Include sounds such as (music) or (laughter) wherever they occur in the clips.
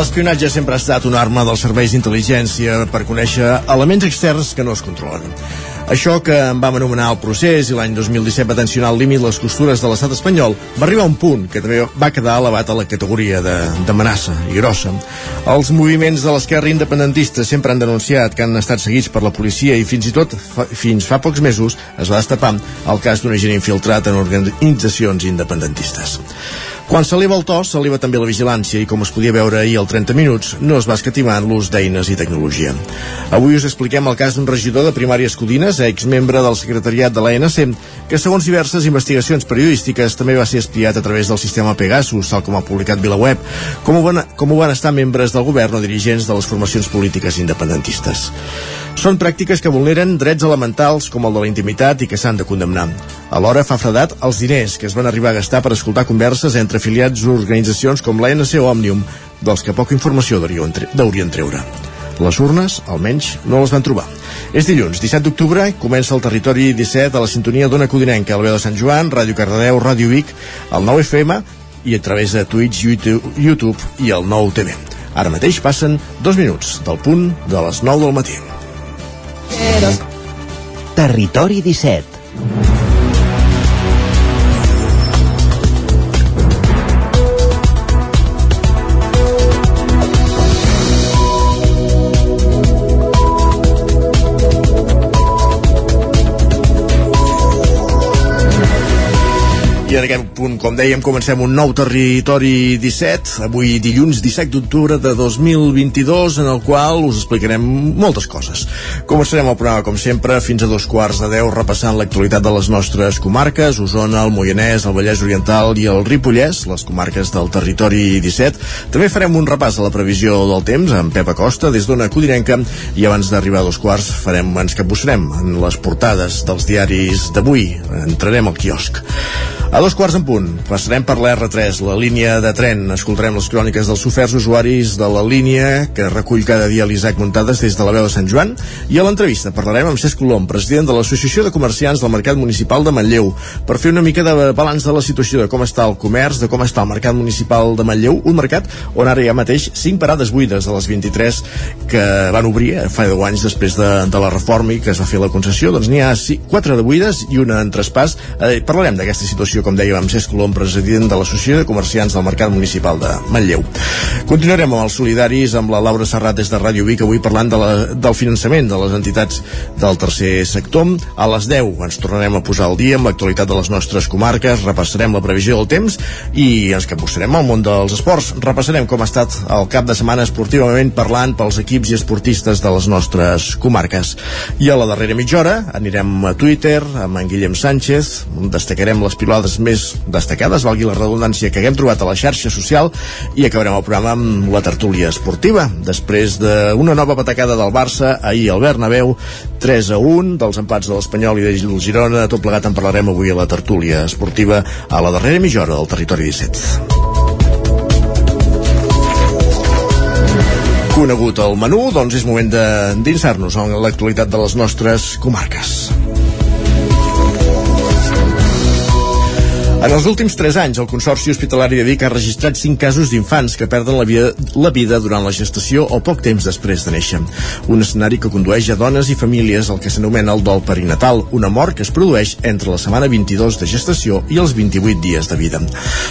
L'espionatge sempre ha estat una arma dels serveis d'intel·ligència per conèixer elements externs que no es controlen. Això que en vam anomenar el procés i l'any 2017 va tensionar al límit les costures de l'estat espanyol va arribar a un punt que també va quedar elevat a la categoria d'amenaça i grossa. Els moviments de l'esquerra independentista sempre han denunciat que han estat seguits per la policia i fins i tot fa, fins fa pocs mesos es va destapar el cas d'un agent infiltrat en organitzacions independentistes. Quan s'eleva el to, s'eleva també la vigilància i, com es podia veure ahir al 30 minuts, no es va escatimar en l'ús d'eines i tecnologia. Avui us expliquem el cas d'un regidor de primàries Codines, exmembre del secretariat de l'ANC, que segons diverses investigacions periodístiques també va ser espiat a través del sistema Pegasus, tal com ha publicat VilaWeb, com ho van, com ho van estar membres del govern o dirigents de les formacions polítiques independentistes. Són pràctiques que vulneren drets elementals com el de la intimitat i que s'han de condemnar. Alhora fa fredat els diners que es van arribar a gastar per escoltar converses entre afiliats d'organitzacions com l'ANC o Òmnium, dels que poca informació deurien treure. Les urnes, almenys, no les van trobar. És dilluns, 17 d'octubre, comença el territori 17 a la sintonia d'Ona Codinenca, al veu de Sant Joan, Ràdio Cardedeu, Ràdio Vic, el 9 FM i a través de Twitch, YouTube i el 9 TV. Ara mateix passen dos minuts del punt de les 9 del matí. Territori 17 en aquest punt, com dèiem, comencem un nou territori 17, avui dilluns 17 d'octubre de 2022, en el qual us explicarem moltes coses. Començarem el programa, com sempre, fins a dos quarts de deu, repassant l'actualitat de les nostres comarques, Osona, el Moianès, el Vallès Oriental i el Ripollès, les comarques del territori 17. També farem un repàs a la previsió del temps amb Pep Acosta, des d'Ona Codinenca, i abans d'arribar a dos quarts farem, ens capbussarem en les portades dels diaris d'avui. Entrarem al quiosc. A dos quarts en punt, passarem per la R3, la línia de tren. Escoltarem les cròniques dels oferts usuaris de la línia que recull cada dia l'Isaac Muntades des de la veu de Sant Joan. I a l'entrevista parlarem amb Cesc Colom, president de l'Associació de Comerciants del Mercat Municipal de Manlleu, per fer una mica de balanç de la situació de com està el comerç, de com està el Mercat Municipal de Manlleu, un mercat on ara hi ha mateix 5 parades buides de les 23 que van obrir eh, fa 10 anys després de, de la reforma i que es va fer la concessió, doncs n'hi ha 4 de buides i una en traspàs. Eh, parlarem d'aquesta situació situació, com dèiem, amb Cesc Colom, president de l'Associació de Comerciants del Mercat Municipal de Manlleu. Continuarem amb els solidaris, amb la Laura Serrat des de Ràdio Vic, avui parlant de la, del finançament de les entitats del tercer sector. A les 10 ens tornarem a posar al dia amb l'actualitat de les nostres comarques, repassarem la previsió del temps i ens capbussarem al món dels esports. Repassarem com ha estat el cap de setmana esportivament parlant pels equips i esportistes de les nostres comarques. I a la darrera mitja hora anirem a Twitter amb en Guillem Sánchez, destacarem les pilades dades més destacades, valgui la redundància, que haguem trobat a la xarxa social i acabarem el programa amb la tertúlia esportiva. Després d'una nova patacada del Barça, ahir al Bernabéu, 3 a 1 dels empats de l'Espanyol i del Girona, tot plegat en parlarem avui a la tertúlia esportiva a la darrera mitja hora del Territori 17. conegut el menú, doncs és moment d'endinsar-nos en l'actualitat de les nostres comarques. En els últims 3 anys, el Consorci Hospitalari de Vic ha registrat 5 casos d'infants que perden la vida, la vida durant la gestació o poc temps després de néixer. Un escenari que condueix a dones i famílies al que s'anomena el dol perinatal, una mort que es produeix entre la setmana 22 de gestació i els 28 dies de vida.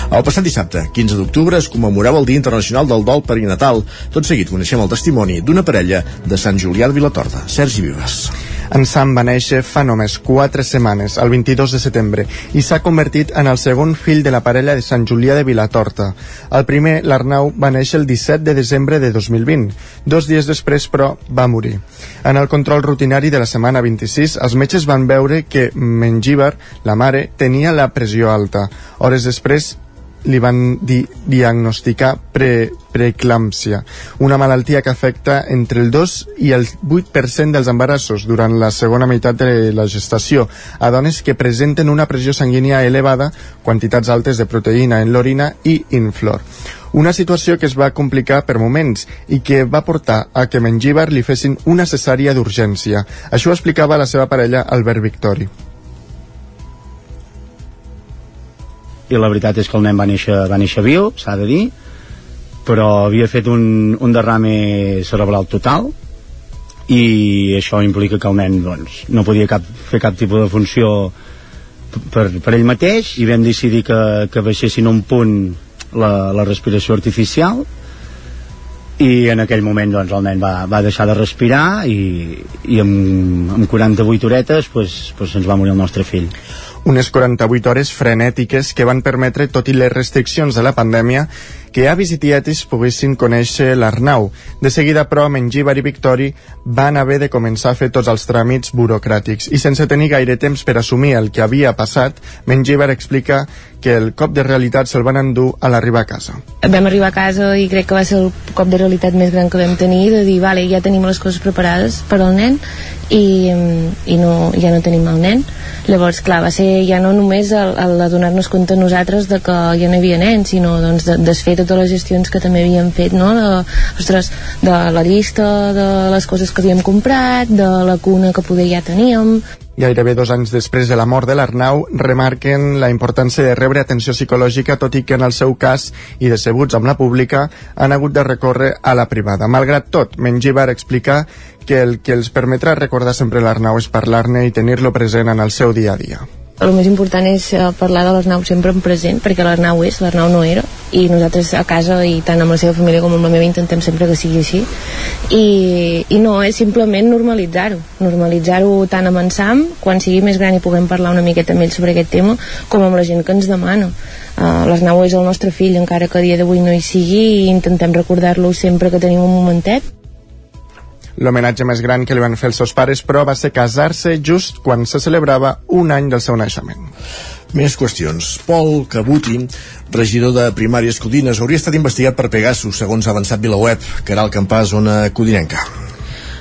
El passat dissabte, 15 d'octubre, es commemorava el Dia Internacional del Dol Perinatal. Tot seguit coneixem el testimoni d'una parella de Sant Julià de Vilatorta, Sergi Vives. En Sam va néixer fa només 4 setmanes, el 22 de setembre, i s'ha convertit en el segon fill de la parella de Sant Julià de Vilatorta. El primer, l'Arnau, va néixer el 17 de desembre de 2020. Dos dies després, però, va morir. En el control rutinari de la setmana 26, els metges van veure que Mengíbar, la mare, tenia la pressió alta. Hores després, li van di diagnosticar pre preeclàmpsia, una malaltia que afecta entre el 2 i el 8% dels embarassos durant la segona meitat de la gestació a dones que presenten una pressió sanguínia elevada, quantitats altes de proteïna en l'orina i inflor. Una situació que es va complicar per moments i que va portar a que Mengíbar li fessin una cesària d'urgència. Això ho explicava la seva parella Albert Victori. I la veritat és que el nen va néixer, va néixer viu, s'ha de dir, però havia fet un, un derrame cerebral total i això implica que el nen doncs, no podia cap, fer cap tipus de funció per, per ell mateix i vam decidir que, que baixessin un punt la, la respiració artificial i en aquell moment doncs, el nen va, va deixar de respirar i, i amb, amb 48 horetes pues, pues, ens va morir el nostre fill unes 48 hores frenètiques que van permetre, tot i les restriccions de la pandèmia, que avis i tietis poguessin conèixer l'Arnau. De seguida, però, Mengíbar i Victori van haver de començar a fer tots els tràmits burocràtics i sense tenir gaire temps per assumir el que havia passat, Mengíbar explica que el cop de realitat se'l van endur a l'arribar a casa. Vam arribar a casa i crec que va ser el cop de realitat més gran que vam tenir, de dir, vale, ja tenim les coses preparades per al nen i, i no, ja no tenim el nen. Llavors, clar, va ser ja no només el, el donar-nos compte nosaltres de que ja no hi havia nens, sinó doncs, de, desfer totes les gestions que també havíem fet, no? De, ostres, de la llista de les coses que havíem comprat, de la cuna que poder ja teníem, Gairebé dos anys després de la mort de l'Arnau, remarquen la importància de rebre atenció psicològica, tot i que en el seu cas, i decebuts amb la pública, han hagut de recórrer a la privada. Malgrat tot, Mengibar explica que el que els permetrà recordar sempre l'Arnau és parlar-ne i tenir-lo present en el seu dia a dia el més important és eh, parlar de l'Arnau sempre en present, perquè l'Arnau és, l'Arnau no era, i nosaltres a casa i tant amb la seva família com amb la meva intentem sempre que sigui així. I, i no, és simplement normalitzar-ho normalitzar-ho tant amb en Sam quan sigui més gran i puguem parlar una miqueta amb ell sobre aquest tema com amb la gent que ens demana. Uh, l'Arnau és el nostre fill encara que a dia d'avui no hi sigui i intentem recordar-lo sempre que tenim un momentet L'homenatge més gran que li van fer els seus pares, però, va ser casar-se just quan se celebrava un any del seu naixement. Més qüestions. Pol Cabuti, regidor de Primàries Codines, hauria estat investigat per Pegasus, segons ha avançat Vilaweb, que era el campàs zona codinenca.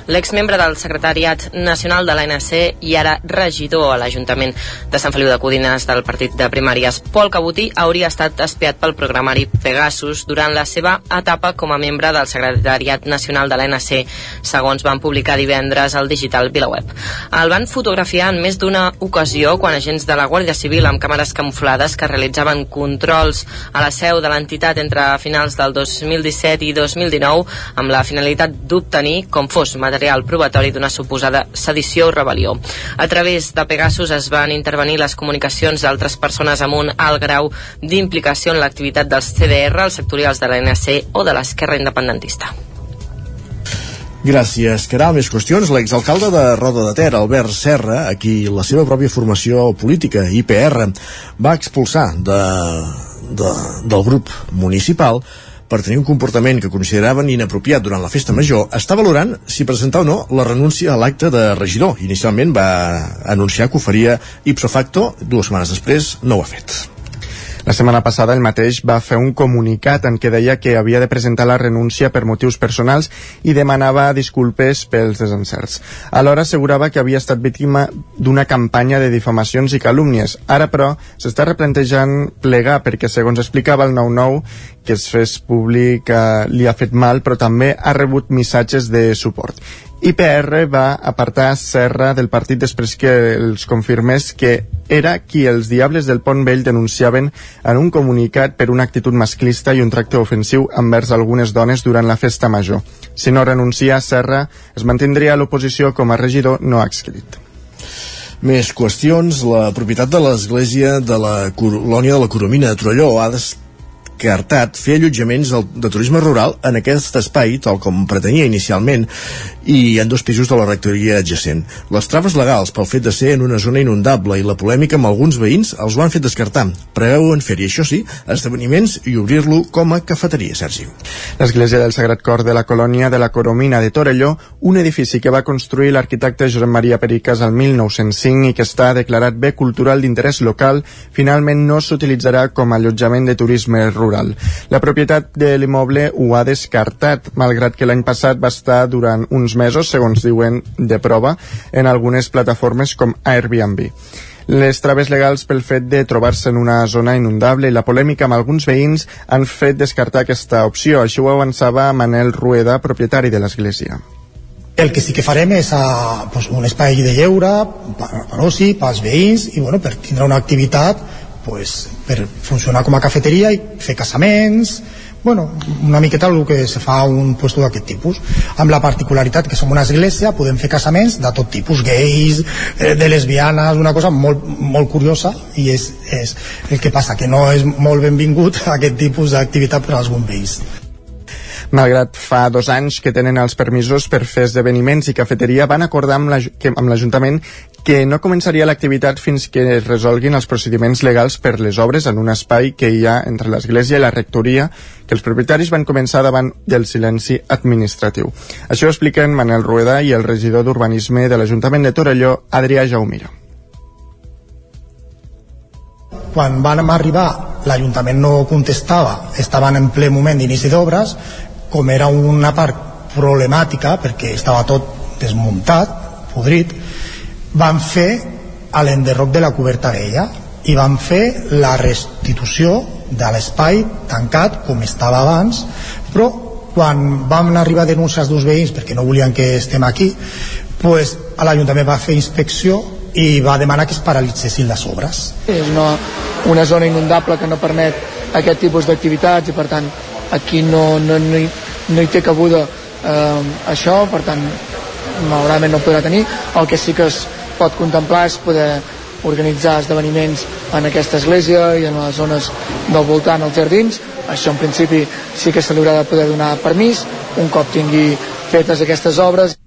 L'exmembre del secretariat nacional de l'ANC i ara regidor a l'Ajuntament de Sant Feliu de Codines del partit de primàries, Pol Cabuti, hauria estat espiat pel programari Pegasus durant la seva etapa com a membre del secretariat nacional de l'ANC, segons van publicar divendres al digital VilaWeb. El van fotografiar en més d'una ocasió quan agents de la Guàrdia Civil amb càmeres camuflades que realitzaven controls a la seu de l'entitat entre finals del 2017 i 2019 amb la finalitat d'obtenir, com fos material material probatori d'una suposada sedició o rebel·lió. A través de Pegasus es van intervenir les comunicacions d'altres persones amb un alt grau d'implicació en l'activitat dels CDR, els sectorials de l'ANC o de l'esquerra independentista. Gràcies, Caral. Més qüestions. L'exalcalde de Roda de Ter, Albert Serra, a qui la seva pròpia formació política, IPR, va expulsar de, de, del grup municipal per tenir un comportament que consideraven inapropiat durant la festa major, està valorant si presentar o no la renúncia a l'acte de regidor. Inicialment va anunciar que ho faria ipso facto, dues setmanes després no ho ha fet. La setmana passada el mateix va fer un comunicat en què deia que havia de presentar la renúncia per motius personals i demanava disculpes pels desencerts. Alhora assegurava que havia estat víctima d'una campanya de difamacions i calúmnies. Ara, però, s'està replantejant plegar perquè, segons explicava el 9-9, que es fes públic eh, li ha fet mal, però també ha rebut missatges de suport. IPR va apartar Serra del partit després que els confirmés que era qui els Diables del Pont Vell denunciaven en un comunicat per una actitud masclista i un tracte ofensiu envers algunes dones durant la festa major. Si no renuncia, Serra es mantindria l'oposició com a regidor no adscrit. Més qüestions. La propietat de l'església de la colònia de la Coromina de Trolló ha descartat fer allotjaments de turisme rural en aquest espai, tal com pretenia inicialment, i ha dos pisos de la rectoria adjacent. Les traves legals pel fet de ser en una zona inundable i la polèmica amb alguns veïns els ho han fet descartar. Preveuen fer-hi, això sí, esdeveniments i obrir-lo com a cafeteria, Sergi. L'església del Sagrat Cor de la colònia de la Coromina de Torelló, un edifici que va construir l'arquitecte Josep Maria Pericas al 1905 i que està declarat bé cultural d'interès local, finalment no s'utilitzarà com a allotjament de turisme rural. La propietat de l'immoble ho ha descartat, malgrat que l'any passat va estar durant uns mesos, segons diuen, de prova en algunes plataformes com Airbnb. Les traves legals pel fet de trobar-se en una zona inundable i la polèmica amb alguns veïns han fet descartar aquesta opció. Això ho avançava Manel Rueda, propietari de l'església. El que sí que farem és a, pues, un espai de lleure per, per oci, pels veïns i bueno, per tindre una activitat pues, per funcionar com a cafeteria i fer casaments, bueno, una miqueta el que se fa un puesto d'aquest tipus. Amb la particularitat que som una església podem fer casaments de tot tipus gais, eh, de lesbianes, una cosa molt, molt curiosa i és, és el que passa que no és molt benvingut (laughs) aquest tipus d'activitat per als bombers Malgrat fa dos anys que tenen els permisos per fer esdeveniments i cafeteria, van acordar amb l'Ajuntament que no començaria l'activitat fins que es resolguin els procediments legals per les obres en un espai que hi ha entre l'Església i la Rectoria que els propietaris van començar davant del silenci administratiu. Això ho expliquen Manel Rueda i el regidor d'Urbanisme de l'Ajuntament de Torelló, Adrià Jaumira. Quan van arribar, l'Ajuntament no contestava, estaven en ple moment d'inici d'obres, com era una part problemàtica perquè estava tot desmuntat, podrit, van fer a l'enderroc de la coberta vella i van fer la restitució de l'espai tancat com estava abans, però quan vam arribar denúncies dels veïns perquè no volien que estem aquí, pues, l'Ajuntament va fer inspecció i va demanar que es paralitzessin les obres. És una, una zona inundable que no permet aquest tipus d'activitats i per tant aquí no, no, no, hi, no hi té cabuda eh, això, per tant malauradament no podrà tenir. El que sí que es pot contemplar és poder organitzar esdeveniments en aquesta església i en les zones del voltant, als jardins. Això en principi sí que se li haurà de poder donar permís un cop tingui fetes aquestes obres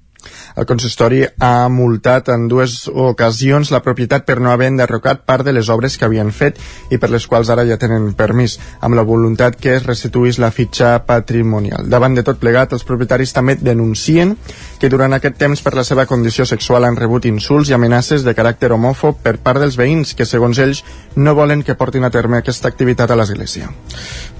el consistori ha multat en dues ocasions la propietat per no haver enderrocat part de les obres que havien fet i per les quals ara ja tenen permís, amb la voluntat que es restituís la fitxa patrimonial. Davant de tot plegat, els propietaris també denuncien que durant aquest temps per la seva condició sexual han rebut insults i amenaces de caràcter homòfob per part dels veïns que, segons ells, no volen que portin a terme aquesta activitat a l'església.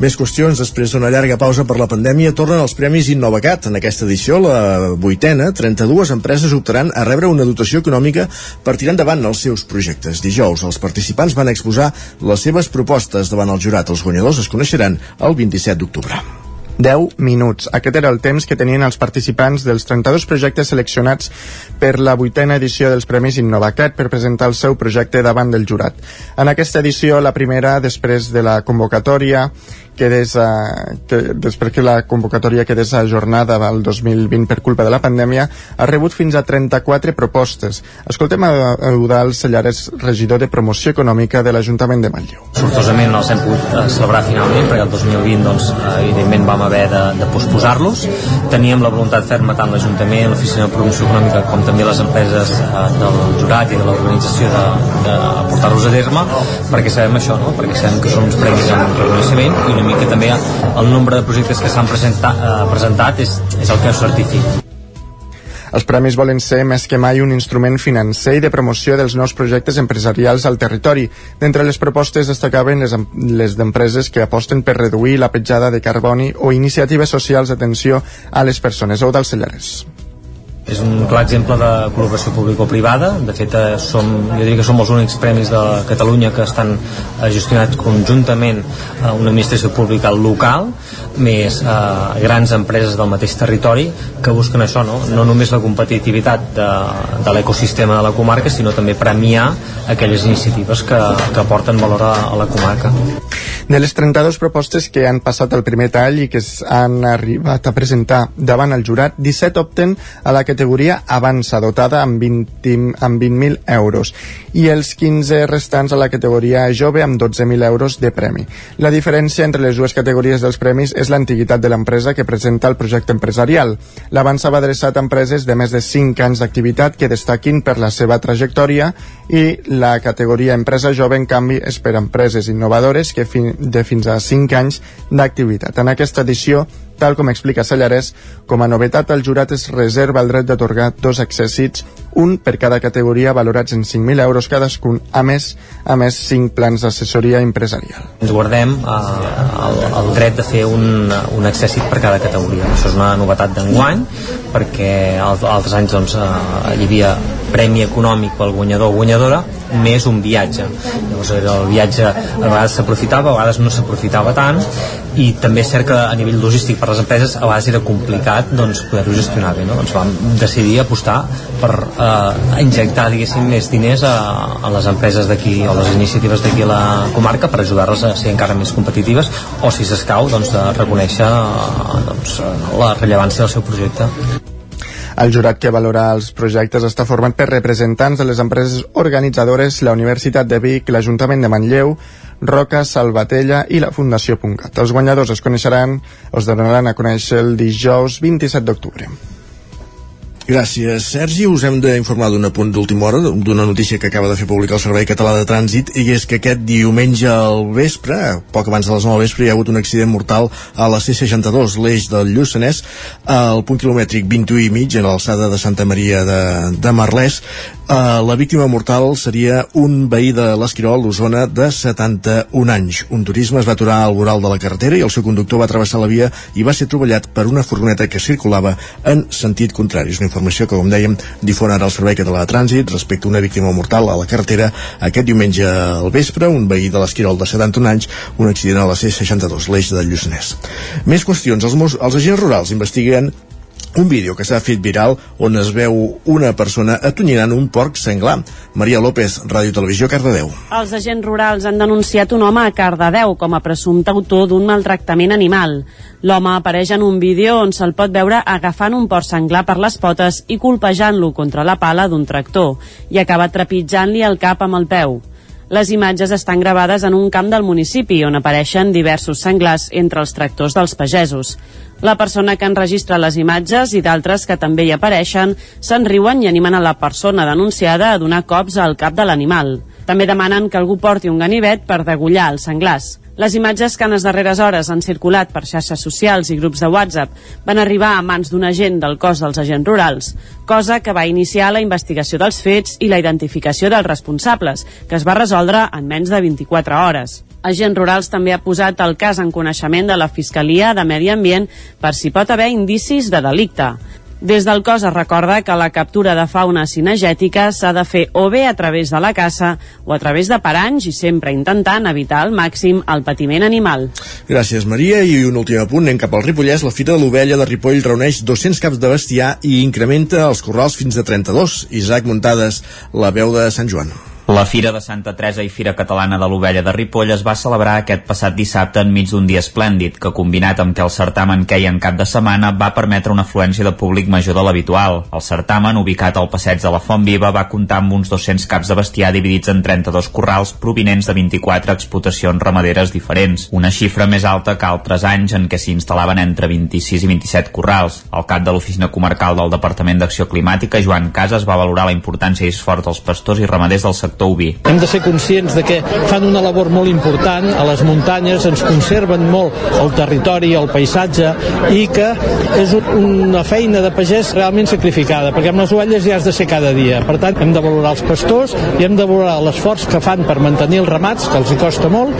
Més qüestions. Després d'una llarga pausa per la pandèmia, tornen els Premis Innovacat. En aquesta edició, la vuitena, 32 dues empreses optaran a rebre una dotació econòmica per tirar endavant els seus projectes. Dijous, els participants van exposar les seves propostes davant el jurat. Els guanyadors es coneixeran el 27 d'octubre. 10 minuts. Aquest era el temps que tenien els participants dels 32 projectes seleccionats per la vuitena edició dels Premis Innovacat per presentar el seu projecte davant del jurat. En aquesta edició, la primera, després de la convocatòria, quedés, uh, que després que la convocatòria quedés ajornada del 2020 per culpa de la pandèmia, ha rebut fins a 34 propostes. Escoltem a Eudal Sellares, regidor de Promoció Econòmica de l'Ajuntament de Manlleu. Sortosament els hem pogut eh, celebrar finalment, perquè el 2020, doncs, evidentment, vam haver de, de posposar-los. Teníem la voluntat ferma tant l'Ajuntament, l'Oficina de Promoció Econòmica, com també les empreses uh, del jurat i de l'organització de, de portar-los a terme, perquè sabem això, no? perquè sabem que són uns premis amb reconeixement i una mica també el nombre de projectes que s'han presentat, eh, presentat és, és el que ho certifica. Els premis volen ser més que mai un instrument financer i de promoció dels nous projectes empresarials al territori. D'entre les propostes destacaven les, les d'empreses que aposten per reduir la petjada de carboni o iniciatives socials d'atenció a les persones o dels cellares és un clar exemple de col·laboració público-privada de fet eh, som, jo diria que som els únics premis de Catalunya que estan eh, gestionats conjuntament a una administració pública local més eh, grans empreses del mateix territori que busquen això, no, no només la competitivitat de, de l'ecosistema de la comarca sinó també premiar aquelles iniciatives que, que aporten valor a, a la comarca. De les 32 propostes que han passat el primer tall i que han arribat a presentar davant el jurat, 17 opten a la categoria avança, dotada amb 20.000 amb 20 euros, i els 15 restants a la categoria jove amb 12.000 euros de premi. La diferència entre les dues categories dels premis és l'antiguitat de l'empresa que presenta el projecte empresarial. L'avança va adreçat a empreses de més de 5 anys d'activitat que destaquin per la seva trajectòria i la categoria empresa jove, en canvi, és per empreses innovadores que fin de fins a 5 anys d'activitat. En aquesta edició Tal com explica Sallarès, com a novetat el jurat es reserva el dret d'atorgar dos accèssits, un per cada categoria valorats en 5.000 euros cadascun, a més, a més 5 plans d'assessoria empresarial. Ens guardem eh, el, el dret de fer un, un accèssit per cada categoria. Això és una novetat d'enguany, perquè als altres anys doncs, eh, hi havia premi econòmic pel guanyador o guanyadora, més un viatge. Llavors el viatge a vegades s'aprofitava, a vegades no s'aprofitava tant, i també és cert que a nivell logístic per les empreses a vegades era complicat doncs, poder-ho gestionar bé. No? Doncs vam decidir apostar per eh, injectar diguéssim més diners a, a les empreses d'aquí o les iniciatives d'aquí a la comarca per ajudar-les a ser encara més competitives o si s'escau doncs, de reconèixer eh, doncs, la rellevància del seu projecte. El jurat que valora els projectes està format per representants de les empreses organitzadores, la Universitat de Vic, l'Ajuntament de Manlleu, Roca, Salvatella i la Fundació Puncat. Els guanyadors es coneixeran, els donaran a conèixer el dijous 27 d'octubre. Gràcies, Sergi. Us hem d'informar d'un punt d'última hora, d'una notícia que acaba de fer publicar el Servei Català de Trànsit, i és que aquest diumenge al vespre, poc abans de les 9 del vespre, hi ha hagut un accident mortal a la C62, l'eix del Lluçanès, al punt quilomètric 21 i mig, a l'alçada de Santa Maria de, de Marlès. Uh, la víctima mortal seria un veí de l'Esquirol, d'Osona, de 71 anys. Un turisme es va aturar al voral de la carretera i el seu conductor va travessar la via i va ser troballat per una furgoneta que circulava en sentit contrari. És una informació que, com dèiem, difon ara el Servei Català de Trànsit respecte a una víctima mortal a la carretera aquest diumenge al vespre, un veí de l'Esquirol de 71 anys, un accident a la C62, l'eix del Lluçanès. Més qüestions. Els, els agents rurals investiguen un vídeo que s'ha fet viral on es veu una persona atonyinant un porc senglar. Maria López, Ràdio Televisió, Cardedeu. Els agents rurals han denunciat un home a Cardedeu com a presumpte autor d'un maltractament animal. L'home apareix en un vídeo on se'l pot veure agafant un porc senglar per les potes i colpejant-lo contra la pala d'un tractor i acaba trepitjant-li el cap amb el peu. Les imatges estan gravades en un camp del municipi on apareixen diversos senglars entre els tractors dels pagesos. La persona que enregistra les imatges i d'altres que també hi apareixen se'n riuen i animen a la persona denunciada a donar cops al cap de l'animal. També demanen que algú porti un ganivet per degullar els senglars. Les imatges que en les darreres hores han circulat per xarxes socials i grups de WhatsApp van arribar a mans d'un agent del cos dels agents rurals, cosa que va iniciar la investigació dels fets i la identificació dels responsables, que es va resoldre en menys de 24 hores. Agents Rurals també ha posat el cas en coneixement de la Fiscalia de Medi Ambient per si pot haver indicis de delicte. Des del cos es recorda que la captura de fauna cinegètica s'ha de fer o bé a través de la caça o a través de paranys i sempre intentant evitar al màxim el patiment animal. Gràcies, Maria. I un últim apunt, anem cap al Ripollès. La Fira de l'Ovella de Ripoll reuneix 200 caps de bestiar i incrementa els corrals fins a 32. Isaac Muntades, la veu de Sant Joan. La Fira de Santa Teresa i Fira Catalana de l'Ovella de Ripoll es va celebrar aquest passat dissabte enmig d'un dia esplèndid, que combinat amb que el certamen queia en cap de setmana va permetre una afluència de públic major de l'habitual. El certamen, ubicat al passeig de la Font Viva, va comptar amb uns 200 caps de bestiar dividits en 32 corrals provinents de 24 explotacions ramaderes diferents, una xifra més alta que altres anys en què s'hi instal·laven entre 26 i 27 corrals. El cap de l'Oficina Comarcal del Departament d'Acció Climàtica, Joan Casas, va valorar la importància i esforç dels pastors i ramaders del sector oví. Hem de ser conscients de que fan una labor molt important a les muntanyes, ens conserven molt el territori, el paisatge i que és una feina de pagès realment sacrificada, perquè amb les ovelles ja has de ser cada dia. Per tant, hem de valorar els pastors i hem de valorar l'esforç que fan per mantenir els ramats, que els hi costa molt,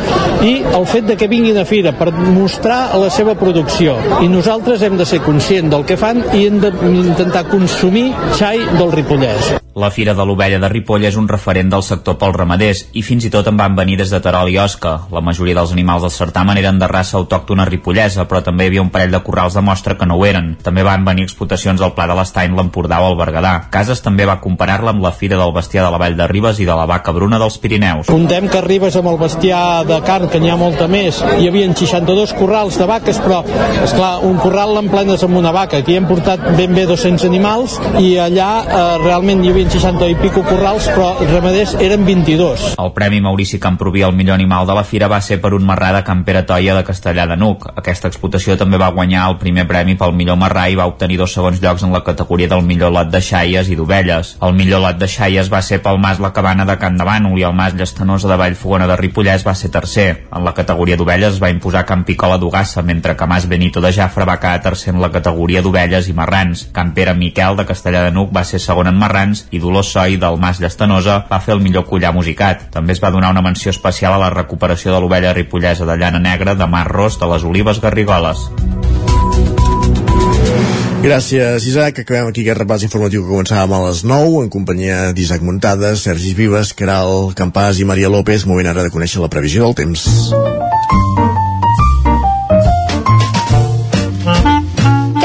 i el fet de que vinguin a fira per mostrar la seva producció. I nosaltres hem de ser conscients del que fan i hem d'intentar consumir xai del Ripollès. La Fira de l'Ovella de Ripoll és un referent del sector pels ramaders i fins i tot en van venir des de Terol i Osca. La majoria dels animals del certamen eren de raça autòctona ripollesa, però també hi havia un parell de corrals de mostra que no ho eren. També van venir explotacions al Pla de l'Estany, l'Empordà o el Berguedà. Cases també va comparar-la amb la Fira del Bestiar de la Vall de Ribes i de la Vaca Bruna dels Pirineus. Contem que arribes amb el bestiar de carn, que n'hi ha molta més. Hi havia 62 corrals de vaques, però, és clar un corral l'emplenes amb una vaca. Aquí hem portat ben bé 200 animals i allà eh, realment hi havia 60 i pico corrals, però ramaders eren 22. El Premi Maurici Camproví al millor animal de la fira va ser per un marrà de Can Pere Toia de Castellà de Nuc. Aquesta explotació també va guanyar el primer premi pel millor marrà i va obtenir dos segons llocs en la categoria del millor lot de xaies i d'ovelles. El millor lot de xaies va ser pel Mas La Cabana de Can de Bànol i el Mas Llestanosa de Vallfogona de Ripollès va ser tercer. En la categoria d'ovelles va imposar Can Picola d'Ugassa, mentre que Mas Benito de Jafra va quedar tercer en la categoria d'ovelles i marrans. Can Pere Miquel de Castellà de Nuc va ser segon en marrans i Dolors Soi del Mas Llestanosa va fer el millor collar musicat. També es va donar una menció especial a la recuperació de l'ovella ripollesa de llana negra de Mar Ros de les Olives Garrigoles. Gràcies, Isaac. Acabem aquí aquest repàs informatiu que començàvem a les 9 en companyia d'Isaac Muntades, Sergi Vives, Caral Campàs i Maria López. Moment ara de conèixer la previsió del temps.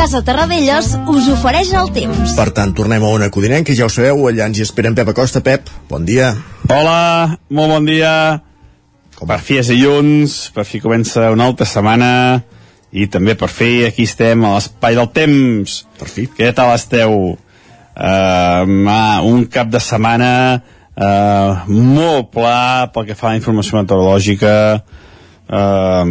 Casa Terradellos us ofereix el temps. Per tant, tornem a una codinenca, ja ho sabeu, allà ens hi esperen Pep Acosta. Pep, bon dia. Hola, molt bon dia. Com per fi és dilluns, per fi comença una altra setmana i també per fi aquí estem a l'espai del temps. Per fi. Què tal esteu? Uh, un cap de setmana uh, molt pla pel que fa a la informació meteorològica uh,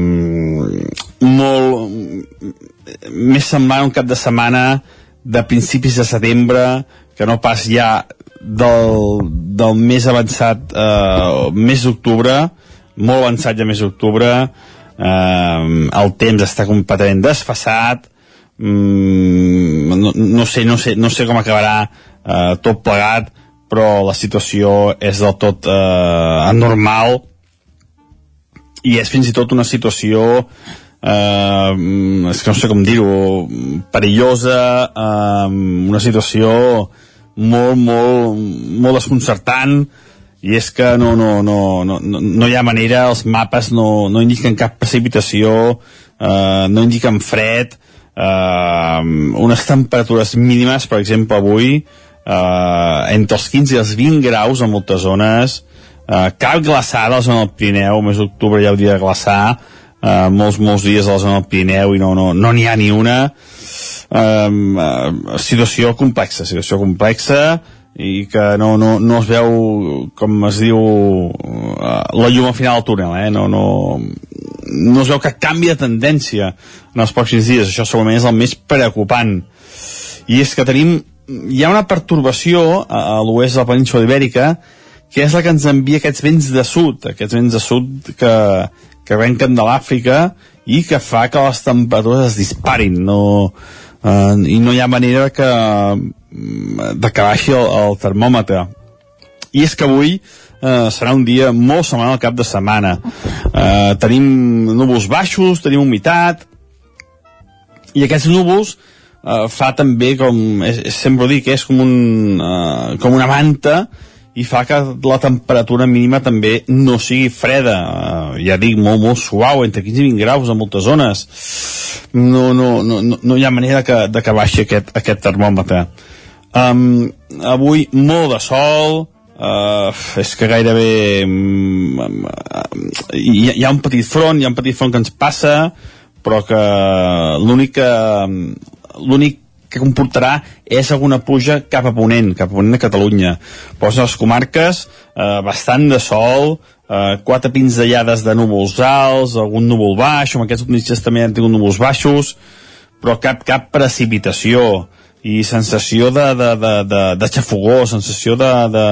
molt més semblant un cap de setmana de principis de setembre que no pas ja del, del més avançat uh, mes d'octubre molt avançat ja mes d'octubre eh, el temps està completament desfassat mm, no, no, sé, no, sé, no sé com acabarà eh, tot plegat però la situació és del tot eh, anormal i és fins i tot una situació eh, és que no sé com dir-ho perillosa eh, una situació molt, molt, molt desconcertant i és que no, no, no, no, no hi ha manera, els mapes no, no indiquen cap precipitació, eh, no indiquen fred, eh, unes temperatures mínimes, per exemple, avui, eh, entre els 15 i els 20 graus en moltes zones, eh, cap glaçada a la zona del Pirineu, mes d'octubre ja hauria de glaçar, eh, molts, molts dies a la zona del Pirineu i no n'hi no, no ha ni una, eh, eh, situació complexa, situació complexa, i que no, no, no es veu com es diu uh, la llum al final del túnel eh? no, no, no es veu que canvi de tendència en els pròxims dies. Això segurament és el més preocupant. I és que tenim hi ha una pertorbació a, a l'oest de la península ibèrica que és la que ens envia aquests vents de sud aquests vents de sud que, que venquen de l'Àfrica i que fa que les temperatures es disparin no, uh, i no hi ha manera que de que baixi el, el termòmetre. I és que avui eh, serà un dia molt semblant al cap de setmana. Eh, tenim núvols baixos tenim humitat i aquests núvols eh, fa també com és, sempre ho dic, és com, un, eh, com una manta i fa que la temperatura mínima també no sigui freda. Eh, ja dic, molt, molt suau entre 15 i 20 graus en moltes zones. No, no, no, no, hi ha manera que, de que baixi aquest, aquest termòmetre. Um, avui molt de sol, uh, és que gairebé um, hi, hi ha un petit front, hi ha un petit front que ens passa, però que l'únic l'únic que comportarà és alguna pluja cap a Ponent, cap a Ponent de Catalunya. Posa les comarques eh, bastant de sol, eh, quatre pinzellades de núvols alts, algun núvol baix, amb aquests últims també han tingut núvols baixos, però cap, cap precipitació i sensació de, de, de, de, de xafogó, sensació de, de,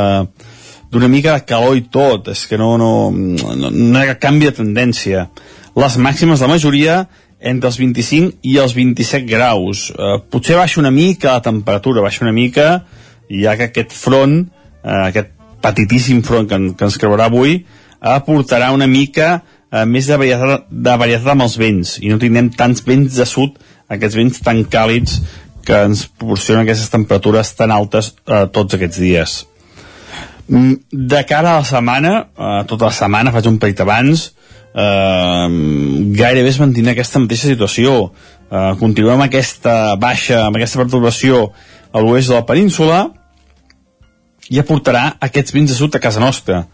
d'una mica de calor i tot, és que no, no, no, no hi ha canvi de tendència. Les màximes de majoria entre els 25 i els 27 graus. Eh, potser baixa una mica la temperatura, baixa una mica, ja que aquest front, eh, aquest petitíssim front que, que ens creurà avui, aportarà una mica eh, més de varietat, de varietat amb els vents, i no tindrem tants vents de sud, aquests vents tan càlids que ens proporciona aquestes temperatures tan altes eh, tots aquests dies. Mm, De cara a la setmana, eh, tota la setmana, faig un petit abans, eh, gairebé es mantindrà aquesta mateixa situació. Eh, continuem aquesta baixa, amb aquesta perturbació a l'oest de la península i aportarà aquests vins de sud a casa nostra.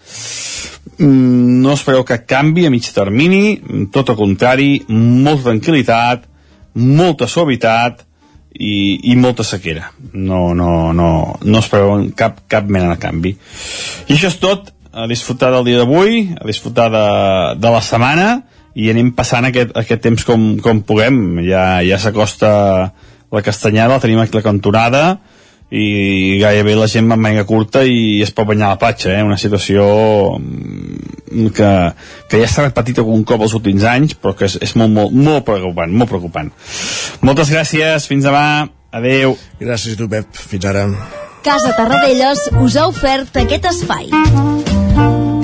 Mm, no espereu que canvi a mig termini, tot el contrari, molta tranquil·litat, molta suavitat i, i molta sequera. No, no, no, no espereu cap, cap mena de canvi. I això és tot, a disfrutar del dia d'avui, a disfrutar de, de la setmana i anem passant aquest, aquest temps com, com puguem. Ja, ja s'acosta la castanyada, la tenim aquí la cantonada, i gairebé la gent va amb manga curta i es pot banyar a la platja, eh? una situació mm, que, que ja s'ha repetit algun cop els últims anys, però que és, és molt, molt, molt preocupant, molt preocupant. Moltes gràcies, fins demà, adeu. Gràcies a tu, Pep, fins ara. Casa Tarradellas us ha ofert aquest espai.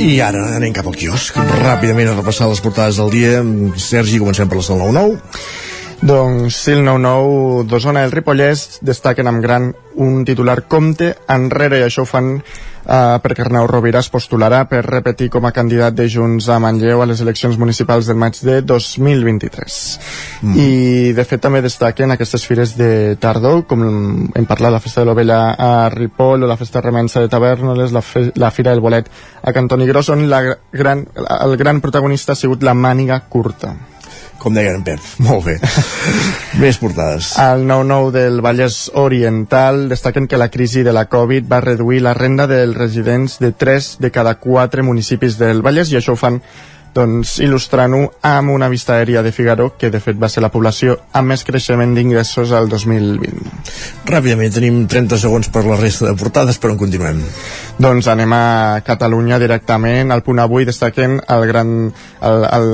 I ara anem cap al quiosc. Ràpidament a repassar les portades del dia. Sergi, comencem per les del 9-9. Doncs sí, el 9-9 d'Osona i el Ripollès destaquen amb gran un titular compte enrere i això ho fan uh, perquè Arnau Rovira es postularà per repetir com a candidat de Junts a Manlleu a les eleccions municipals del maig de 2023. Mm. I de fet també destaquen aquestes fires de tardor, com hem parlat la Festa de l'Ovella a Ripoll o la Festa Remensa de Tavernoles, la, fe, la Fira del Bolet a Cantoni Gros, on la gran, el gran protagonista ha sigut la màniga curta com deia en Pep. (laughs) Molt bé. Més portades. Al 9-9 del Vallès Oriental destaquen que la crisi de la Covid va reduir la renda dels residents de 3 de cada 4 municipis del Vallès i això ho fan doncs, il·lustrant-ho amb una vista aèria de Figaro, que de fet va ser la població amb més creixement d'ingressos al 2020. Ràpidament, tenim 30 segons per la resta de portades, però on continuem? Doncs anem a Catalunya directament. Al punt avui destaquen el gran, el, el,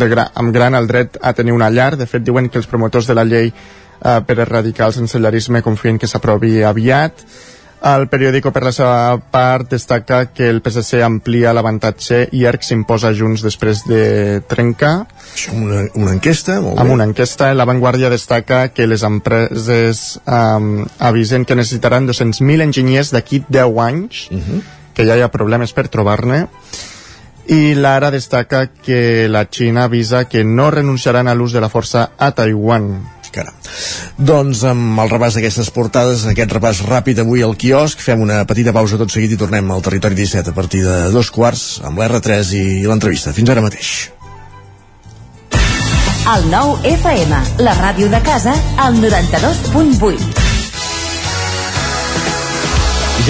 de gra, amb gran el dret a tenir una llar. De fet, diuen que els promotors de la llei eh, per erradicar el sensellarisme confien que s'aprovi aviat el periòdico, per la seva part, destaca que el PSC amplia l'avantatge i ERC s'imposa Junts després de trencar. Això una, una enquesta? Molt bé. Amb una enquesta, la Vanguardia destaca que les empreses um, avisen que necessitaran 200.000 enginyers d'aquí 10 anys, uh -huh. que ja hi ha problemes per trobar-ne, i l'Ara destaca que la Xina avisa que no renunciaran a l'ús de la força a Taiwan Caram. Doncs amb el repàs d'aquestes portades, aquest repàs ràpid avui al quiosc, fem una petita pausa tot seguit i tornem al territori 17 a partir de dos quarts amb l'R3 i l'entrevista. Fins ara mateix. El nou FM, la ràdio de casa, al 92.8.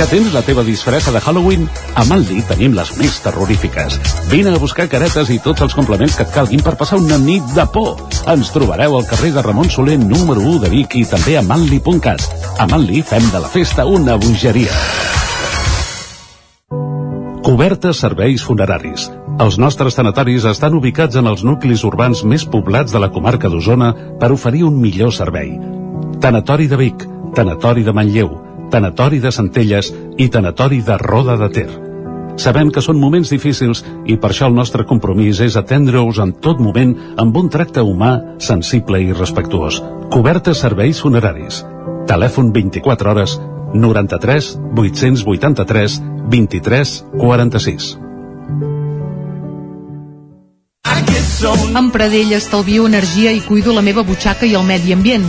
Ja tens la teva disfressa de Halloween? A Manli tenim les més terrorífiques. Vine a buscar caretes i tots els complements que et calguin per passar una nit de por. Ens trobareu al carrer de Ramon Soler número 1 de Vic i també a manli.cat. A Manli fem de la festa una bogeria. Cobertes serveis funeraris. Els nostres tanatoris estan ubicats en els nuclis urbans més poblats de la comarca d'Osona per oferir un millor servei. Tanatori de Vic, Tanatori de Manlleu, Tanatori de Centelles i Tanatori de Roda de Ter. Sabem que són moments difícils i per això el nostre compromís és atendre-us en tot moment amb un tracte humà, sensible i respectuós. Cobertes serveis funeraris. Telèfon 24 hores 93 883 23 46. Amb Pradell estalvio energia i cuido la meva butxaca i el medi ambient.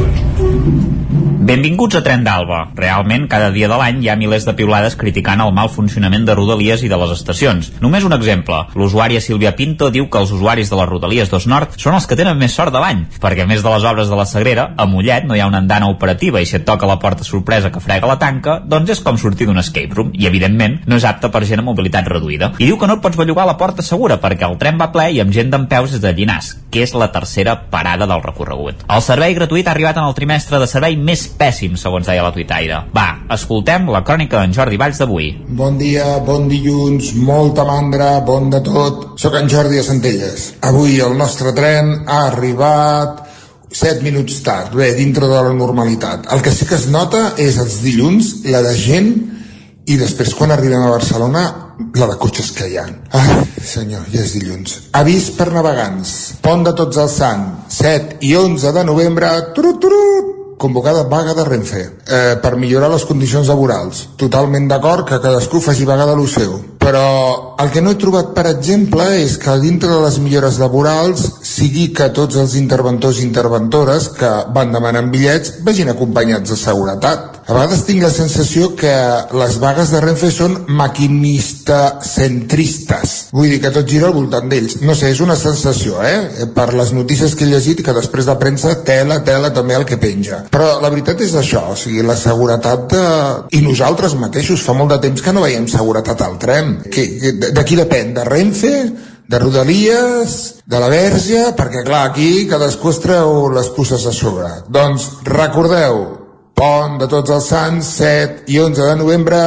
Benvinguts a Tren d'Alba. Realment, cada dia de l'any hi ha milers de piulades criticant el mal funcionament de Rodalies i de les estacions. Només un exemple. L'usuària Sílvia Pinto diu que els usuaris de les Rodalies 2 Nord són els que tenen més sort de l'any, perquè més de les obres de la Sagrera, a Mollet no hi ha una andana operativa i si et toca la porta sorpresa que frega la tanca, doncs és com sortir d'un escape room i, evidentment, no és apte per gent amb mobilitat reduïda. I diu que no et pots bellugar la porta segura perquè el tren va ple i amb gent d'en peus des de Llinàs, que és la tercera parada del recorregut. El servei gratuït ha arribat en el trimestre de servei més pèssim, segons deia la tuitaire. Va, escoltem la crònica d'en Jordi Valls d'avui. Bon dia, bon dilluns, molta mandra, bon de tot. Soc en Jordi de Centelles. Avui el nostre tren ha arribat 7 minuts tard, bé, dintre de la normalitat. El que sí que es nota és els dilluns, la de gent, i després quan arribem a Barcelona, la de cotxes que hi ha. Ai, senyor, ja és dilluns. Avís per navegants. Pont de tots els sants. 7 i 11 de novembre. Turut, turut convocada vaga de Renfe eh, per millorar les condicions laborals. Totalment d'acord que cadascú faci vaga de lo seu. Però el que no he trobat, per exemple, és que dintre de les millores laborals sigui que tots els interventors i interventores que van demanant bitllets vagin acompanyats de seguretat. A vegades tinc la sensació que les vagues de Renfe són maquinista-centristes. Vull dir que tot gira al voltant d'ells. No sé, és una sensació, eh? Per les notícies que he llegit, que després de premsa tela, tela també el que penja. Però la veritat és això, o sigui, la seguretat de... I nosaltres mateixos, fa molt de temps que no veiem seguretat al tren. Que, que, de qui depèn? De Renfe? de Rodalies, de la Verge, perquè clar, aquí cadascú es treu les pusses a sobre. Doncs recordeu, pont de tots els sants, 7 i 11 de novembre,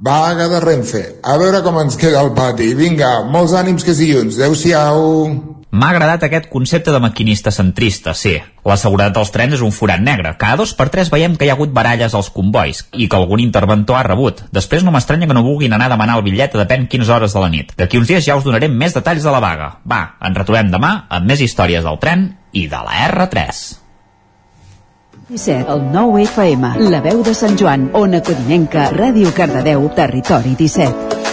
vaga de Renfe. A veure com ens queda el pati. Vinga, molts ànims que és dilluns. Adéu-siau. M'ha agradat aquest concepte de maquinista centrista, sí. La seguretat dels trens és un forat negre. Cada dos per tres veiem que hi ha hagut baralles als convois i que algun interventor ha rebut. Després no m'estranya que no vulguin anar a demanar el bitllet a depèn quines hores de la nit. D'aquí uns dies ja us donarem més detalls de la vaga. Va, ens retrobem demà amb més històries del tren i de la R3. 17, el 9 FM, la veu de Sant Joan, Ona Codinenca, Ràdio Cardedeu, Territori 17.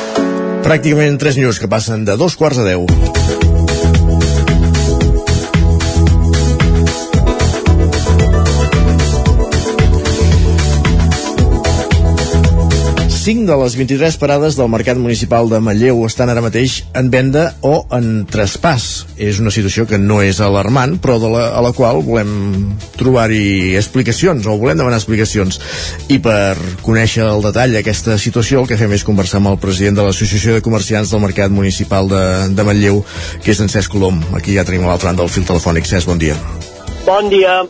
Pràcticament 3 minuts que passen de dos quarts a 10. 5 de les 23 parades del Mercat Municipal de Manlleu estan ara mateix en venda o en traspàs. És una situació que no és alarmant, però de la, a la qual volem trobar-hi explicacions, o volem demanar explicacions. I per conèixer el detall d'aquesta situació, el que fem és conversar amb el president de l'Associació de Comerciants del Mercat Municipal de, de Manlleu, que és en Cesc Colom. Aquí ja tenim l'altre banda del fil telefònic. Cesc, bon dia. Bon dia.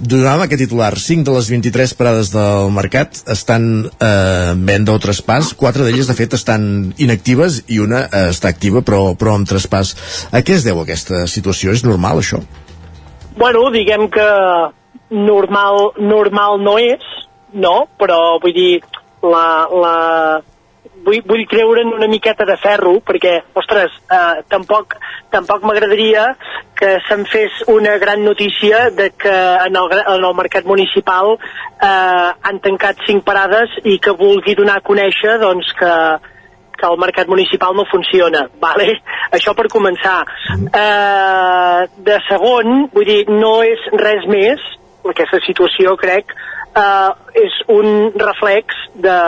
Donàvem aquest titular. 5 de les 23 parades del mercat estan eh, en venda o traspàs. Quatre d'elles, de fet, estan inactives i una eh, està activa, però, però amb traspàs. A què es deu aquesta situació? És normal, això? Bueno, diguem que normal, normal no és, no? Però, vull dir, la, la, vull, vull creure en una miqueta de ferro perquè, ostres, eh, tampoc, tampoc m'agradaria que se'n fes una gran notícia de que en el, en el mercat municipal eh, han tancat cinc parades i que vulgui donar a conèixer doncs, que, que el mercat municipal no funciona, (laughs) vale? això per començar. Eh, de segon, vull dir, no és res més, aquesta situació crec, eh, és un reflex de,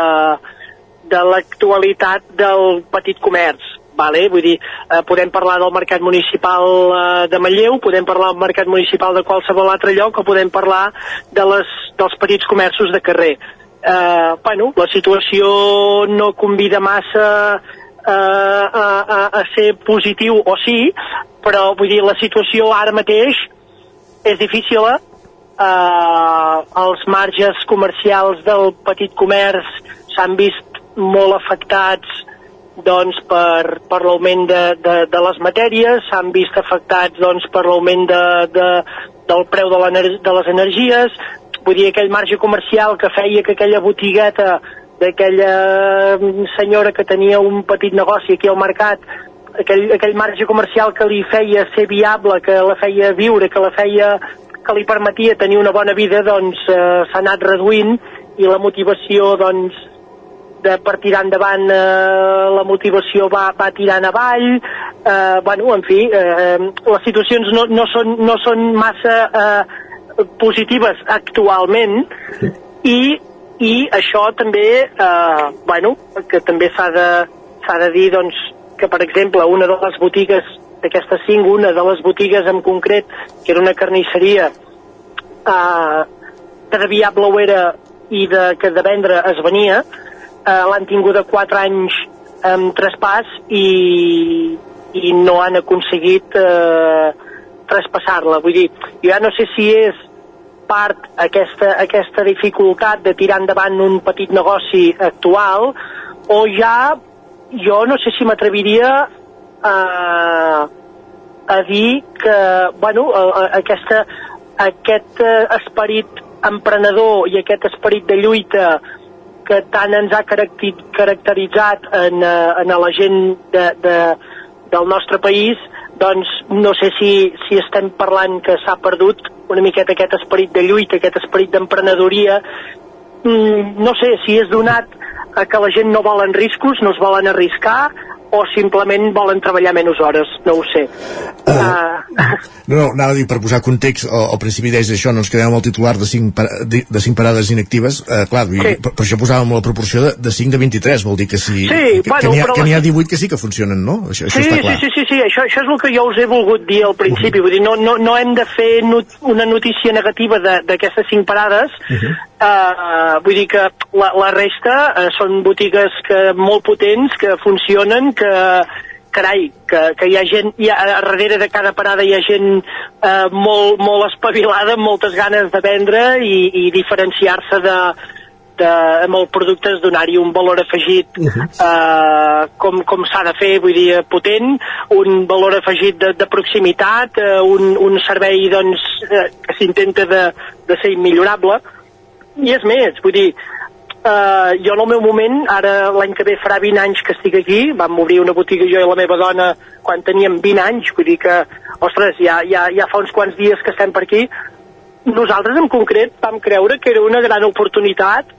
de l'actualitat del petit comerç. Vale? Vull dir, eh, podem parlar del mercat municipal eh, de Manlleu, podem parlar del mercat municipal de qualsevol altre lloc o podem parlar de les, dels petits comerços de carrer. Eh, bueno, la situació no convida massa eh, a, a, a ser positiu o sí, però vull dir, la situació ara mateix és difícil, eh? eh, els marges comercials del petit comerç s'han vist molt afectats doncs, per, per l'augment de, de, de les matèries, s'han vist afectats doncs, per l'augment de, de, del preu de, de les energies, vull dir, aquell marge comercial que feia que aquella botigueta d'aquella senyora que tenia un petit negoci aquí al mercat aquell, aquell marge comercial que li feia ser viable, que la feia viure, que la feia que li permetia tenir una bona vida, doncs eh, s'ha anat reduint i la motivació, doncs, de per tirar endavant eh, la motivació va, va tirant avall eh, bueno, en fi eh, les situacions no, no, són, no són massa eh, positives actualment i, i això també eh, bueno, que també s'ha de, de dir doncs, que per exemple una de les botigues d'aquestes cinc, una de les botigues en concret, que era una carnisseria eh, que de viable ho era i de, que de vendre es venia, eh, l'han tinguda 4 anys amb traspàs i, i no han aconseguit eh, traspassar-la. Vull dir, jo ja no sé si és part aquesta, aquesta dificultat de tirar endavant un petit negoci actual o ja jo no sé si m'atreviria a, a dir que bueno, a, a, aquesta, aquest eh, esperit emprenedor i aquest esperit de lluita que tant ens ha caracteritzat en, eh, en la gent de, de, del nostre país, doncs no sé si, si estem parlant que s'ha perdut una miqueta aquest esperit de lluita, aquest esperit d'emprenedoria. Mm, no sé si és donat a que la gent no volen riscos, no es volen arriscar, o simplement volen treballar menys hores, no ho sé. Uh, uh... (laughs) No, no, anava a dir, per posar context, al, al principi deies això, no ens quedem amb el titular de 5, de, de 5 parades inactives, uh, clar, sí. per, per això posàvem la proporció de, de 5 de 23, vol dir que sí, sí que, bueno, que n'hi ha, ha 18 que sí que funcionen, no? Això, això sí, està clar. Sí, sí, sí, sí, això, això és el que jo us he volgut dir al principi, uh -huh. vull dir, no, no, no hem de fer not, una notícia negativa d'aquestes 5 parades, uh -huh. uh, vull dir que la, la resta uh, són botigues que molt potents, que funcionen, que carai, que, que hi ha gent, hi ha, darrere de cada parada hi ha gent eh, molt, molt espavilada, amb moltes ganes de vendre i, i diferenciar-se de, de, amb el producte és donar-hi un valor afegit uh -huh. eh, com, com s'ha de fer, vull dir, potent, un valor afegit de, de proximitat, eh, un, un servei doncs, eh, que s'intenta de, de ser immillorable, i és més, vull dir, Uh, jo en el meu moment, ara l'any que ve farà 20 anys que estic aquí, vam obrir una botiga jo i la meva dona quan teníem 20 anys, vull dir que, ostres, ja, ja, ja fa uns quants dies que estem per aquí. Nosaltres en concret vam creure que era una gran oportunitat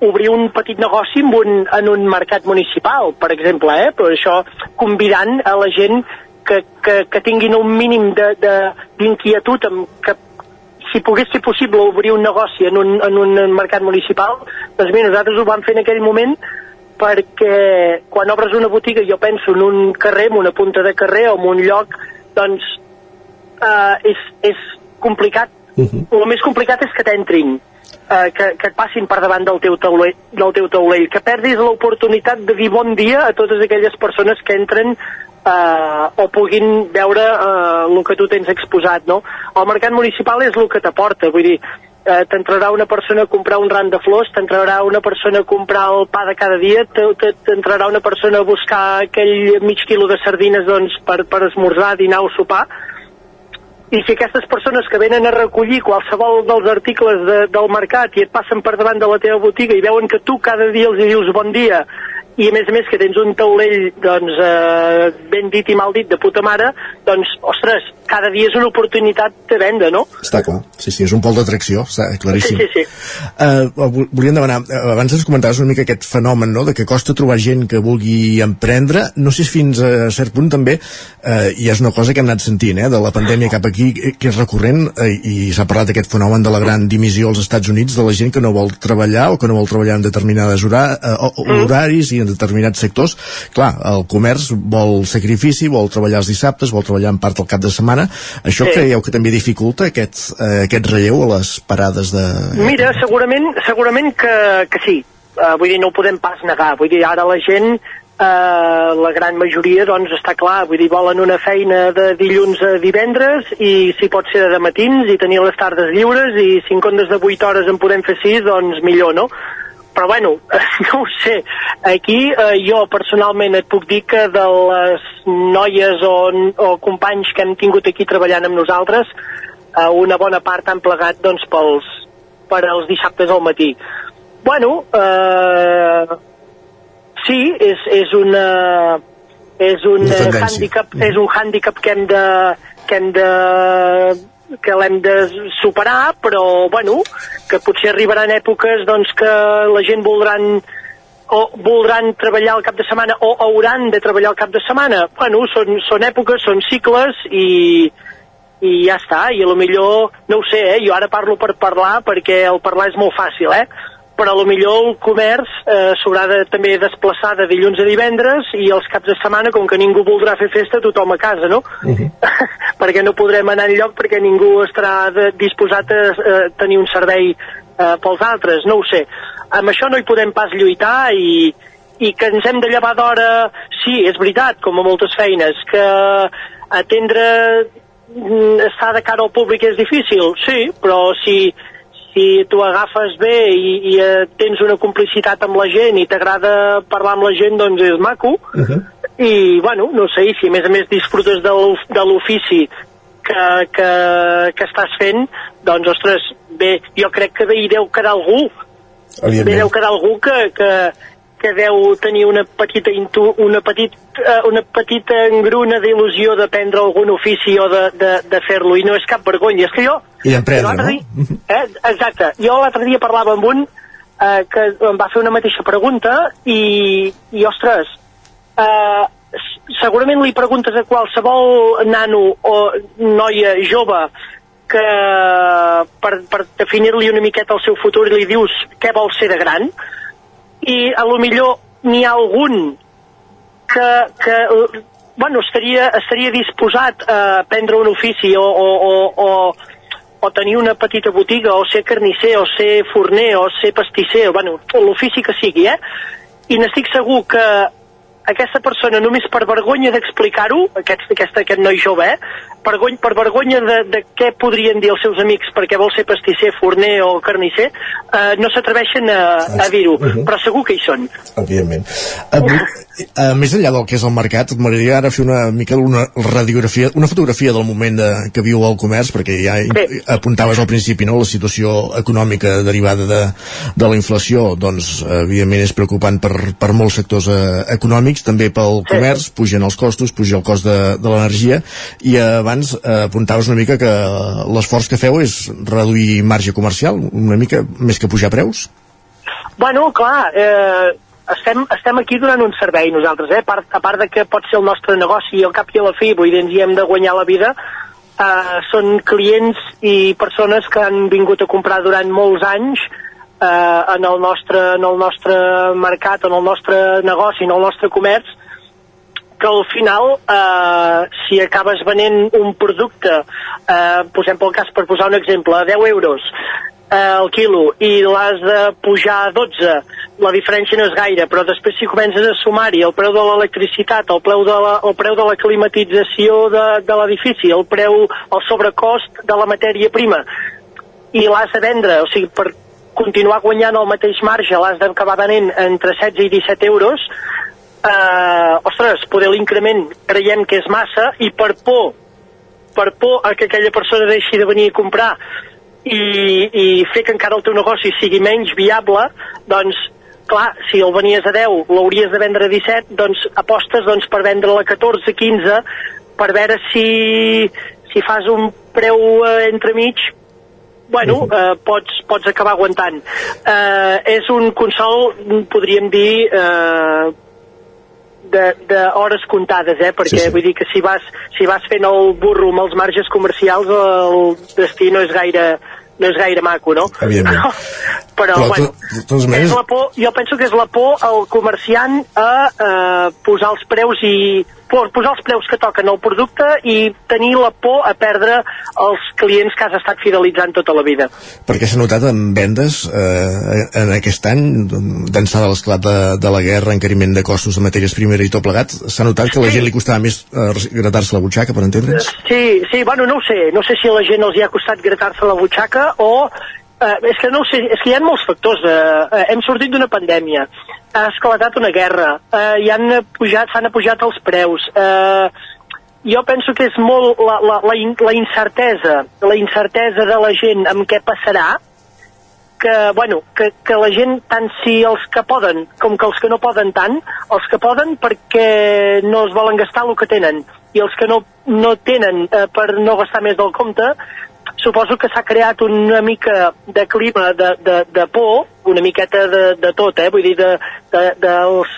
obrir un petit negoci en un, en un mercat municipal, per exemple, eh? però això convidant a la gent que, que, que tinguin un mínim d'inquietud amb que si pogués ser possible obrir un negoci en un, en un mercat municipal, doncs bé, nosaltres ho vam fer en aquell moment perquè quan obres una botiga, jo penso en un carrer, en una punta de carrer o en un lloc, doncs eh, és, és complicat. Uh -huh. El més complicat és que t'entrin, eh, que, que et passin per davant del teu taulell, del teu taulell que perdis l'oportunitat de dir bon dia a totes aquelles persones que entren eh, o puguin veure eh, el que tu tens exposat, no? El mercat municipal és el que t'aporta, vull dir, eh, t'entrarà una persona a comprar un ram de flors, t'entrarà una persona a comprar el pa de cada dia, t'entrarà una persona a buscar aquell mig quilo de sardines doncs, per, per esmorzar, dinar o sopar, i si aquestes persones que venen a recollir qualsevol dels articles de, del mercat i et passen per davant de la teva botiga i veuen que tu cada dia els dius bon dia i a més a més que tens un taulell doncs, eh, ben dit i mal dit de puta mare, doncs, ostres, cada dia és una oportunitat de venda, no? Està clar, sí, sí, és un pol d'atracció, està claríssim. Sí, sí, sí. Uh, volíem demanar, uh, abans ens comentaves una mica aquest fenomen, no?, de que costa trobar gent que vulgui emprendre, no sé si fins a cert punt també, uh, i és una cosa que hem anat sentint, eh, de la pandèmia cap aquí, que és recurrent, uh, i s'ha parlat d'aquest fenomen de la gran dimissió als Estats Units, de la gent que no vol treballar o que no vol treballar en determinades hora, uh, horaris i en determinats sectors. Clar, el comerç vol sacrifici, vol treballar els dissabtes, vol treballar en part el cap de setmana. Això Sí. creieu que també dificulta aquest, uh, aquest relleu a les parades de... Mira, segurament, segurament que, que sí. Uh, vull dir, no ho podem pas negar. Vull dir, ara la gent, uh, la gran majoria, doncs està clar, vull dir, volen una feina de dilluns a divendres i si pot ser de matins i tenir les tardes lliures i si en comptes de 8 hores en podem fer 6, doncs millor, no? Però bueno, (laughs) no ho sé. Aquí eh, jo personalment et puc dir que de les noies o, o companys que hem tingut aquí treballant amb nosaltres, eh, una bona part han plegat doncs, pels, per als dissabtes al matí. Bueno, eh, sí, és, és una és un handicap, és un handicap que hem de que hem de que l'hem de superar, però bueno, que potser arribaran èpoques doncs, que la gent voldran o voldran treballar el cap de setmana o hauran de treballar el cap de setmana. Bueno, són, són èpoques, són cicles i, i ja està, i a lo millor, no ho sé, eh? jo ara parlo per parlar perquè el parlar és molt fàcil, eh? Però a lo millor el comerç eh, s'haurà de també desplaçar de dilluns a divendres i els caps de setmana, com que ningú voldrà fer festa, tothom a casa, no? (laughs) perquè no podrem anar enlloc perquè ningú estarà de, disposat a eh, tenir un servei eh, pels altres, no ho sé. Amb això no hi podem pas lluitar i, i que ens hem de llevar d'hora, sí, és veritat, com a moltes feines, que atendre mm, estar de cara al públic és difícil, sí, però si, si tu agafes bé i, i eh, tens una complicitat amb la gent i t'agrada parlar amb la gent, doncs és maco. I, bueno, no sé, i si a més a més disfrutes de l'ofici que, que, que estàs fent, doncs, ostres, bé, jo crec que bé hi deu quedar algú, bé deu quedar algú que, que, que deu tenir una petita, intu, una, petit, eh, una petita engruna d'il·lusió d'aprendre algun ofici o de, de, de fer-lo, i no és cap vergonya. És que jo... I d'emprendre, no? dia- Eh, exacte. Jo l'altre dia parlava amb un eh, que em va fer una mateixa pregunta i, i ostres, eh, segurament li preguntes a qualsevol nano o noia jove que per, per definir-li una miqueta el seu futur li dius què vol ser de gran i a lo millor n'hi ha algun que, que bueno, estaria, estaria disposat a prendre un ofici o, o, o, o, o tenir una petita botiga o ser carnisser o ser forner o ser pastisser, bueno, l'ofici que sigui, eh? I n'estic segur que aquesta persona només per vergonya d'explicar-ho, aquest, aquest, aquest noi jove, eh? Per, gony, per vergonya de, de què podrien dir els seus amics perquè vol ser pastisser, forner o carnisser, eh, no s'atreveixen a, a dir-ho, però segur que hi són. Evidentment. Uh, uh, més enllà del que és el mercat, m'agradaria ara fer una mica una radiografia, una fotografia del moment de, que viu el comerç, perquè ja sí. apuntaves al principi, no?, la situació econòmica derivada de, de la inflació, doncs, evidentment és preocupant per, per molts sectors eh, econòmics, també pel comerç, pugen els costos, puja el cost de, de l'energia, i abans eh, apuntaves una mica que l'esforç que feu és reduir marge comercial, una mica més que pujar preus? Bueno, clar, eh, estem, estem aquí donant un servei nosaltres, eh? a, part, a part de que pot ser el nostre negoci al cap i a la fi, vull dir, ens hi hem de guanyar la vida, eh, són clients i persones que han vingut a comprar durant molts anys eh, en, el nostre, en el nostre mercat, en el nostre negoci, en el nostre comerç, que al final, eh, si acabes venent un producte, eh, posem pel cas per posar un exemple, a 10 euros eh, el quilo i l'has de pujar a 12, la diferència no és gaire, però després si comences a sumar-hi el preu de l'electricitat, el, preu de la, el preu de la climatització de, de l'edifici, el preu, el sobrecost de la matèria prima, i l'has de vendre, o sigui, per continuar guanyant el mateix marge l'has d'acabar venent entre 16 i 17 euros, eh, ostres, poder l'increment creiem que és massa i per por per por a que aquella persona deixi de venir a comprar i, i fer que encara el teu negoci sigui menys viable, doncs clar, si el venies a 10, l'hauries de vendre a 17, doncs apostes doncs, per vendre-la a 14, 15, per veure si, si fas un preu eh, entremig, bueno, eh, pots, pots acabar aguantant. Eh, és un consol, podríem dir, eh, de, de hores comptades, eh? perquè Sí, sí. vull dir que si vas, si vas fent el burro amb els marges comercials el destí no és gaire no és gaire maco, no? Evidentment. (laughs) Però, Però, bueno, de totes maneres- és la por, jo penso que és la por al comerciant a eh, posar els preus i po- posar els preus que toquen al producte i tenir la por a perdre els clients que has estat fidelitzant tota la vida. Perquè s'ha notat en vendes eh, en aquest any, d'ençà de l'esclat de, de la guerra, encariment de costos de matèries primeres i tot plegat, s'ha notat que a la gent li costava més eh, gratar-se la butxaca, per entendre'ns? Sí, sí, bueno, no ho sé. No sé si a la gent els hi ha costat gratar-se la butxaca o... Eh, és que no ho sé, és que hi ha molts factors. Eh, eh, hem sortit d'una pandèmia, ha esclatat una guerra, eh, i han pujat, s'han apujat els preus. Eh, jo penso que és molt la, la, la, in, la incertesa, la incertesa de la gent amb què passarà, que, bueno, que, que la gent, tant si els que poden com que els que no poden tant, els que poden perquè no es volen gastar el que tenen i els que no, no tenen eh, per no gastar més del compte, suposo que s'ha creat una mica de clima de, de, de por, una miqueta de, de tot, eh? vull dir, de, de, dels,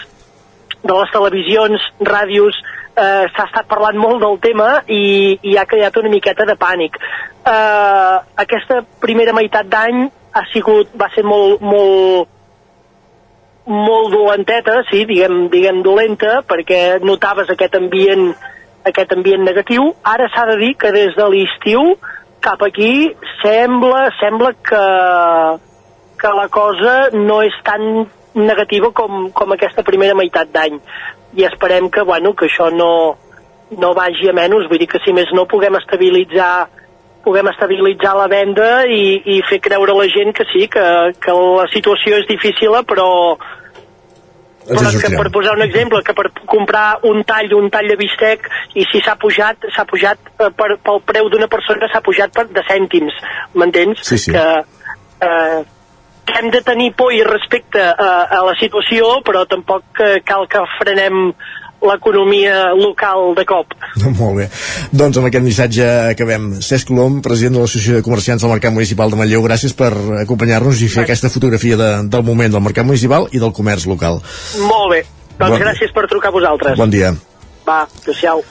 de les televisions, ràdios, eh, s'ha estat parlant molt del tema i, i ha creat una miqueta de pànic. Eh, aquesta primera meitat d'any ha sigut, va ser molt, molt, molt dolenteta, sí, diguem, diguem dolenta, perquè notaves aquest ambient, aquest ambient negatiu. Ara s'ha de dir que des de l'estiu cap aquí sembla, sembla que, que la cosa no és tan negativa com, com aquesta primera meitat d'any. I esperem que, bueno, que això no, no vagi a menys, vull dir que si més no puguem estabilitzar puguem estabilitzar la venda i, i fer creure a la gent que sí, que, que la situació és difícil, però, però en que per posar un exemple, que per comprar un tall, un tall de bistec, i si s'ha pujat, s'ha pujat eh, per, pel preu d'una persona, s'ha pujat per, de cèntims, m'entens? Sí, sí. Que, eh, que hem de tenir por i respecte a, a la situació, però tampoc eh, cal que frenem l'economia local de cop. (laughs) Molt bé. Doncs amb aquest missatge acabem. Cesc Colom, president de l'Associació de Comerciants del Mercat Municipal de Manlleu, gràcies per acompanyar-nos i fer aquesta fotografia de, del moment del Mercat Municipal i del comerç local. Molt bé. Doncs Bon- gràcies per trucar a vosaltres. Bon dia. Va, adéu-siau.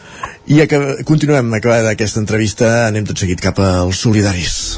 I acab continuem, acabada aquesta entrevista, anem tot seguit cap als solidaris.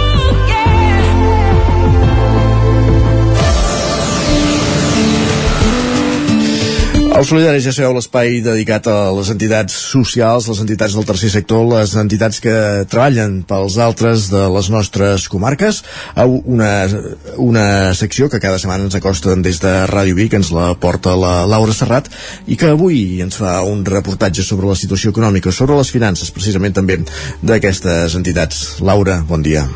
Els solidaris ja sabeu l'espai dedicat a les entitats socials, les entitats del tercer sector, les entitats que treballen pels altres de les nostres comarques. Una, una secció que cada setmana ens acosten des de Ràdio Vic, ens la porta la Laura Serrat, i que avui ens fa un reportatge sobre la situació econòmica, sobre les finances, precisament també d'aquestes entitats. Laura, bon dia.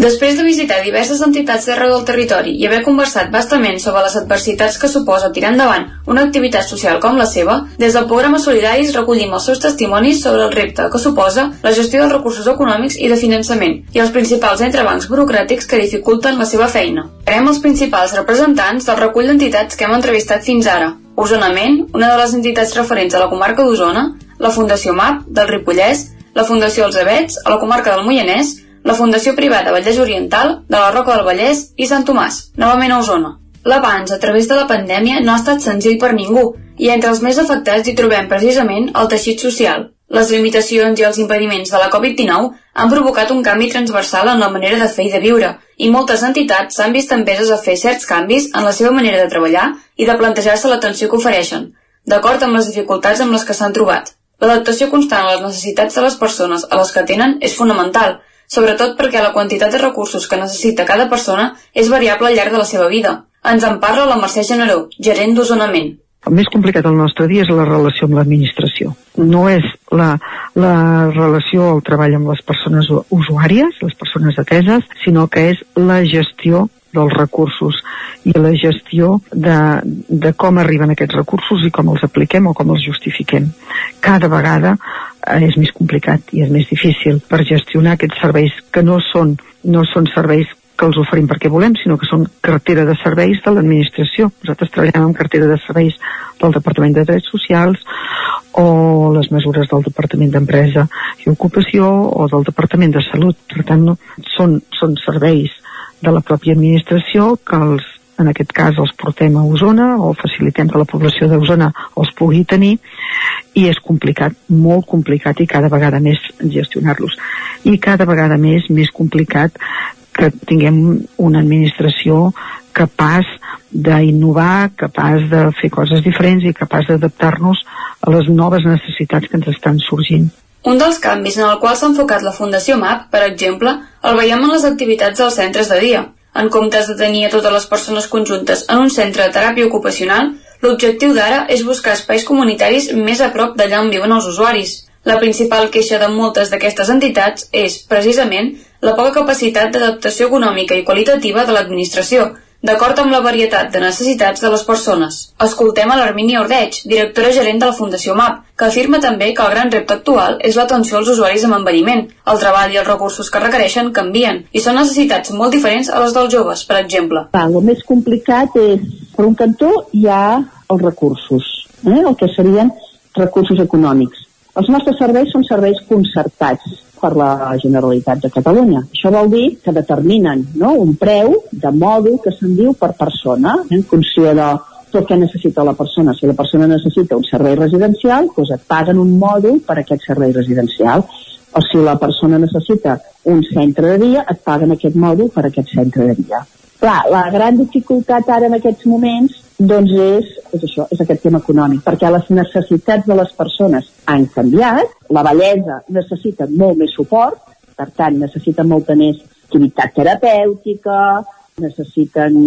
Després de visitar diverses entitats d'arreu del territori i haver conversat bastament sobre les adversitats que suposa tirar endavant una activitat social com la seva, des del programa Solidaris recollim els seus testimonis sobre el repte que suposa la gestió dels recursos econòmics i de finançament i els principals entrebancs burocràtics que dificulten la seva feina. Farem els principals representants del recull d'entitats que hem entrevistat fins ara. Osonament, una de les entitats referents a la comarca d'Osona, la Fundació MAP, del Ripollès, la Fundació Els Avets, a la comarca del Moianès, la Fundació Privada Vallès Oriental, de la Roca del Vallès i Sant Tomàs, novament a Osona. L'abans, a través de la pandèmia, no ha estat senzill per ningú, i entre els més afectats hi trobem precisament el teixit social. Les limitacions i els impediments de la Covid-19 han provocat un canvi transversal en la manera de fer i de viure, i moltes entitats s'han vist empeses a fer certs canvis en la seva manera de treballar i de plantejar-se l'atenció que ofereixen, d'acord amb les dificultats amb les que s'han trobat. L'adaptació constant a les necessitats de les persones a les que tenen és fonamental, sobretot perquè la quantitat de recursos que necessita cada persona és variable al llarg de la seva vida. Ens en parla la Mercè Generó, gerent d'Osonament. El més complicat del nostre dia és la relació amb l'administració. No és la, la relació el treball amb les persones usuàries, les persones ateses, sinó que és la gestió dels recursos i la gestió de, de com arriben aquests recursos i com els apliquem o com els justifiquem. Cada vegada és més complicat i és més difícil per gestionar aquests serveis que no són, no són serveis que els oferim perquè volem, sinó que són cartera de serveis de l'administració. Nosaltres treballem amb cartera de serveis del Departament de Drets Socials o les mesures del Departament d'Empresa i Ocupació o del Departament de Salut. Per tant, no, són, són serveis de la pròpia administració que els, en aquest cas els portem a Osona o facilitem que la població d'Osona els pugui tenir i és complicat, molt complicat i cada vegada més gestionar-los. I cada vegada més, més complicat que tinguem una administració capaç d'innovar, capaç de fer coses diferents i capaç d'adaptar-nos a les noves necessitats que ens estan sorgint. Un dels canvis en el qual s'ha enfocat la Fundació MAP, per exemple, el veiem en les activitats dels centres de dia. En comptes de tenir a totes les persones conjuntes en un centre de teràpia ocupacional, l'objectiu d'ara és buscar espais comunitaris més a prop d'allà on viuen els usuaris. La principal queixa de moltes d'aquestes entitats és, precisament, la poca capacitat d'adaptació econòmica i qualitativa de l'administració, d'acord amb la varietat de necessitats de les persones. Escoltem a l'Armini Ordeig, directora gerent de la Fundació MAP, que afirma també que el gran repte actual és l'atenció als usuaris amb envelliment. El treball i els recursos que requereixen canvien i són necessitats molt diferents a les dels joves, per exemple. El més complicat és, per un cantó, hi ha els recursos, eh? el que serien recursos econòmics. Els nostres serveis són serveis concertats per la Generalitat de Catalunya. Això vol dir que determinen no, un preu de mòdul que se'n diu per persona, en funció de tot què necessita la persona. Si la persona necessita un servei residencial, doncs et paguen un mòdul per aquest servei residencial. O si la persona necessita un centre de dia, et paguen aquest mòdul per aquest centre de dia. Clar, la gran dificultat ara en aquests moments doncs és, és això, és aquest tema econòmic, perquè les necessitats de les persones han canviat, la bellesa necessita molt més suport, per tant necessiten molta més activitat terapèutica, necessiten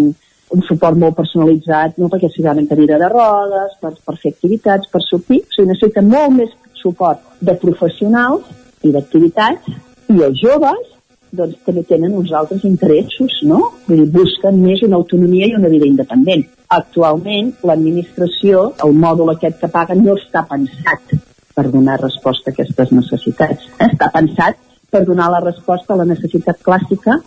un suport molt personalitzat, no perquè s'hi van en cadira de rodes, per, per fer activitats, per sortir, o sigui, necessiten molt més suport de professionals i d'activitats, i els joves doncs també tenen uns altres interessos, no? Vull dir, busquen més una autonomia i una vida independent. Actualment, l'administració, el mòdul aquest que paguen, no està pensat per donar resposta a aquestes necessitats. Eh? Està pensat per donar la resposta a la necessitat clàssica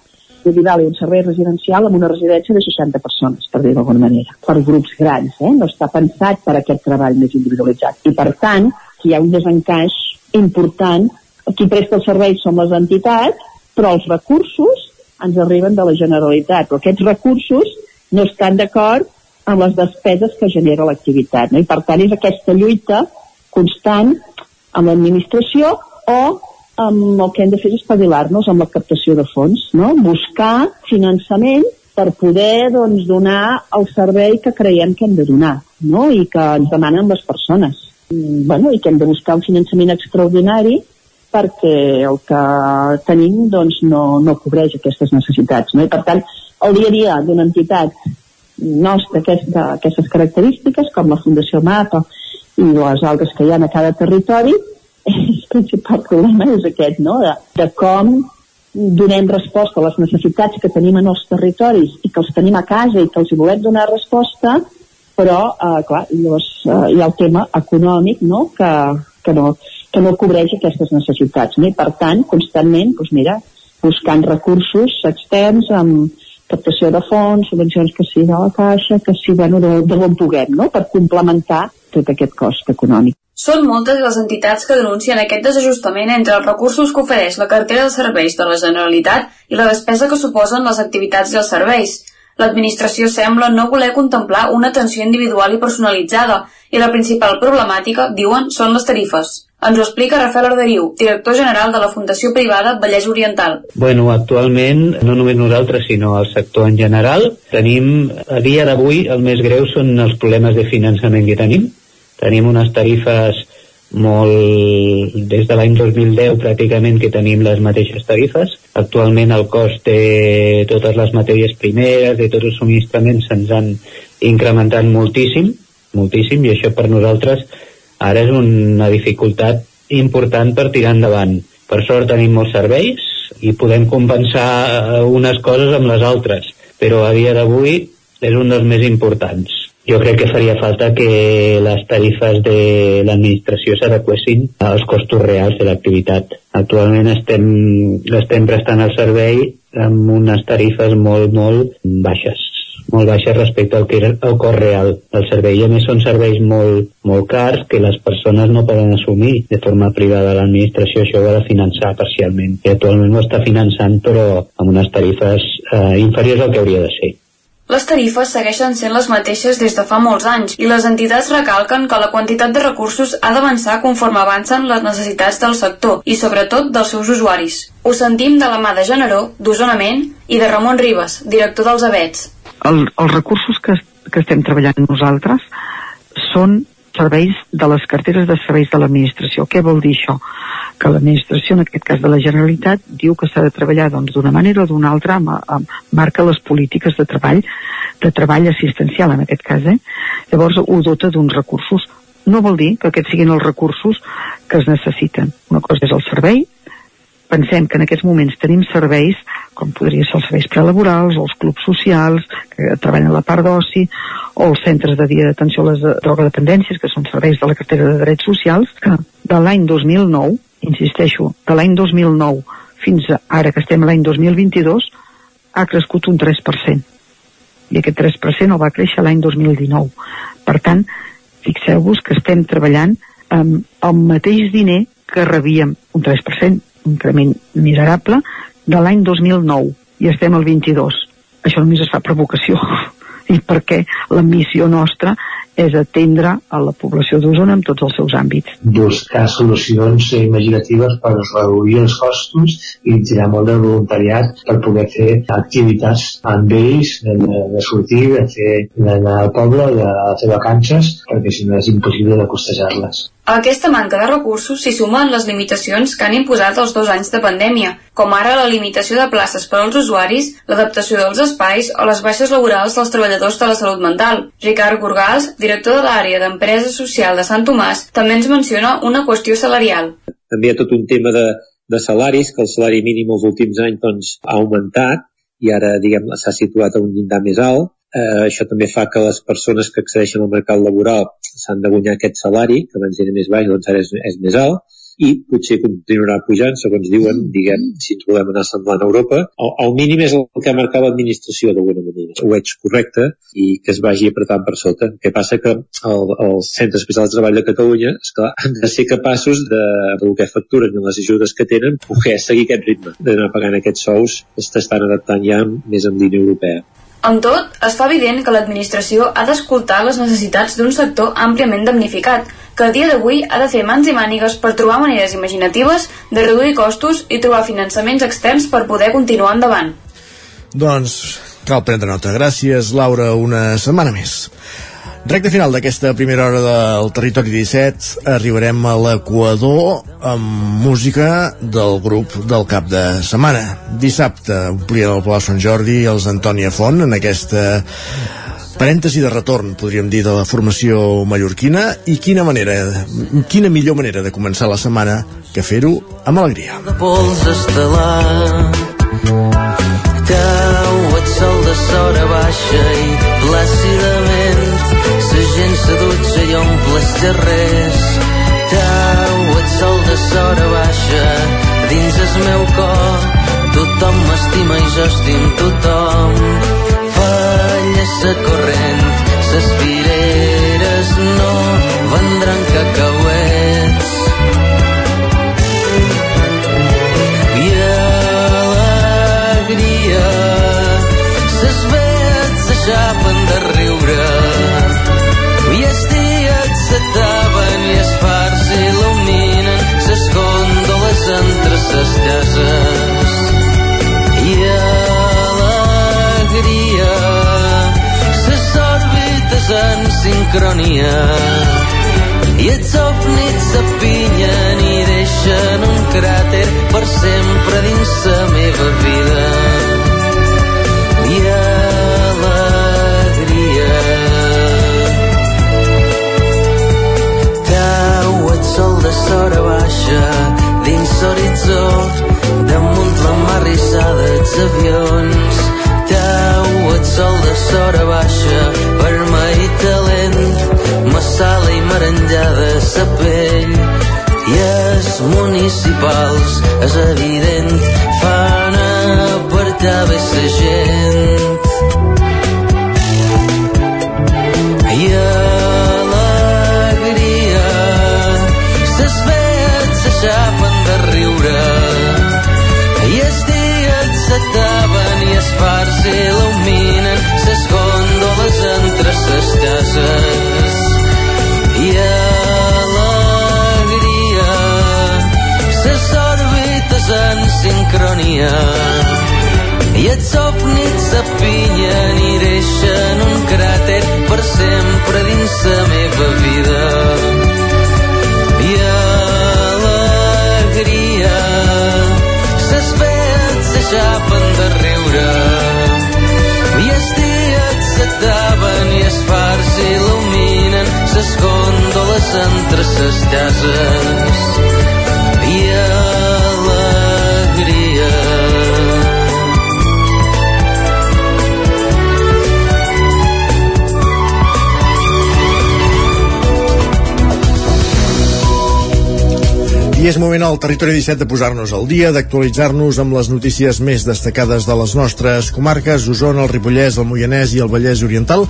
de dir, vale, un servei residencial amb una residència de 60 persones, per dir d'alguna manera, per grups grans, eh? no està pensat per aquest treball més individualitzat. I per tant, hi ha un desencaix important, qui presta els serveis són les entitats, però els recursos ens arriben de la Generalitat, però aquests recursos no estan d'acord amb les despeses que genera l'activitat. No? I per tant és aquesta lluita constant amb l'administració o amb el que hem de fer és espavilar-nos amb la captació de fons, no? buscar finançament per poder doncs, donar el servei que creiem que hem de donar no? i que ens demanen les persones. Mm, bueno, I que hem de buscar un finançament extraordinari perquè el que tenim doncs, no, no cobreix aquestes necessitats. No? I per tant, el dia a dia d'una entitat nostra d'aquestes característiques, com la Fundació MAPA i les altres que hi ha a cada territori, (laughs) el principal problema és aquest, no? de, de com donem resposta a les necessitats que tenim en els territoris i que els tenim a casa i que els hi volem donar resposta, però, eh, clar, llavors eh, hi ha el tema econòmic, no?, que, que no, que no cobreix aquestes necessitats. No? I per tant, constantment, doncs mira, buscant recursos externs amb captació de fons, subvencions que sí de la caixa, que sí, bueno, de, de on puguem, no?, per complementar tot aquest cost econòmic. Són moltes les entitats que denuncien aquest desajustament entre els recursos que ofereix la cartera de serveis de la Generalitat i la despesa que suposen les activitats i els serveis. L'administració sembla no voler contemplar una atenció individual i personalitzada i la principal problemàtica, diuen, són les tarifes. Ens ho explica Rafael Arderiu, director general de la Fundació Privada Vallès Oriental. Bueno, actualment, no només nosaltres, sinó el sector en general, tenim, a dia d'avui, el més greu són els problemes de finançament que tenim. Tenim unes tarifes molt... des de l'any 2010 pràcticament que tenim les mateixes tarifes. Actualment el cost de totes les matèries primeres, de tots els subministraments se'ns han incrementat moltíssim, moltíssim, i això per nosaltres ara és una dificultat important per tirar endavant. Per sort tenim molts serveis i podem compensar unes coses amb les altres, però a dia d'avui és un dels més importants. Jo crec que faria falta que les tarifes de l'administració s'adequessin als costos reals de l'activitat. Actualment estem, estem prestant el servei amb unes tarifes molt, molt baixes molt baixes respecte al que era el cost real del servei. I a més són serveis molt, molt cars que les persones no poden assumir de forma privada. L'administració això ho ha de finançar parcialment. I actualment ho està finançant però amb unes tarifes eh, inferiors al que hauria de ser. Les tarifes segueixen sent les mateixes des de fa molts anys i les entitats recalquen que la quantitat de recursos ha d'avançar conforme avancen les necessitats del sector i sobretot dels seus usuaris. Ho sentim de la mà de Generó, d'Osonament i de Ramon Ribes, director dels ABETS. El, els recursos que, que estem treballant nosaltres són serveis de les carteres de serveis de l'administració. Què vol dir això? Que l'administració, en aquest cas de la Generalitat, diu que s'ha de treballar doncs, d'una doncs, manera o d'una altra, amb, amb, marca les polítiques de treball, de treball assistencial en aquest cas. Eh? Llavors ho dota d'uns recursos. No vol dir que aquests siguin els recursos que es necessiten. Una cosa és el servei, pensem que en aquests moments tenim serveis com podria ser els serveis prelaborals els clubs socials que treballen la part d'oci o els centres de dia d'atenció a les drogodependències que són serveis de la cartera de drets socials que de l'any 2009 insisteixo, de l'any 2009 fins ara que estem l'any 2022 ha crescut un 3% i aquest 3% el va créixer l'any 2019 per tant, fixeu-vos que estem treballant amb el mateix diner que rebíem un 3% increment miserable de l'any 2009 i estem al 22. Això només es fa per vocació (laughs) i perquè la missió nostra és atendre a la població d'Osona en tots els seus àmbits. Buscar solucions imaginatives per reduir els costos i tirar molt de voluntariat per poder fer activitats amb ells, de, de sortir, de fer d'anar al poble, de fer vacances, perquè si no és impossible de costejar-les. A aquesta manca de recursos s'hi sumen les limitacions que han imposat els dos anys de pandèmia, com ara la limitació de places per als usuaris, l'adaptació dels espais o les baixes laborals dels treballadors de la salut mental. Ricard Gorgals, director de l'àrea d'empresa social de Sant Tomàs, també ens menciona una qüestió salarial. També hi ha tot un tema de, de salaris, que el salari mínim els últims anys doncs, ha augmentat i ara diguem s'ha situat a un llindar més alt Eh, això també fa que les persones que accedeixen al mercat laboral s'han de guanyar aquest salari, que abans era més baix, doncs ara és, és més alt, i potser continuarà pujant, segons diuen, diguem, si ens volem anar semblant a Europa. El, el mínim és el que ha marcat l'administració, d'alguna manera. Ho veig correcte i que es vagi apretant per sota. El que passa que el, els centres especials de treball de Catalunya esclar, (laughs) han de ser capaços de, del que facturen i les ajudes que tenen, poder seguir aquest ritme, d'anar pagant aquests sous, s'estan adaptant ja més en línia europea. Amb tot, es fa evident que l'administració ha d'escoltar les necessitats d'un sector àmpliament damnificat, que a dia d'avui ha de fer mans i mànigues per trobar maneres imaginatives de reduir costos i trobar finançaments externs per poder continuar endavant. Doncs cal prendre nota. Gràcies, Laura, una setmana més. Recte final d'aquesta primera hora del Territori 17 arribarem a l'Equador amb música del grup del cap de setmana. Dissabte omplien el Palau Sant Jordi els Antònia Font en aquesta parèntesi de retorn, podríem dir, de la formació mallorquina i quina manera, quina millor manera de començar la setmana que fer-ho amb alegria. De pols estel·lar Cau et sol de sora baixa i plàcidament gent s'adutxa i omple els carrers Tau, et sol de sora baixa dins el meu cor. Tothom m'estima i jo estim tothom. Falla sa corrent ses fileres no vendran cacauets. I alegria ses vets s'aixapen de entre ses cases i alegria ses òrbites en sincronia. I els ovnis s'apinyen i deixen un cràter per sempre dins la meva vida. I de sora baixa aterrissades avions. Teuat sol de sora baixa per mai talent massala i merengada sa pell. I els municipals és evident fan apartar bé sa gent. Il·luminen ses gòndoles entre ses cases i alegria ses òrbites en sincronia. I els ovnis s'apinyen i deixen un cràter per sempre dins la meva vida entre ses cases. I alegria. I és moment al Territori 17 de posar-nos al dia, d'actualitzar-nos amb les notícies més destacades de les nostres comarques, Osona, el Ripollès, el Moianès i el Vallès Oriental,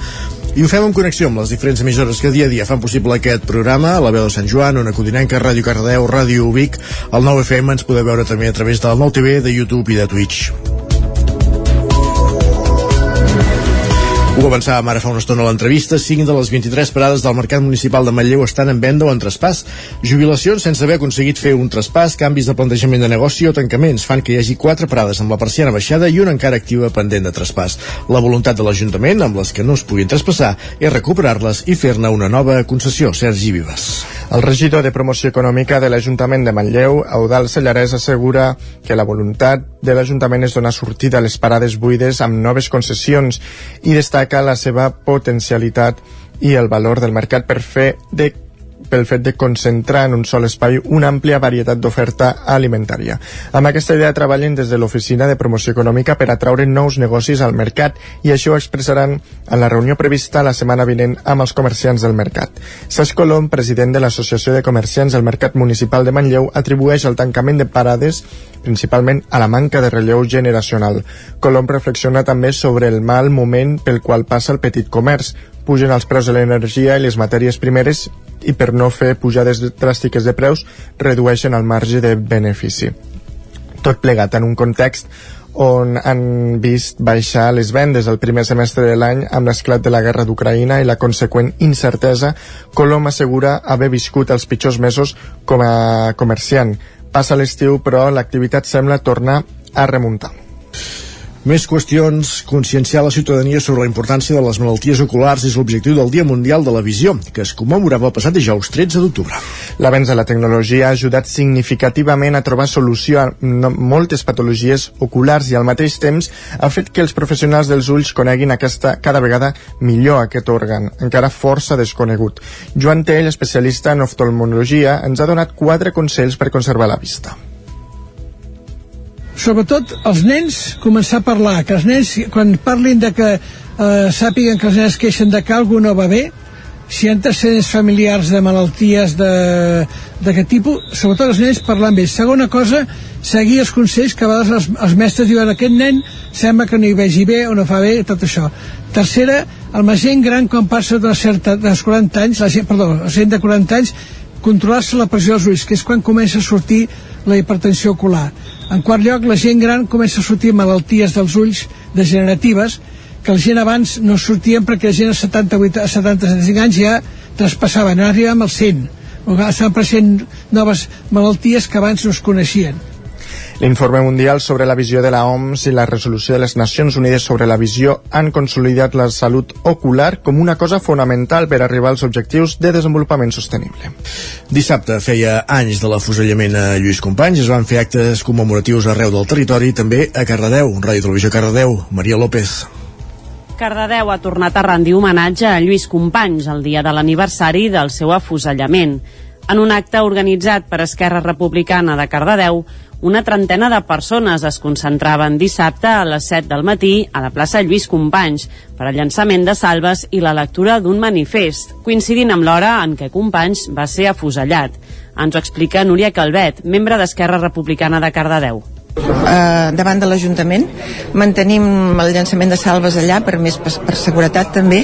i ho fem en connexió amb les diferents emissores que dia a dia fan possible aquest programa, la veu de Sant Joan, Ona Codinenca, Ràdio Cardeu, Ràdio Vic, el 9FM ens podeu veure també a través del nou TV, de YouTube i de Twitch. Ho avançàvem ara fa una estona a l'entrevista. 5 de les 23 parades del Mercat Municipal de Manlleu estan en venda o en traspàs. Jubilacions sense haver aconseguit fer un traspàs, canvis de plantejament de negoci o tancaments fan que hi hagi 4 parades amb la persiana baixada i una encara activa pendent de traspàs. La voluntat de l'Ajuntament, amb les que no es puguin traspassar, és recuperar-les i fer-ne una nova concessió. Sergi Vives. El regidor de Promoció Econòmica de l'Ajuntament de Manlleu, Eudal Sellarès, assegura que la voluntat de l'Ajuntament és donar sortida a les parades buides amb noves concessions i destaca la seva potencialitat i el valor del mercat per fer de pel fet de concentrar en un sol espai una àmplia varietat d'oferta alimentària. Amb aquesta idea treballen des de l'Oficina de Promoció Econòmica per atraure nous negocis al mercat i això ho expressaran en la reunió prevista la setmana vinent amb els comerciants del mercat. Saix Colom, president de l'Associació de Comerciants del Mercat Municipal de Manlleu, atribueix el tancament de parades principalment a la manca de relleu generacional. Colom reflexiona també sobre el mal moment pel qual passa el petit comerç, pugen els preus de l'energia i les matèries primeres i per no fer pujades dràstiques de preus redueixen el marge de benefici. Tot plegat en un context on han vist baixar les vendes el primer semestre de l'any amb l'esclat de la guerra d'Ucraïna i la conseqüent incertesa, Colom assegura haver viscut els pitjors mesos com a comerciant. Passa l'estiu, però l'activitat sembla tornar a remuntar. Més qüestions. Conscienciar la ciutadania sobre la importància de les malalties oculars és l'objectiu del Dia Mundial de la Visió, que es commemorava el passat dijous 13 d'octubre. L'avenç de la tecnologia ha ajudat significativament a trobar solució a moltes patologies oculars i al mateix temps ha fet que els professionals dels ulls coneguin aquesta cada vegada millor aquest òrgan, encara força desconegut. Joan Tell, especialista en oftalmologia, ens ha donat quatre consells per conservar la vista sobretot els nens començar a parlar, que els nens quan parlin de que eh, sàpiguen que els nens queixen de que alguna no va bé si hi ha antecedents familiars de malalties d'aquest tipus, sobretot els nens parlant bé. Segona cosa, seguir els consells que a vegades els, els mestres diuen aquest nen sembla que no hi vegi bé o no fa bé, tot això. Tercera, el la gent gran quan passa de certa, dels 40 anys, la gent, perdó, la gent de 40 anys, controlar-se la pressió dels ulls, que és quan comença a sortir la hipertensió ocular. En quart lloc, la gent gran comença a sortir malalties dels ulls degeneratives que la gent abans no sortien perquè la gent a 78, a 70, 75 anys ja traspassaven, ara arribem als 100 estan apareixent noves malalties que abans no es coneixien L'informe mundial sobre la visió de la OMS i la resolució de les Nacions Unides sobre la visió han consolidat la salut ocular com una cosa fonamental per arribar als objectius de desenvolupament sostenible. Dissabte feia anys de l'afusellament a Lluís Companys, es van fer actes commemoratius arreu del territori, també a Cardedeu, Ràdio Televisió Cardedeu, Maria López. Cardedeu ha tornat a rendir homenatge a Lluís Companys el dia de l'aniversari del seu afusellament. En un acte organitzat per Esquerra Republicana de Cardedeu, Una trentena de persones es concentraven dissabte a les 7 del matí a la plaça Lluís Companys per al llançament de salves i la lectura d'un manifest, coincidint amb l'hora en què Companys va ser afusellat. Ens ho explica Núria Calvet, membre d'Esquerra Republicana de Cardedeu eh, davant de l'Ajuntament. Mantenim el llançament de salves allà per més per, per seguretat també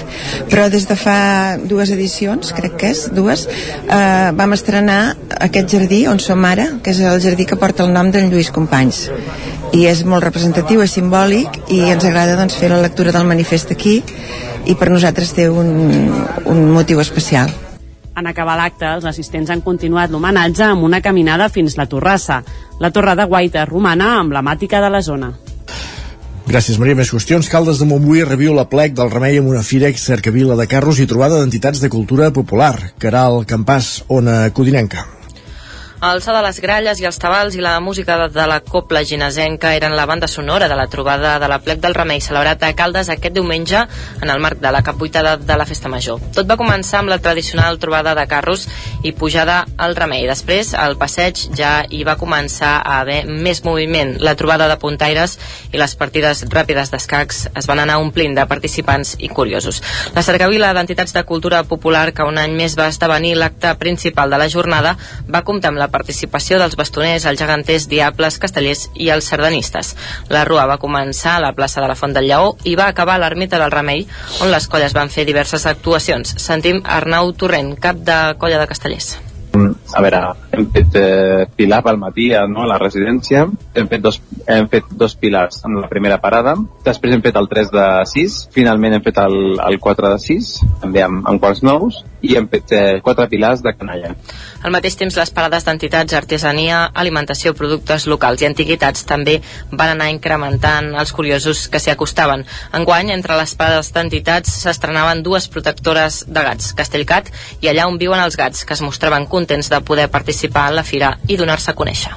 però des de fa dues edicions crec que és, dues eh, vam estrenar aquest jardí on som ara que és el jardí que porta el nom d'en Lluís Companys. I és molt representatiu, és simbòlic i ens agrada doncs, fer la lectura del manifest aquí i per nosaltres té un, un motiu especial en acabar l'acte, els assistents han continuat l'homenatge amb una caminada fins la Torrassa, la torre de guaita romana emblemàtica de la zona. Gràcies, Maria. Més qüestions. Caldes de Montbui reviu la plec del remei amb una fira cercavila de carros i trobada d'entitats de cultura popular. Caral Campàs, Ona Codinenca. So de les gralles i els tabals i la música de, de la copla ginesenca eren la banda sonora de la trobada de la plec del Remei celebrat a Caldes aquest diumenge en el marc de la capbuitada de, de la Festa Major. Tot va començar amb la tradicional trobada de carros i pujada al Remei. Després, al passeig ja hi va començar a haver més moviment. La trobada de puntaires i les partides ràpides d'escacs es van anar omplint de participants i curiosos. La cercavila d'entitats de cultura popular que un any més va esdevenir l'acte principal de la jornada va comptar amb la participació dels bastoners, els geganters, diables, castellers i els sardanistes. La rua va començar a la plaça de la Font del Lleó i va acabar a l'ermita del Remei, on les colles van fer diverses actuacions. Sentim Arnau Torrent, cap de colla de castellers a veure, hem fet eh, pilar pel matí eh, no, a la residència, hem fet, dos, hem fet dos pilars en la primera parada, després hem fet el 3 de 6, finalment hem fet el, el 4 de 6, també amb, amb quarts nous, i hem fet eh, quatre pilars de canalla. Al mateix temps, les parades d'entitats, artesania, alimentació, productes locals i antiguitats també van anar incrementant els curiosos que s'hi acostaven. Enguany, entre les parades d'entitats s'estrenaven dues protectores de gats, Castellcat i allà on viuen els gats, que es mostraven contents de poder participar en la fira i donar-se a conèixer.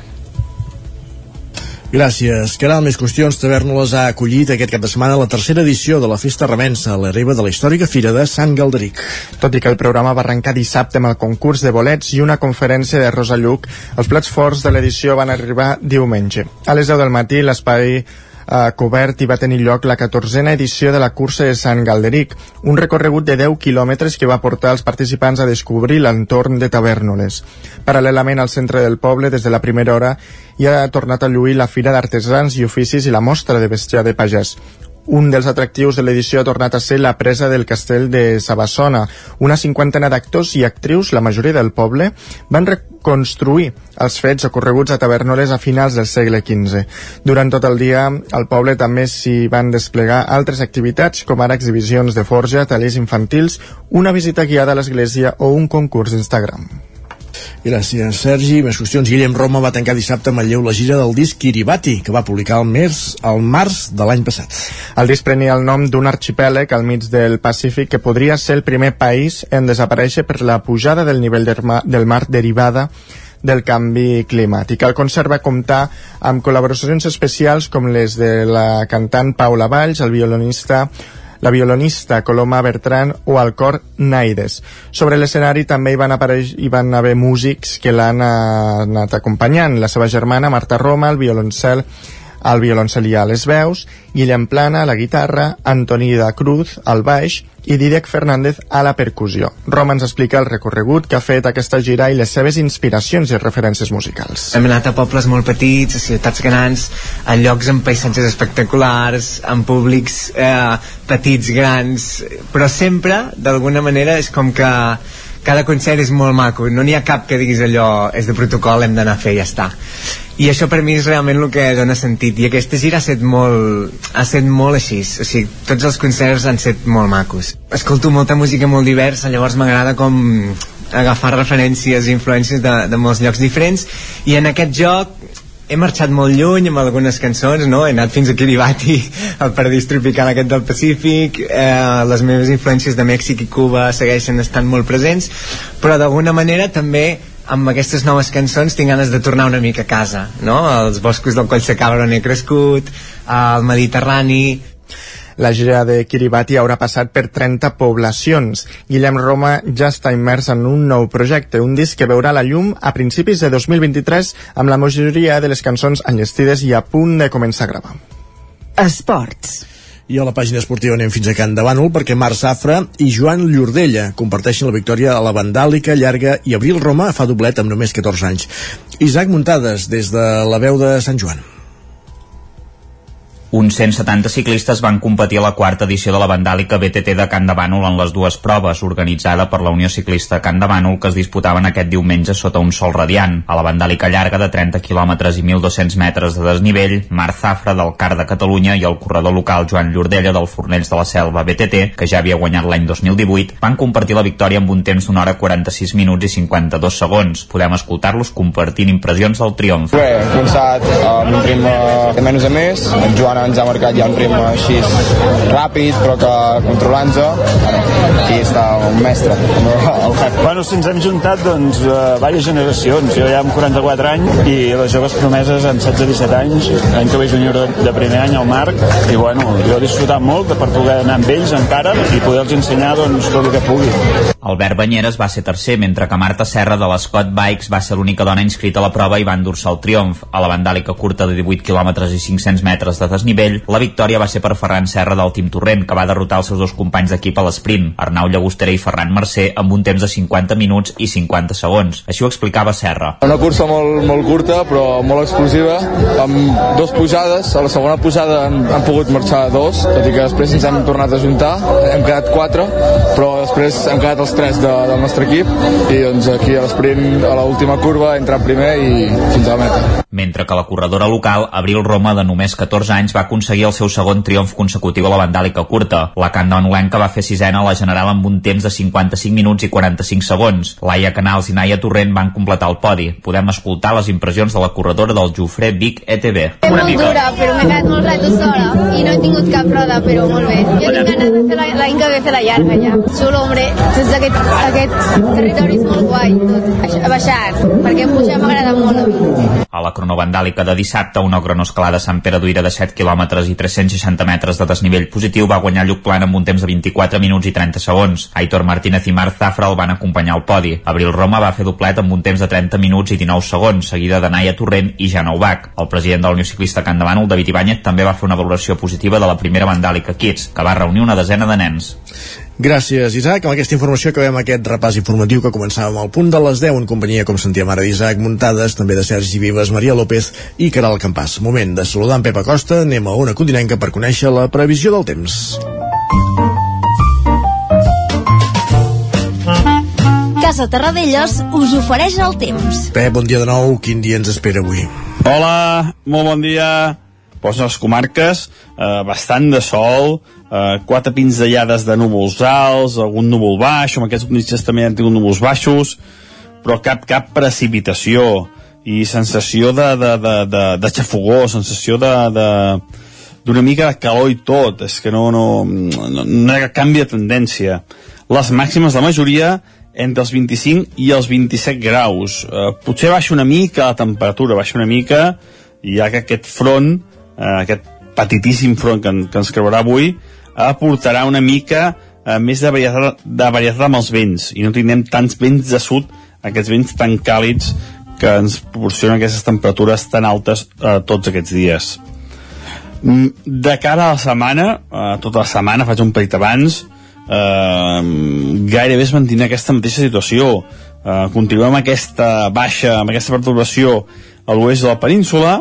Gràcies. Caral, més qüestions. Tavernoles ha acollit aquest cap de setmana la tercera edició de la Festa Remensa, a la riba de la històrica Fira de Sant Galderic. Tot i que el programa va arrencar dissabte amb el concurs de bolets i una conferència de Rosa Lluc, els plats forts de l'edició van arribar diumenge. A les 10 del matí, l'espai eh, cobert i va tenir lloc la 14a edició de la cursa de Sant Galderic, un recorregut de 10 quilòmetres que va portar els participants a descobrir l'entorn de Tavernoles. Paral·lelament al centre del poble, des de la primera hora, hi ha tornat a lluir la Fira d'Artesans i Oficis i la Mostra de Bestiar de Pagès. Un dels atractius de l'edició ha tornat a ser la presa del castell de Sabassona. Una cinquantena d'actors i actrius, la majoria del poble, van reconstruir els fets ocorreguts a Tavernoles a finals del segle XV. Durant tot el dia, al poble també s'hi van desplegar altres activitats, com ara exhibicions de forja, tallers infantils, una visita guiada a l'església o un concurs d'Instagram. Gràcies, Sergi. Més qüestions. Guillem Roma va tancar dissabte a Manlleu la gira del disc Kiribati, que va publicar el mes al març de l'any passat. El disc prenia el nom d'un arxipèlag al mig del Pacífic que podria ser el primer país en desaparèixer per la pujada del nivell del mar derivada del canvi climàtic. El concert va comptar amb col·laboracions especials com les de la cantant Paula Valls, el violonista la violonista Coloma Bertran o el cor Naides. Sobre l'escenari també hi van, apareix, hi van haver músics que l'han anat acompanyant, la seva germana Marta Roma, el violoncel el violoncel a les veus, Guillem Plana a la guitarra, Antoni de Cruz al baix i Dídac Fernández a la percussió. Roma ens explica el recorregut que ha fet aquesta gira i les seves inspiracions i referències musicals. Hem anat a pobles molt petits, a ciutats grans, a llocs amb paisatges espectaculars, amb públics eh, petits, grans, però sempre, d'alguna manera, és com que cada concert és molt maco, no n'hi ha cap que diguis allò és de protocol, hem d'anar a fer i ja està. I això per mi és realment el que dona sentit. I aquesta gira ha set molt ha set molt així, o sigui, tots els concerts han set molt macos. Escolto molta música molt diversa, llavors m'agrada com agafar referències i influències de, de molts llocs diferents. I en aquest joc he marxat molt lluny amb algunes cançons, no? He anat fins a Kiribati, el paradís tropical aquest del Pacífic, eh, les meves influències de Mèxic i Cuba segueixen estant molt presents, però d'alguna manera també amb aquestes noves cançons tinc ganes de tornar una mica a casa, no? Els boscos del Coll Sacabra on he crescut, al Mediterrani, La gira de Kiribati haurà passat per 30 poblacions. Guillem Roma ja està immers en un nou projecte, un disc que veurà la llum a principis de 2023 amb la majoria de les cançons enllestides i a punt de començar a gravar. Esports. I a la pàgina esportiva anem fins a Can de Bànol perquè Marc Safra i Joan Llordella comparteixen la victòria a la Vandàlica llarga i Abril Roma fa doblet amb només 14 anys. Isaac Muntades, des de la veu de Sant Joan. Uns 170 ciclistes van competir a la quarta edició de la Vandàlica BTT de Can de Bànol en les dues proves, organitzada per la Unió Ciclista Can de Bànol, que es disputaven aquest diumenge sota un sol radiant. A la Vandàlica llarga de 30 km i 1.200 metres de desnivell, Marc Zafra del CAR de Catalunya i el corredor local Joan Llordella del Fornells de la Selva BTT, que ja havia guanyat l'any 2018, van compartir la victòria amb un temps d'una hora 46 minuts i 52 segons. Podem escoltar-los compartint impressions del triomf. Bé, hem començat amb un ritme de menys a més, en Joan ens ha marcat ja un ritme així ràpid però que controlant-se aquí està un mestre (laughs) el Pep. Bueno, si ens hem juntat doncs uh, diverses generacions jo ja amb 44 anys i les joves promeses amb 16-17 anys l'any que ve júnior de, de primer any al Marc i bueno, jo he disfrutat molt per poder anar amb ells encara i poder-los ensenyar doncs tot el que pugui. Albert Banyeres va ser tercer, mentre que Marta Serra de l'Scott Bikes va ser l'única dona inscrita a la prova i va endur-se el triomf. A la vandàlica curta de 18 km i 500 metres de desnivell, la victòria va ser per Ferran Serra del Team Torrent, que va derrotar els seus dos companys d'equip a l'esprint, Arnau Llagostera i Ferran Mercè, amb un temps de 50 minuts i 50 segons. Així ho explicava Serra. Una cursa molt, molt curta però molt explosiva, amb dos pujades, a la segona pujada han, han pogut marxar dos, tot i que després ens hem tornat a juntar, hem quedat quatre, però després hem quedat els tres de, del nostre equip i doncs aquí a l'esprint a l'última curva entrar primer i fins a la meta. Mentre que la corredora local, Abril Roma, de només 14 anys, va aconseguir el seu segon triomf consecutiu a la vandàlica curta. La candanolenca va fer sisena a la general amb un temps de 55 minuts i 45 segons. Laia Canals i Naia Torrent van completar el podi. Podem escoltar les impressions de la corredora del Jofré Vic ETB. És molt dura, però m'he quedat molt rato sola i no he tingut cap roda, però molt bé. Jo tinc ganes de fer la, l'any que ve fer la llarga ja. Xulo, hombre, tots aquest, aquest territori és molt guai, tot. A baixar, perquè pujar m'agrada molt a mi. A la cronovandàlica de dissabte, una cronoescalada Sant Pere d'Uira de 7 km i 360 metres de desnivell positiu va guanyar Lluc Plan amb un temps de 24 minuts i 30 segons. Aitor Martínez i Marc Zafra el van acompanyar al podi. Abril Roma va fer doblet amb un temps de 30 minuts i 19 segons, seguida de Naia Torrent i Jan Ubach. El president de Unió Ciclista Can Bànol, David Ibáñez, també va fer una valoració positiva de la primera vandàlica Kids, que va reunir una desena de nens. Gràcies, Isaac. Amb aquesta informació acabem aquest repàs informatiu que començàvem al punt de les 10 en companyia, com sentíem ara, d'Isaac Muntades, també de Sergi Vives, Maria López i Caral Campàs. Moment de saludar en Pep Acosta, anem a una continenca per conèixer la previsió del temps. Casa Terradellos us ofereix el temps. Pep, bon dia de nou. Quin dia ens espera avui? Hola, molt bon dia. Pues les comarques, eh, bastant de sol, eh, quatre pinzellades de núvols alts, algun núvol baix, amb aquests mitges també han tingut núvols baixos, però cap, cap precipitació i sensació de, de, de, de, de xafogó, sensació de, de, d'una mica de calor i tot, és que no, no, no, no hi ha canvi de tendència. Les màximes, la majoria, entre els 25 i els 27 graus. Eh, potser baixa una mica la temperatura, baixa una mica, ja que aquest front, eh, aquest petitíssim front que, que ens creurà avui, aportarà una mica eh, més de varietat, de varietat amb els vents, i no tindrem tants vents de sud, aquests vents tan càlids que ens proporcionen aquestes temperatures tan altes eh, tots aquests dies. Mm, De cara a la setmana, eh, tota la setmana, faig un petit abans, eh, gairebé es mantindrà aquesta mateixa situació. Eh, continuem amb aquesta baixa, amb aquesta perturbació a l'oest de la península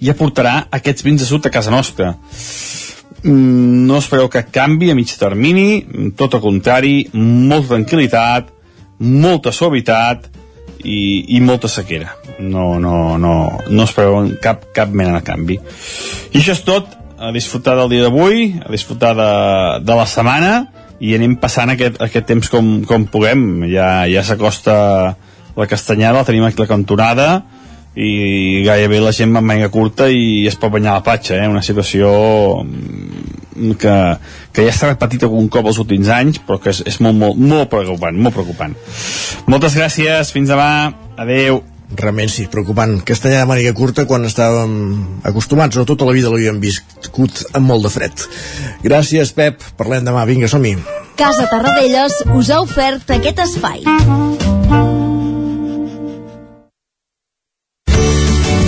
i aportarà aquests vins de sud a casa nostra. Mm, no espereu que canvi a mig termini, tot el contrari, molta tranquil·litat, molta suavitat i, i molta sequera. No, no, no, no espereu cap, cap mena de canvi. I això és tot, a disfrutar del dia d'avui, a disfrutar de, de la setmana i anem passant aquest, aquest temps com, com puguem. Ja, ja s'acosta la castanyada, la tenim aquí la cantonada i gairebé la gent va amb manga curta i es pot banyar a la platja, eh? una situació mm, que, que ja s'ha repetit algun cop els últims anys però que és, és molt, molt, molt preocupant molt preocupant moltes gràcies, fins demà, adeu realment sí, preocupant. Castellà de màniga curta quan estàvem acostumats, o tota la vida l'havíem viscut amb molt de fred. Gràcies, Pep. Parlem demà. Vinga, som-hi. Casa Tarradellas us ha ofert aquest espai.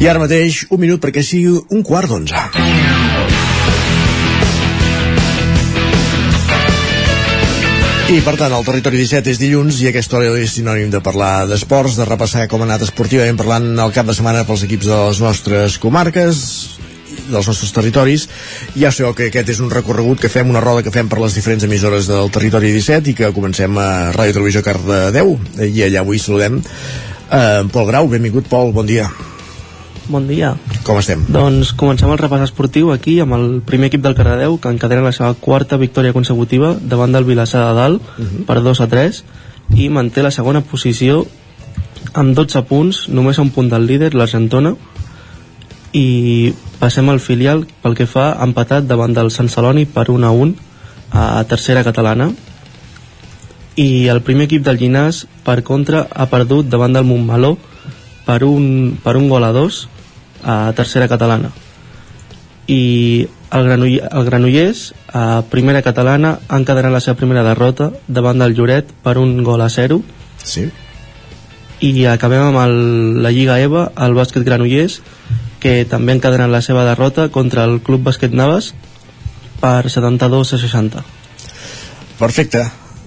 I ara mateix, un minut perquè sigui un quart d'onze. I per tant, el Territori 17 és dilluns i aquesta hora és sinònim de parlar d'esports, de repassar com ha anat esportivament parlant el cap de setmana pels equips de les nostres comarques, dels nostres territoris. Ja sabeu que aquest és un recorregut que fem, una roda que fem per les diferents emissores del Territori 17 i que comencem a Ràdio Televisió Cardedeu i allà avui saludem eh, Pol Grau. Benvingut, Pol, bon dia. Bon dia. Com estem? Doncs comencem el repàs esportiu aquí amb el primer equip del Cardedeu que encadena la seva quarta victòria consecutiva davant del Vilassar de Dalt uh -huh. per 2 a 3 i manté la segona posició amb 12 punts, només a un punt del líder, l'Argentona i passem al filial pel que fa empatat davant del Sant Celoni per 1 a 1 a tercera catalana i el primer equip del Llinàs per contra ha perdut davant del Montmeló per un, per un gol a dos a tercera catalana. I el, Granull, el Granollers a primera catalana ha encadenat la seva primera derrota davant del Lloret per un gol a 0 sí. i acabem amb el, la Lliga EVA el bàsquet Granollers que també ha encadenat la seva derrota contra el Club Bàsquet Navas per 72 a 60 Perfecte,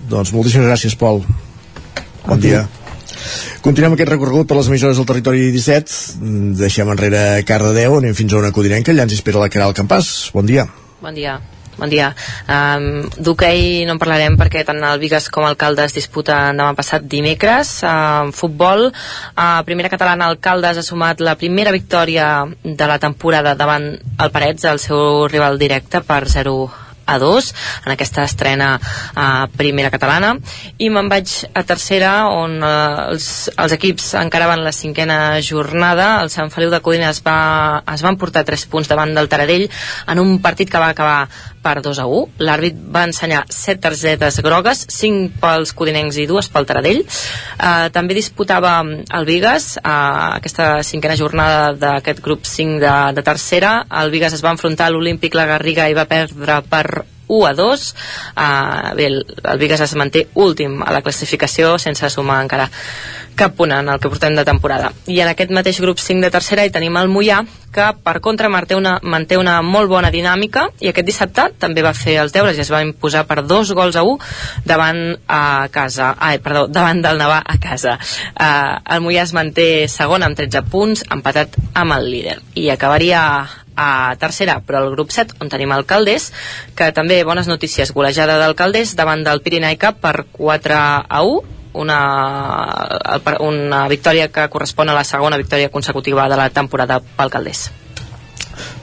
doncs moltíssimes gràcies Pol. Bon dia Continuem aquest recorregut per les emissores del territori 17. Deixem enrere Cardedeu, anem fins a una codinenca. Allà ens espera la Caral Campàs. Bon dia. Bon dia. Bon dia. Um, D'hoquei no en parlarem perquè tant el Vigas com el Caldes disputen demà passat dimecres. Uh, futbol, uh, primera catalana, el Caldes ha sumat la primera victòria de la temporada davant el Parets, el seu rival directe, per 0 a 2 en aquesta estrena a primera catalana. I me'n vaig a tercera on eh, els, els equips encaraven la cinquena jornada. El Sant Feliu de Codina es, va, es van portar 3 punts davant del Taradell en un partit que va acabar per 2 a 1. L'àrbit va ensenyar 7 targetes grogues, 5 pels codinencs i 2 pel Taradell. Eh, també disputava el Vigas, eh, aquesta cinquena jornada d'aquest grup 5 de, de tercera. El Vigas es va enfrontar a l'Olímpic La Garriga i va perdre per 1 a 2 uh, bé, el, el Vigas es manté últim a la classificació sense sumar encara cap punt en el que portem de temporada. I en aquest mateix grup 5 de tercera hi tenim el Mollà que per contra manté una, manté una molt bona dinàmica i aquest dissabte també va fer els deures i es va imposar per dos gols a 1 davant a casa ai, perdó, davant del Navà a casa. Uh, el Mollà es manté segon amb 13 punts empatat amb el líder. I acabaria a tercera, però al grup 7 on tenim el Caldés, que també bones notícies golejada del Caldés davant del Pirinaica per 4 a 1 una, una victòria que correspon a la segona victòria consecutiva de la temporada pel Caldés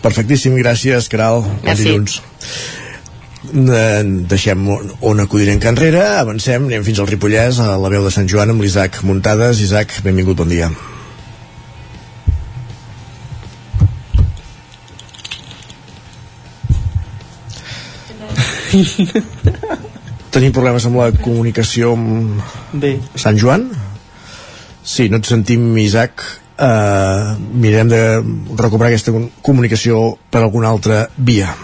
Perfectíssim, gràcies, Caral. Bon dilluns. Eh, deixem on acudirem que enrere, avancem, anem fins al Ripollès, a la veu de Sant Joan amb l'Isaac Muntades. Isaac, benvingut, bon dia. (laughs) Tenim problemes amb la comunicació amb Bé. Sant Joan? Sí, no et sentim, Isaac. Uh, mirem de recuperar aquesta comunicació per alguna altra via.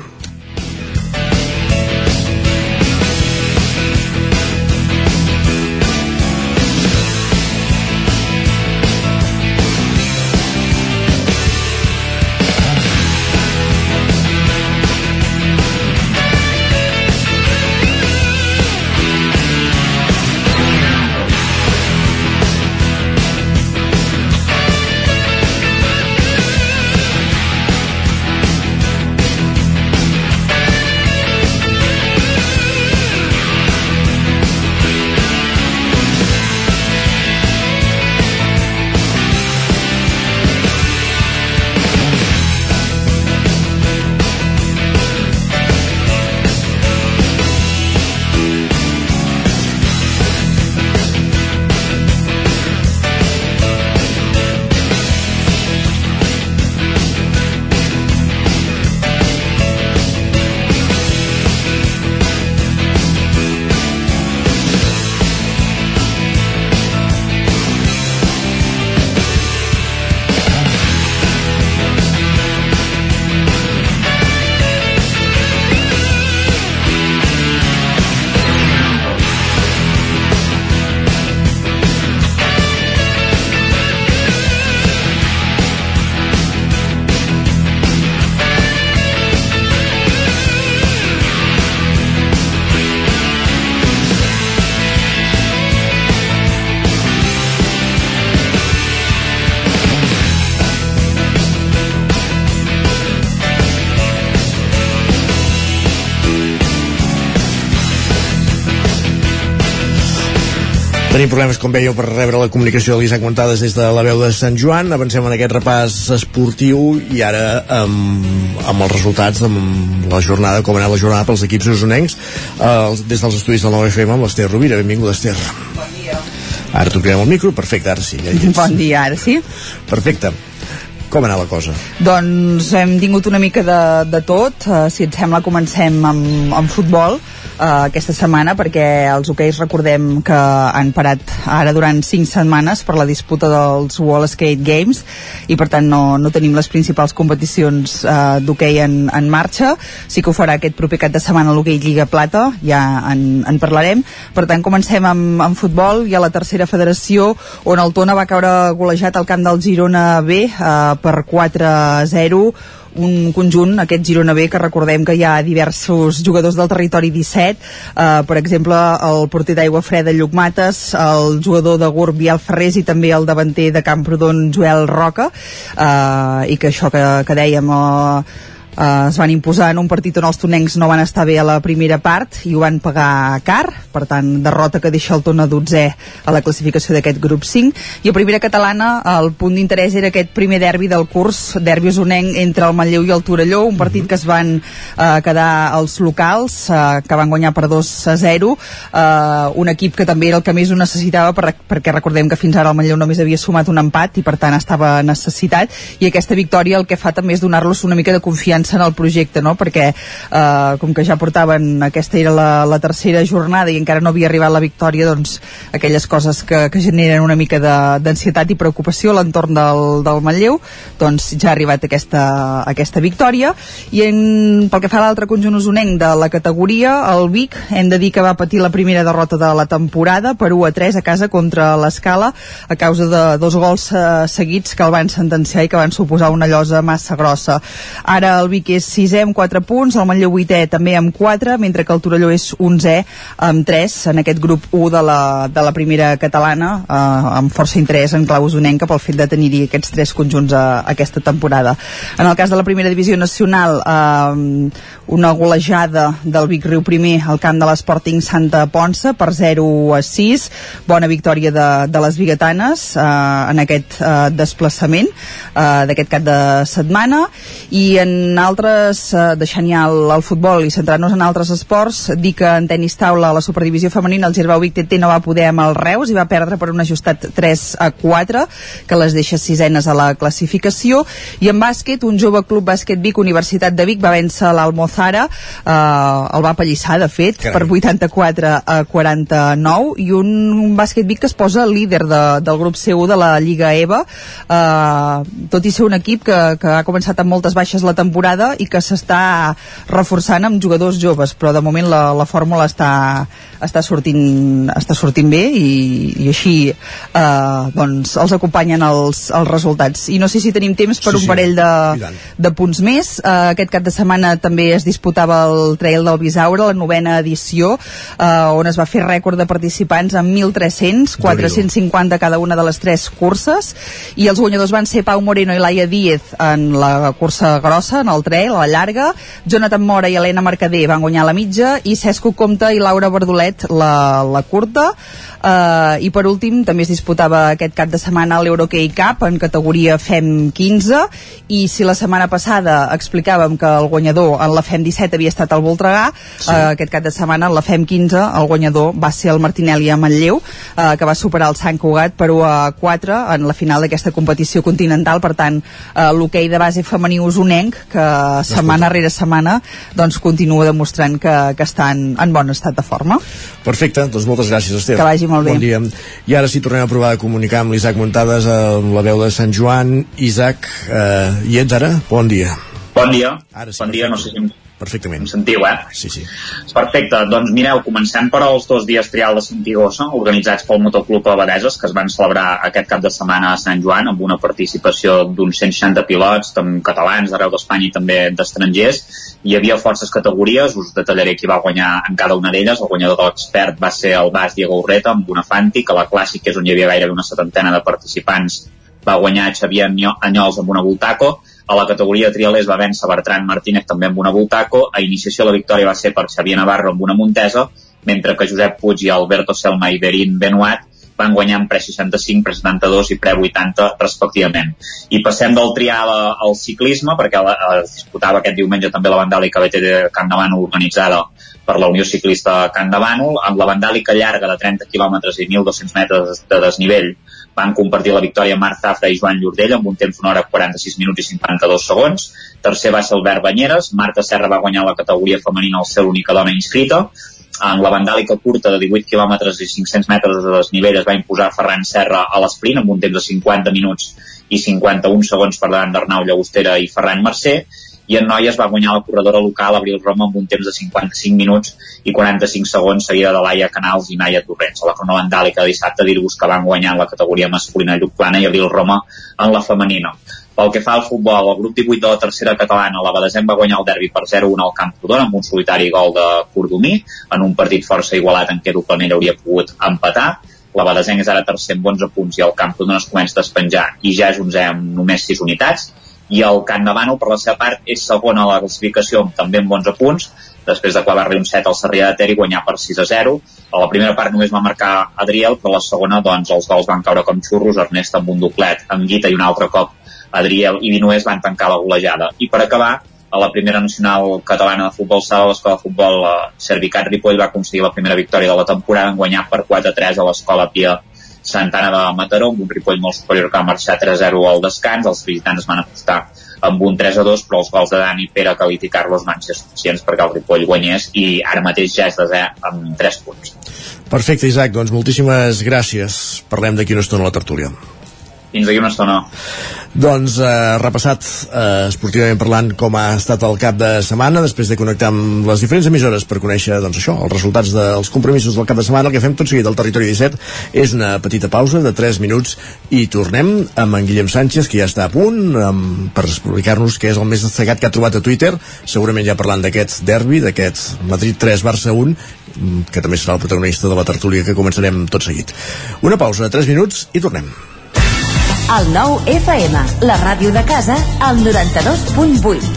Tenim problemes, com veieu, per rebre la comunicació de l'Isaac Montades des de la veu de Sant Joan. Avancem en aquest repàs esportiu i ara amb, amb els resultats de la jornada, com ha anat la jornada pels equips usonencs, eh, des dels estudis del 9FM amb l'Ester Rovira. Benvinguda, Ester. Bon dia. Ara tocarem el micro, perfecte, ara sí. Ja. Bon dia, ara sí. Perfecte. Com ha la cosa? Doncs hem tingut una mica de, de tot. Uh, si et sembla, comencem amb, amb futbol uh, aquesta setmana perquè els hoqueis recordem que han parat ara durant 5 setmanes per la disputa dels Wall Skate Games i per tant no, no tenim les principals competicions uh, d'hoquei en, en marxa sí que ho farà aquest proper cap de setmana l'hoquei Lliga Plata ja en, en parlarem per tant comencem amb, amb futbol i a la tercera federació on el Tona va caure golejat al camp del Girona B uh, per 4-0 un conjunt, aquest Girona B, que recordem que hi ha diversos jugadors del territori 17, eh, per exemple, el porter d'aigua freda Lluc Mates, el jugador de Gurb Biel Ferrés i també el davanter de Camprodon Joel Roca, eh, i que això que, que dèiem... Eh, eh, es van imposar en un partit on els tonencs no van estar bé a la primera part i ho van pagar car, per tant derrota que deixa el Tona 12 a la classificació d'aquest grup 5 i a primera catalana el punt d'interès era aquest primer derbi del curs derbi usonenc entre el Manlleu i el Torelló un partit mhm. que es van eh, quedar els locals eh, que van guanyar per 2 a 0 eh, un equip que també era el que més ho necessitava per, perquè recordem que fins ara el Manlleu només havia sumat un empat i per tant estava necessitat. I aquesta victòria el que fa també és donar-los una mica de confiança confiança en el projecte, no? perquè eh, com que ja portaven, aquesta era la, la tercera jornada i encara no havia arribat la victòria, doncs aquelles coses que, que generen una mica d'ansietat i preocupació a l'entorn del, del Manlleu, doncs ja ha arribat aquesta, aquesta victòria i en, pel que fa a l'altre conjunt usonenc de la categoria, el Vic hem de dir que va patir la primera derrota de la temporada per 1 a 3 a casa contra l'Escala a causa de dos gols eh, seguits que el van sentenciar i que van suposar una llosa massa grossa. Ara el Vic Vic és sisè amb 4 punts, el Manlleu 8è també amb 4, mentre que el Torelló és 11è amb 3 en aquest grup 1 de la, de la primera catalana, eh, amb força interès en clau usonenca pel fet de tenir-hi aquests tres conjunts a, a aquesta temporada. En el cas de la primera divisió nacional, eh, una golejada del Vic Riu primer al camp de l'Sporting Santa Ponsa per 0 a 6, bona victòria de, de les biguetanes eh, en aquest eh, desplaçament eh, d'aquest cap de setmana i en altres, eh, deixant ja el, el futbol i centrant-nos en altres esports, dir que en tenis taula a la superdivisió femenina el Girbau Vic TT no va poder amb el Reus i va perdre per un ajustat 3 a 4, que les deixa sisenes a la classificació, i en bàsquet, un jove club bàsquet Vic, Universitat de Vic, va vèncer l'Almozara, eh, el va pallissar, de fet, Carai. per 84 a 49, i un, un bàsquet Vic que es posa líder de, del grup C1 de la Lliga EVA, eh, tot i ser un equip que, que ha començat amb moltes baixes la temporada, temporada i que s'està reforçant amb jugadors joves, però de moment la, la fórmula està, està, sortint, està sortint bé i, i així eh, doncs els acompanyen els, els resultats. I no sé si tenim temps per sí, un parell de, de punts més. Eh, aquest cap de setmana també es disputava el Trail del Bisaure, la novena edició, eh, on es va fer rècord de participants amb 1.300, 450 cada una de les tres curses, i els guanyadors van ser Pau Moreno i Laia Díez en la cursa grossa, en el trail, a la llarga, Jonathan Mora i Helena Mercader van guanyar la mitja, i Cesco Comte i Laura Verdolet la, la curta, Uh, I per últim, també es disputava aquest cap de setmana l'Euroquay Cup en categoria FEM 15 i si la setmana passada explicàvem que el guanyador en la FEM 17 havia estat el Voltregà, sí. uh, aquest cap de setmana en la FEM 15 el guanyador va ser el Martinelli a Manlleu, uh, que va superar el Sant Cugat per 1 a 4 en la final d'aquesta competició continental, per tant uh, l'hoquei de base femení usonenc que setmana rere setmana doncs continua demostrant que, que està en, en bon estat de forma. Perfecte, doncs moltes gràcies Esther. Que vagi molt molt bé. Bon dia. I ara sí tornem a provar de comunicar amb l'Isaac Montades amb la veu de Sant Joan. Isaac, eh, hi ets ara? Bon dia. Bon dia. Ara sí, bon dia, no sé si perfectament. Em sentiu, eh? Sí, sí. Perfecte. Doncs mireu, comencem per als dos dies trial de Santigosa, organitzats pel Motoclub Abadeses, que es van celebrar aquest cap de setmana a Sant Joan, amb una participació d'uns 160 pilots, tant catalans d'arreu d'Espanya i també d'estrangers. Hi havia forces categories, us detallaré qui va guanyar en cada una d'elles. El guanyador de l'expert va ser el Bas Diego Urreta, amb una Fanti, que la clàssica és on hi havia gairebé una setantena de participants, va guanyar Xavier Anyols amb una Voltaco, a la categoria trialers va vèncer Bertran Martínez també amb una Voltaco. A iniciació la victòria va ser per Xavier Navarro amb una Montesa, mentre que Josep Puig i Alberto Selma i Berín Benuat van guanyar en pre 65, pre 72 i pre 80 respectivament. I passem del trial al ciclisme, perquè es disputava aquest diumenge també la Vandàlica Camp de Bànol organitzada per la Unió Ciclista de Bànol, amb la Vandàlica llarga de 30 km i 1.200 metres de desnivell van compartir la victòria Marc Zafra i Joan Llordell amb un temps d'una hora 46 minuts i 52 segons. Tercer va ser Albert Banyeres. Marta Serra va guanyar la categoria femenina al ser l'única dona inscrita en la vandàlica curta de 18 km i 500 metres de desnivell es va imposar Ferran Serra a l'esprint amb un temps de 50 minuts i 51 segons per davant d'Arnau Llagostera i Ferran Mercè i en noies va guanyar la corredora local Abril Roma amb un temps de 55 minuts i 45 segons seguida de Laia Canals i Naia Torrents. A la crono vandàlica de dissabte dir-vos que van guanyar en la categoria masculina Lluc Plana i Abril Roma en la femenina. Pel que fa al futbol, el grup 18 de la tercera catalana, la Badesem va guanyar el derbi per 0-1 al Camp Rodon amb un solitari gol de Cordomí, en un partit força igualat en què Duplanell hauria pogut empatar. La Badesenc és ara tercer amb 11 punts i el Camp Rodon es comença a despenjar i ja és 11 amb només 6 unitats. I el de Bànol, per la seva part, és segon a la classificació també amb 11 punts, després de clavar-li un set al Sarrià de Ter i guanyar per 6 a 0. A la primera part només va marcar Adriel, però a la segona doncs, els gols van caure com xurros, Ernest amb un doblet, amb Guita i un altre cop Adriel i Vinués van tancar la golejada. I per acabar, a la primera nacional catalana de futbol sala, l'escola de futbol eh, Servicat Ripoll va aconseguir la primera victòria de la temporada en guanyar per 4-3 a l'escola Pia Santana de Mataró, amb un Ripoll molt superior que va marxar 3-0 al descans. Els visitants van apostar amb un 3-2, però els gols de Dani, Pere, Calit i Carlos van ser suficients perquè el Ripoll guanyés i ara mateix ja és de 0 amb 3 punts. Perfecte, Isaac, doncs moltíssimes gràcies. Parlem d'aquí una estona a la tertúlia. Fins d'aquí una estona. Doncs eh, repassat eh, esportivament parlant com ha estat el cap de setmana després de connectar amb les diferents emissores per conèixer doncs, això, els resultats dels compromisos del cap de setmana el que fem tot seguit al Territori 17 és una petita pausa de 3 minuts i tornem amb en Guillem Sánchez que ja està a punt amb, per explicar-nos què és el més destacat que ha trobat a Twitter segurament ja parlant d'aquest derbi d'aquest Madrid 3 Barça 1 que també serà el protagonista de la tertúlia que començarem tot seguit. Una pausa de 3 minuts i tornem. El nou FM, la ràdio de casa, al 92.8.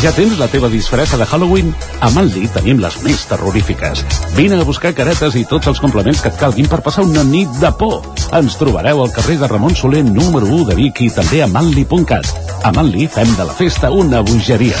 Ja tens la teva disfressa de Halloween? A Manli tenim les més terrorífiques. Vine a buscar caretes i tots els complements que et calguin per passar una nit de por. Ens trobareu al carrer de Ramon Soler número 1 de Vic i també a manli.cat. A Manli fem de la festa una bogeria.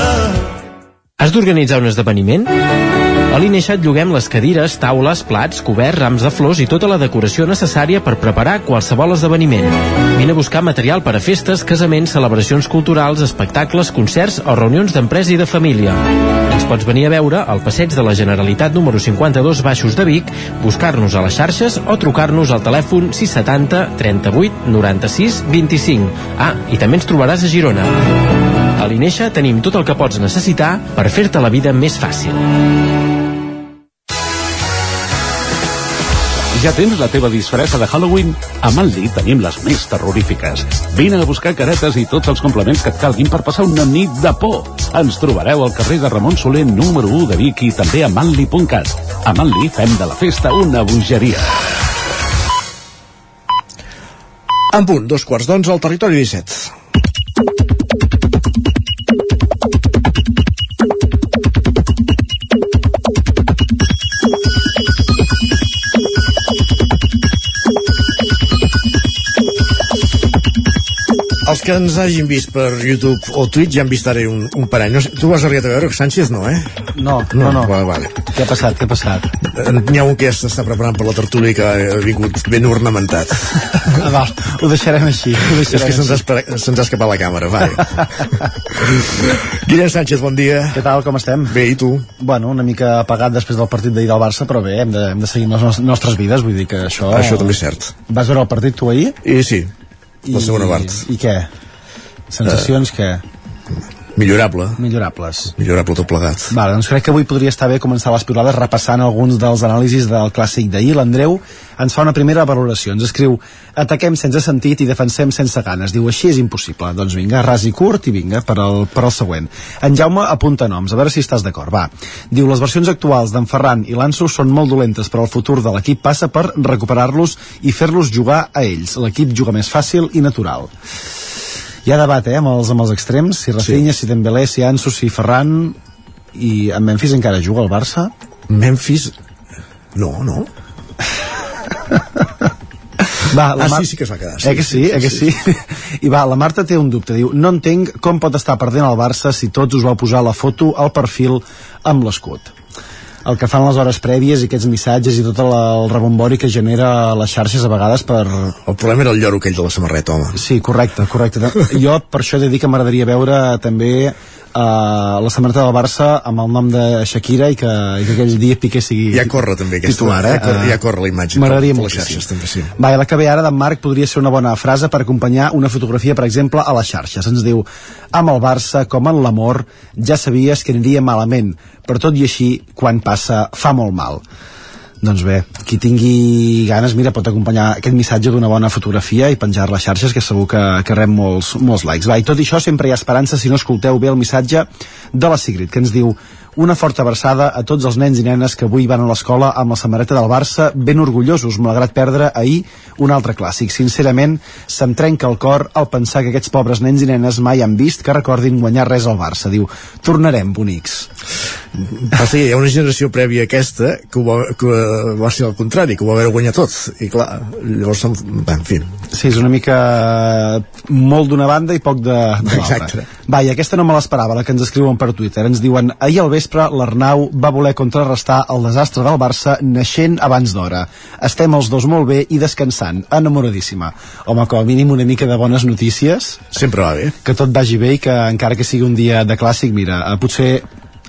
Has d'organitzar un esdeveniment? A l'Ineixat lloguem les cadires, taules, plats, coberts, rams de flors i tota la decoració necessària per preparar qualsevol esdeveniment. Vine a buscar material per a festes, casaments, celebracions culturals, espectacles, concerts o reunions d'empresa i de família. Ens pots venir a veure al passeig de la Generalitat número 52 Baixos de Vic, buscar-nos a les xarxes o trucar-nos al telèfon 670 38 96 25. Ah, i també ens trobaràs a Girona. A l'Ineixa tenim tot el que pots necessitar per fer-te la vida més fàcil. Ja tens la teva disfressa de Halloween? A Manli tenim les més terrorífiques. Vine a buscar caretes i tots els complements que et calguin per passar una nit de por. Ens trobareu al carrer de Ramon Soler número 1 de Vic i també a manli.cat. A Manli fem de la festa una bogeria. En punt, dos quarts d'onze al territori 17. Els que ens hagin vist per YouTube o Twitch ja han vist ara un, un parell. No sé, tu has arribat a veure Sánchez, no, eh? No, no, no. Vale, vale. Què ha passat, què ha passat? Eh, N'hi ha un que ja s'està preparant per la tertúlia que ha vingut ben ornamentat. (laughs) Ah, val, ho deixarem així. Ho És deixarem que se'ns ha, escapat la càmera, vale. (laughs) Guillem Sánchez, bon dia. Què tal, com estem? Bé, i tu? Bueno, una mica apagat després del partit d'ahir del Barça, però bé, hem de, hem de seguir les nos- nostres vides, vull dir que això... Això també és cert. Vas veure el partit tu ahir? I sí, la segona part. I què? Sensacions que... Millorable. Millorables. Millorable tot plegat. Vale, doncs crec que avui podria estar bé començar les pilades repassant alguns dels anàlisis del clàssic d'ahir. L'Andreu ens fa una primera valoració. Ens escriu ataquem sense sentit i defensem sense ganes. Diu, així és impossible. Doncs vinga, ras i curt i vinga, per al, per al següent. En Jaume apunta noms, a veure si estàs d'acord. Va. Diu, les versions actuals d'en Ferran i l'Anso són molt dolentes, però el futur de l'equip passa per recuperar-los i fer-los jugar a ells. L'equip juga més fàcil i natural. Hi ha debat, eh, amb els, amb els extrems, si Rafinha, sí. si Dembélé, si Ansu, si Ferran... I en Memphis encara juga al Barça? Memphis... No, no. Va, la Ah, Mar- sí, sí que es va quedar, sí, eh que sí, sí, eh que sí? (laughs) I va, la Marta té un dubte, diu, no entenc com pot estar perdent el Barça si tots us vau posar la foto al perfil amb l'escut. El que fan les hores prèvies i aquests missatges i tot el, el rebombori que genera les xarxes a vegades per... El problema era el lloro aquell de la samarreta, home. Sí, correcte, correcte. Jo per això he de dir que m'agradaria veure també uh, la samarreta del Barça amb el nom de Shakira i que, i que aquell dia Piqué sigui Ja corre també aquesta, titular, eh? ja, corre, ja corre la imatge M'agradaria per les xarxes també, sí. Va, i la que ve ara d'en Marc podria ser una bona frase per acompanyar una fotografia, per exemple, a les xarxes. Ens diu, amb el Barça, com en l'amor, ja sabies que aniria malament, però tot i així, quan passa, fa molt mal. Doncs bé, qui tingui ganes, mira, pot acompanyar aquest missatge d'una bona fotografia i penjar a les xarxes, que segur que, que rep molts, molts likes. Va, i tot això sempre hi ha esperança si no escolteu bé el missatge de la Sigrid, que ens diu una forta abraçada a tots els nens i nenes que avui van a l'escola amb la samarreta del Barça ben orgullosos, malgrat perdre ahir un altre clàssic. Sincerament, se'm trenca el cor al pensar que aquests pobres nens i nenes mai han vist que recordin guanyar res al Barça. Diu, tornarem, bonics. Passa que hi ha una generació prèvia a aquesta que, ho va, que va ser al contrari, que ho va haver guanyat tot. I clar, llavors, en fi. Sí, és una mica molt d'una banda i poc de, de l'altra. Va, i aquesta no me l'esperava, la que ens escriuen per Twitter. Ens diuen, ahir al vespre l'Arnau va voler contrarrestar el desastre del Barça naixent abans d'hora. Estem els dos molt bé i descansant, enamoradíssima. Home, com a mínim una mica de bones notícies. Sempre va bé. Que tot vagi bé i que encara que sigui un dia de clàssic, mira, eh, potser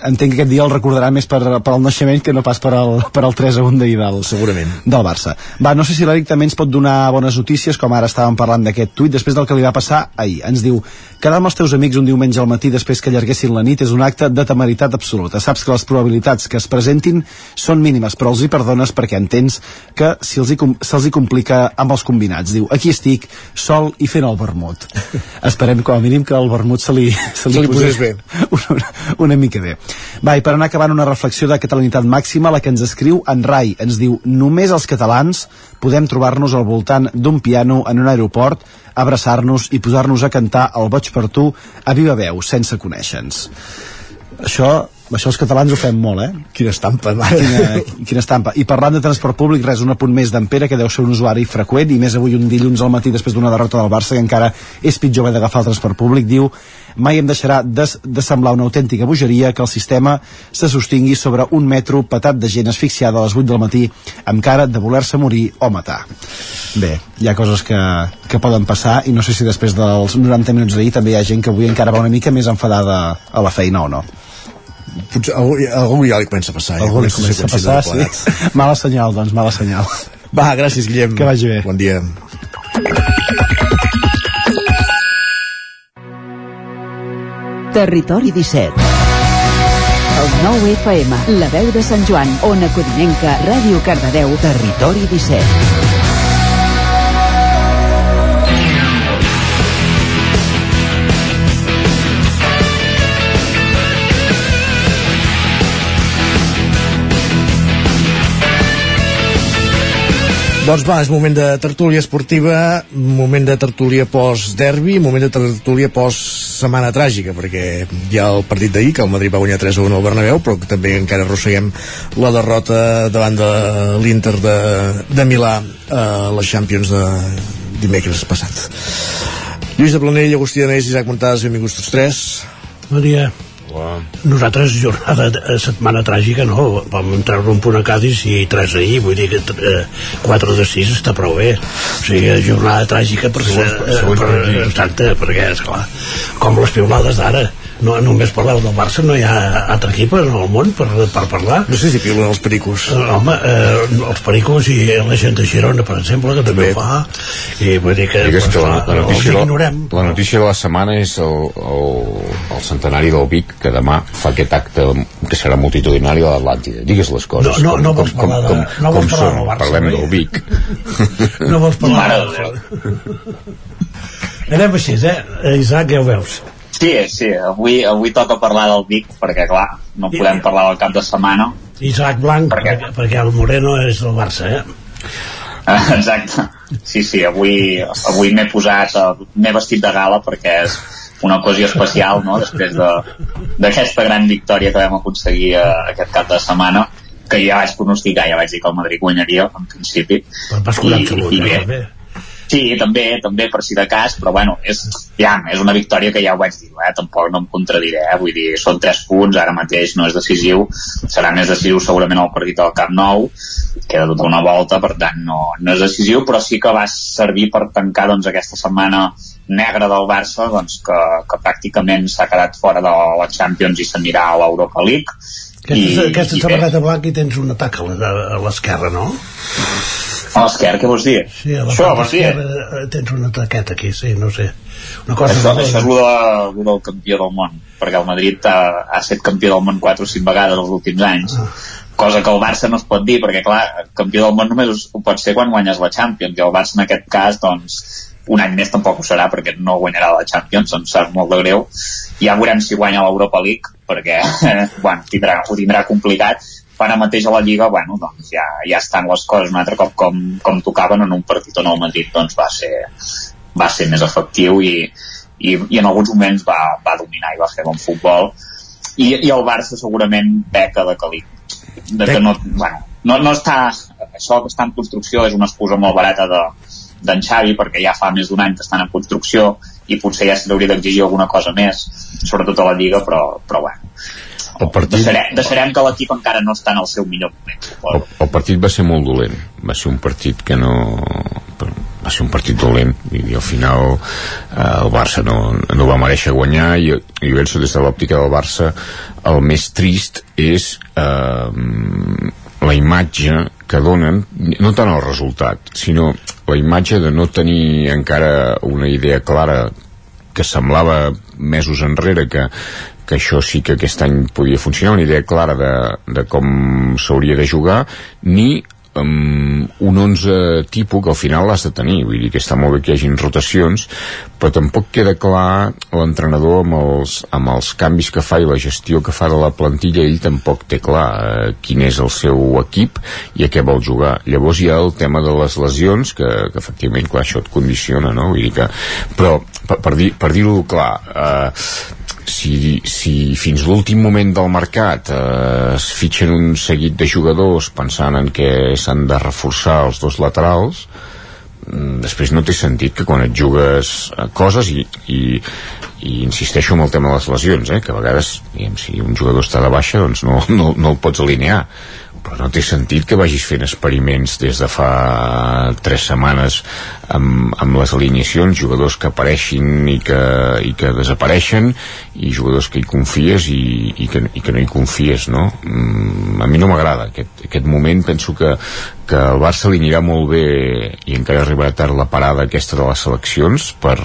entenc que aquest dia el recordarà més per, per al naixement que no pas per al, per al 3 a 1 d'ahir del, Segurament. del Barça. Va, no sé si l'Eric també ens pot donar bones notícies, com ara estàvem parlant d'aquest tuit, després del que li va passar ahir. Ens diu, quedar amb els teus amics un diumenge al matí després que allarguessin la nit és un acte de temeritat absoluta. Saps que les probabilitats que es presentin són mínimes, però els hi perdones perquè entens que si els hi, se'ls hi complica amb els combinats. Diu, aquí estic, sol i fent el vermut. (laughs) Esperem com a mínim que el vermut se li, se li, Se li posés bé. (laughs) una, una mica bé. Va, i per anar acabant una reflexió de catalanitat màxima, la que ens escriu en Rai, ens diu només els catalans podem trobar-nos al voltant d'un piano en un aeroport, abraçar-nos i posar-nos a cantar el boig per tu a viva veu, sense conèixer-nos. Això, això els catalans ho fem molt, eh? Quina estampa, mare. Quina, quina estampa. I parlant de transport públic, res, un apunt més d'en Pere, que deu ser un usuari freqüent, i més avui un dilluns al matí després d'una derrota del Barça, que encara és pitjor haver d'agafar el transport públic, diu mai em deixarà de, de semblar una autèntica bogeria que el sistema se sostingui sobre un metro petat de gent asfixiada a les 8 del matí amb cara de voler-se morir o matar. Bé, hi ha coses que, que poden passar i no sé si després dels 90 minuts d'ahir també hi ha gent que avui encara va una mica més enfadada a la feina o no. Potser algú, algú ja li comença a passar. ja Algú li comença comença a passar, de sí. (laughs) Mala senyal, doncs, mala senyal. Va, gràcies, Guillem. Que vagi bé. Bon dia. Territori 17. El 9 FM, la veu de Sant Joan, Ona Codinenca, Ràdio Cardedeu, Territori 17. Doncs va, és moment de tertúlia esportiva, moment de tertúlia post-derbi, moment de tertúlia post-setmana tràgica, perquè hi ha el partit d'ahir, que el Madrid va guanyar 3 a 1 al Bernabéu, però que també encara arrosseguem la derrota davant de l'Inter de, de Milà a les Champions de dimecres passat. Lluís de Planell, Agustí Danés, Isaac Montades, benvinguts tots tres. Bon dia. Nosaltres, jornada, de, setmana tràgica, no? Vam treure un punt a Cádiz i tres ahir, vull dir que eh, 4 de 6 està prou bé. O sigui, jornada tràgica per, ser, eh, per, exacte, perquè, esclar, com les piulades d'ara no, només parleu del Barça, no hi ha altre equip en el món per, per parlar. No sé si piulen els pericos. Eh, home, eh, els pericos i la gent de Girona, per exemple, que també, també ho fa, i vull dir que, Digues pues, que la, la, notícia. La, la notícia de la setmana és el, el, el centenari del Vic, que demà fa aquest acte que serà multitudinari a l'Atlàntida. Digues les coses. No, no, no vols parlar de, com, no vols com parlar són. del Barça. Parlem del Vic. (laughs) No vols parlar del Anem així, eh? Isaac, ja ho veus. Sí, sí, avui, avui toca parlar del Vic, perquè clar, no podem parlar del cap de setmana. Isaac Blanc, perquè, perquè, perquè el Moreno és del Barça, eh? Eh, Exacte. Sí, sí, avui, avui m'he posat, eh, m'he vestit de gala perquè és una ocasió especial, no?, després de- d'aquesta gran victòria que vam aconseguir eh, aquest cap de setmana, que ja vaig pronosticar, ja vaig dir que el Madrid guanyaria, en principi. Vas 41, I, i bé, també. Sí, també, també per si de cas, però bueno, és, ja, és una victòria que ja ho vaig dir, eh? tampoc no em contradiré, eh? vull dir, són tres punts, ara mateix no és decisiu, serà més decisiu segurament el partit al Camp Nou, queda tota una volta, per tant no, no és decisiu, però sí que va servir per tancar doncs, aquesta setmana negra del Barça, doncs, que, que pràcticament s'ha quedat fora de la Champions i s'anirà a l'Europa League. Aquesta, aquesta bé. samarreta blanca i tens un atac a l'esquerra, no? A l'esquerra, què vols dir? Sí, a la Això, part esquerra eh, tens un ataquet aquí, sí, no sé. Una cosa Això, això és el, de, del campió del món, perquè el Madrid ha, ha estat campió del món 4 o 5 vegades els últims anys, cosa que el Barça no es pot dir, perquè clar, campió del món només ho pot ser quan guanyes la Champions, i el Barça en aquest cas, doncs, un any més tampoc ho serà, perquè no guanyarà la Champions, em sap molt de greu. Ja veurem si guanya l'Europa League, perquè, (laughs) bueno, tindrà, ho tindrà complicat, ara mateix a la Lliga, bueno, doncs ja, ja estan les coses un altre cop com, com tocaven en un partit on el Madrid doncs, va, ser, va ser més efectiu i, i, i en alguns moments va, va dominar i va fer bon futbol. I, i el Barça segurament peca de calic de que no, bueno, no, no està això que està en construcció és una excusa molt barata de, d'en Xavi perquè ja fa més d'un any que estan en construcció i potser ja se li hauria d'exigir alguna cosa més sobretot a la Lliga però, però bueno El partit, deixarem, deixarem que l'equip encara no està en el seu millor moment el, el partit va ser molt dolent. Va ser un partit que no... va ser un partit dolent. I al final eh, el Barça no, no va mereixer guanyar. I, i jo penso des de l'òptica del Barça el més trist és eh, la imatge que donen, no tant el resultat sinó la imatge de no tenir encara una idea clara que semblava mesos enrere que, que això sí que aquest any podia funcionar, una idea clara de, de com s'hauria de jugar, ni um, un 11 tipus que al final l'has de tenir, vull dir que està molt bé que hi hagin rotacions, però tampoc queda clar l'entrenador amb, els, amb els canvis que fa i la gestió que fa de la plantilla, ell tampoc té clar eh, quin és el seu equip i a què vol jugar. Llavors hi ha el tema de les lesions, que, que efectivament, clar, això et condiciona, no? Vull dir que, però, per, per dir- dir-ho clar, eh, si, si fins l'últim moment del mercat eh, es fitxen un seguit de jugadors pensant en que s'han de reforçar els dos laterals mm, després no té sentit que quan et jugues a coses i, i, i insisteixo en el tema de les lesions eh, que a vegades diguem, si un jugador està de baixa doncs no, no, no el pots alinear però no té sentit que vagis fent experiments des de fa tres setmanes amb, amb les alineacions, jugadors que apareixin i que, i que desapareixen i jugadors que hi confies i, i, que, i que no hi confies no? Mm, a mi no m'agrada aquest, aquest moment, penso que, que el Barça li anirà molt bé i encara arribarà tard la parada aquesta de les seleccions per,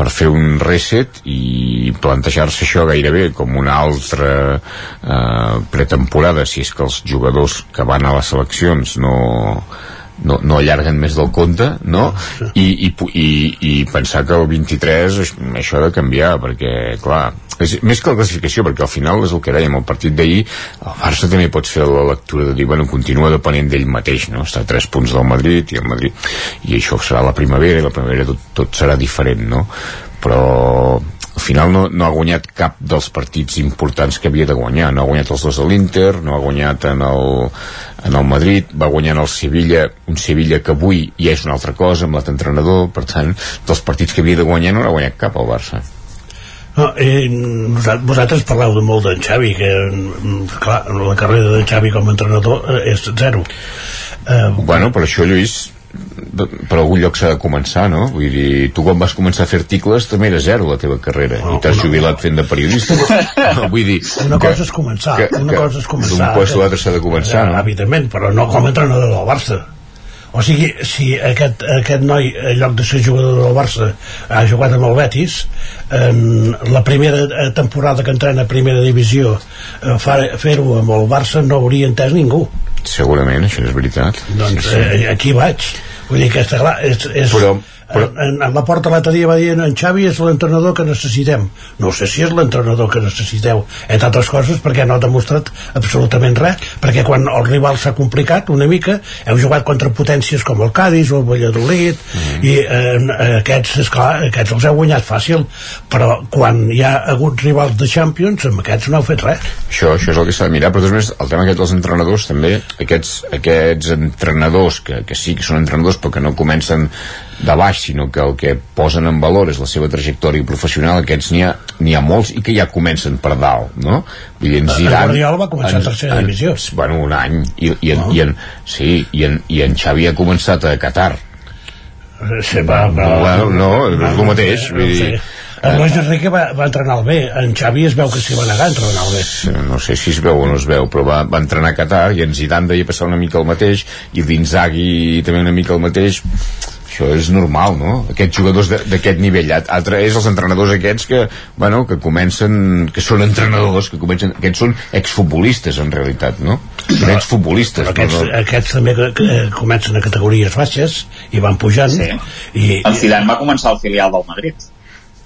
per, fer un reset i plantejar-se això gairebé com una altra eh, pretemporada si és que els jugadors que van a les seleccions no no, no allarguen més del compte no? I, i, i, i pensar que el 23 això ha de canviar perquè clar, és més que la classificació perquè al final és el que dèiem el partit d'ahir el Barça també pot fer la lectura de dir bueno, continua depenent d'ell mateix no? està a 3 punts del Madrid i el Madrid i això serà la primavera i la primavera tot, tot serà diferent no? però al final no, no ha guanyat cap dels partits importants que havia de guanyar no ha guanyat els dos de l'Inter no ha guanyat en el, en el Madrid va guanyar el Sevilla un Sevilla que avui ja és una altra cosa amb l'altre entrenador per tant dels partits que havia de guanyar no n'ha guanyat cap al Barça. No, eh, vosaltres parleu de molt d'en Xavi que clar, la carrera d'en Xavi com a entrenador eh, és zero. Eh, bueno, per això Lluís per algun lloc s'ha de començar, no? Vull dir, tu quan vas començar a fer articles també era zero la teva carrera no, i t'has jubilat fent de periodista. (laughs) no, vull dir... Una que, cosa és començar, que, una que, cosa és començar. Puesto a l'altre s'ha de començar, no? Evidentment, però no com a entrenador del Barça. O sigui, si aquest, aquest noi, en lloc de ser jugador del Barça, ha jugat amb el Betis, eh, la primera eh, temporada que entrena a primera divisió, eh, fer-ho amb el Barça no hauria entès ningú. Segurament, això és veritat. Doncs sí, sí. Eh, aquí vaig. Vull dir que està clar, és, és, però, però... En, en la porta l'altre dia va dir en Xavi és l'entrenador que necessitem. No sé si és l'entrenador que necessiteu. Entre altres coses perquè no ha demostrat absolutament res perquè quan el rival s'ha complicat una mica heu jugat contra potències com el Cádiz o el Valladolid mm. -hmm. i eh, aquests, esclar, aquests els heu guanyat fàcil. Però quan hi ha hagut rivals de Champions amb aquests no heu fet res. Això, això és el que s'ha de mirar però després el tema aquest dels entrenadors també aquests, aquests entrenadors que, que sí que són entrenadors però que no comencen de baix, sinó que el que posen en valor és la seva trajectòria professional, aquests n'hi ha, ha molts i que ja comencen per dalt, no? Vull dir, en Zidane... Guardiola va començar en, a tercera en, divisió. Bueno, un any, i, i, en, no. i, en, sí, i, en, i en Xavi ha començat a Qatar. Sí, va, va, bueno, no, és el mateix, vull dir... En Luis Enrique va, va entrenar el bé en Xavi es veu que s'hi va negar a entrenar el bé no sé si es veu o no es veu però va, va entrenar a Qatar i en Zidane deia passar una mica el mateix i l'Inzaghi també una mica el mateix això és normal, no? Aquests jugadors d'aquest nivell. Altre és els entrenadors aquests que, bueno, que comencen, que són entrenadors, que comencen, aquests són exfutbolistes en realitat, no? Són exfutbolistes. Però aquests, no? aquests també que, que comencen a categories baixes i van pujant. Sí. I, el Zidane va començar al filial del Madrid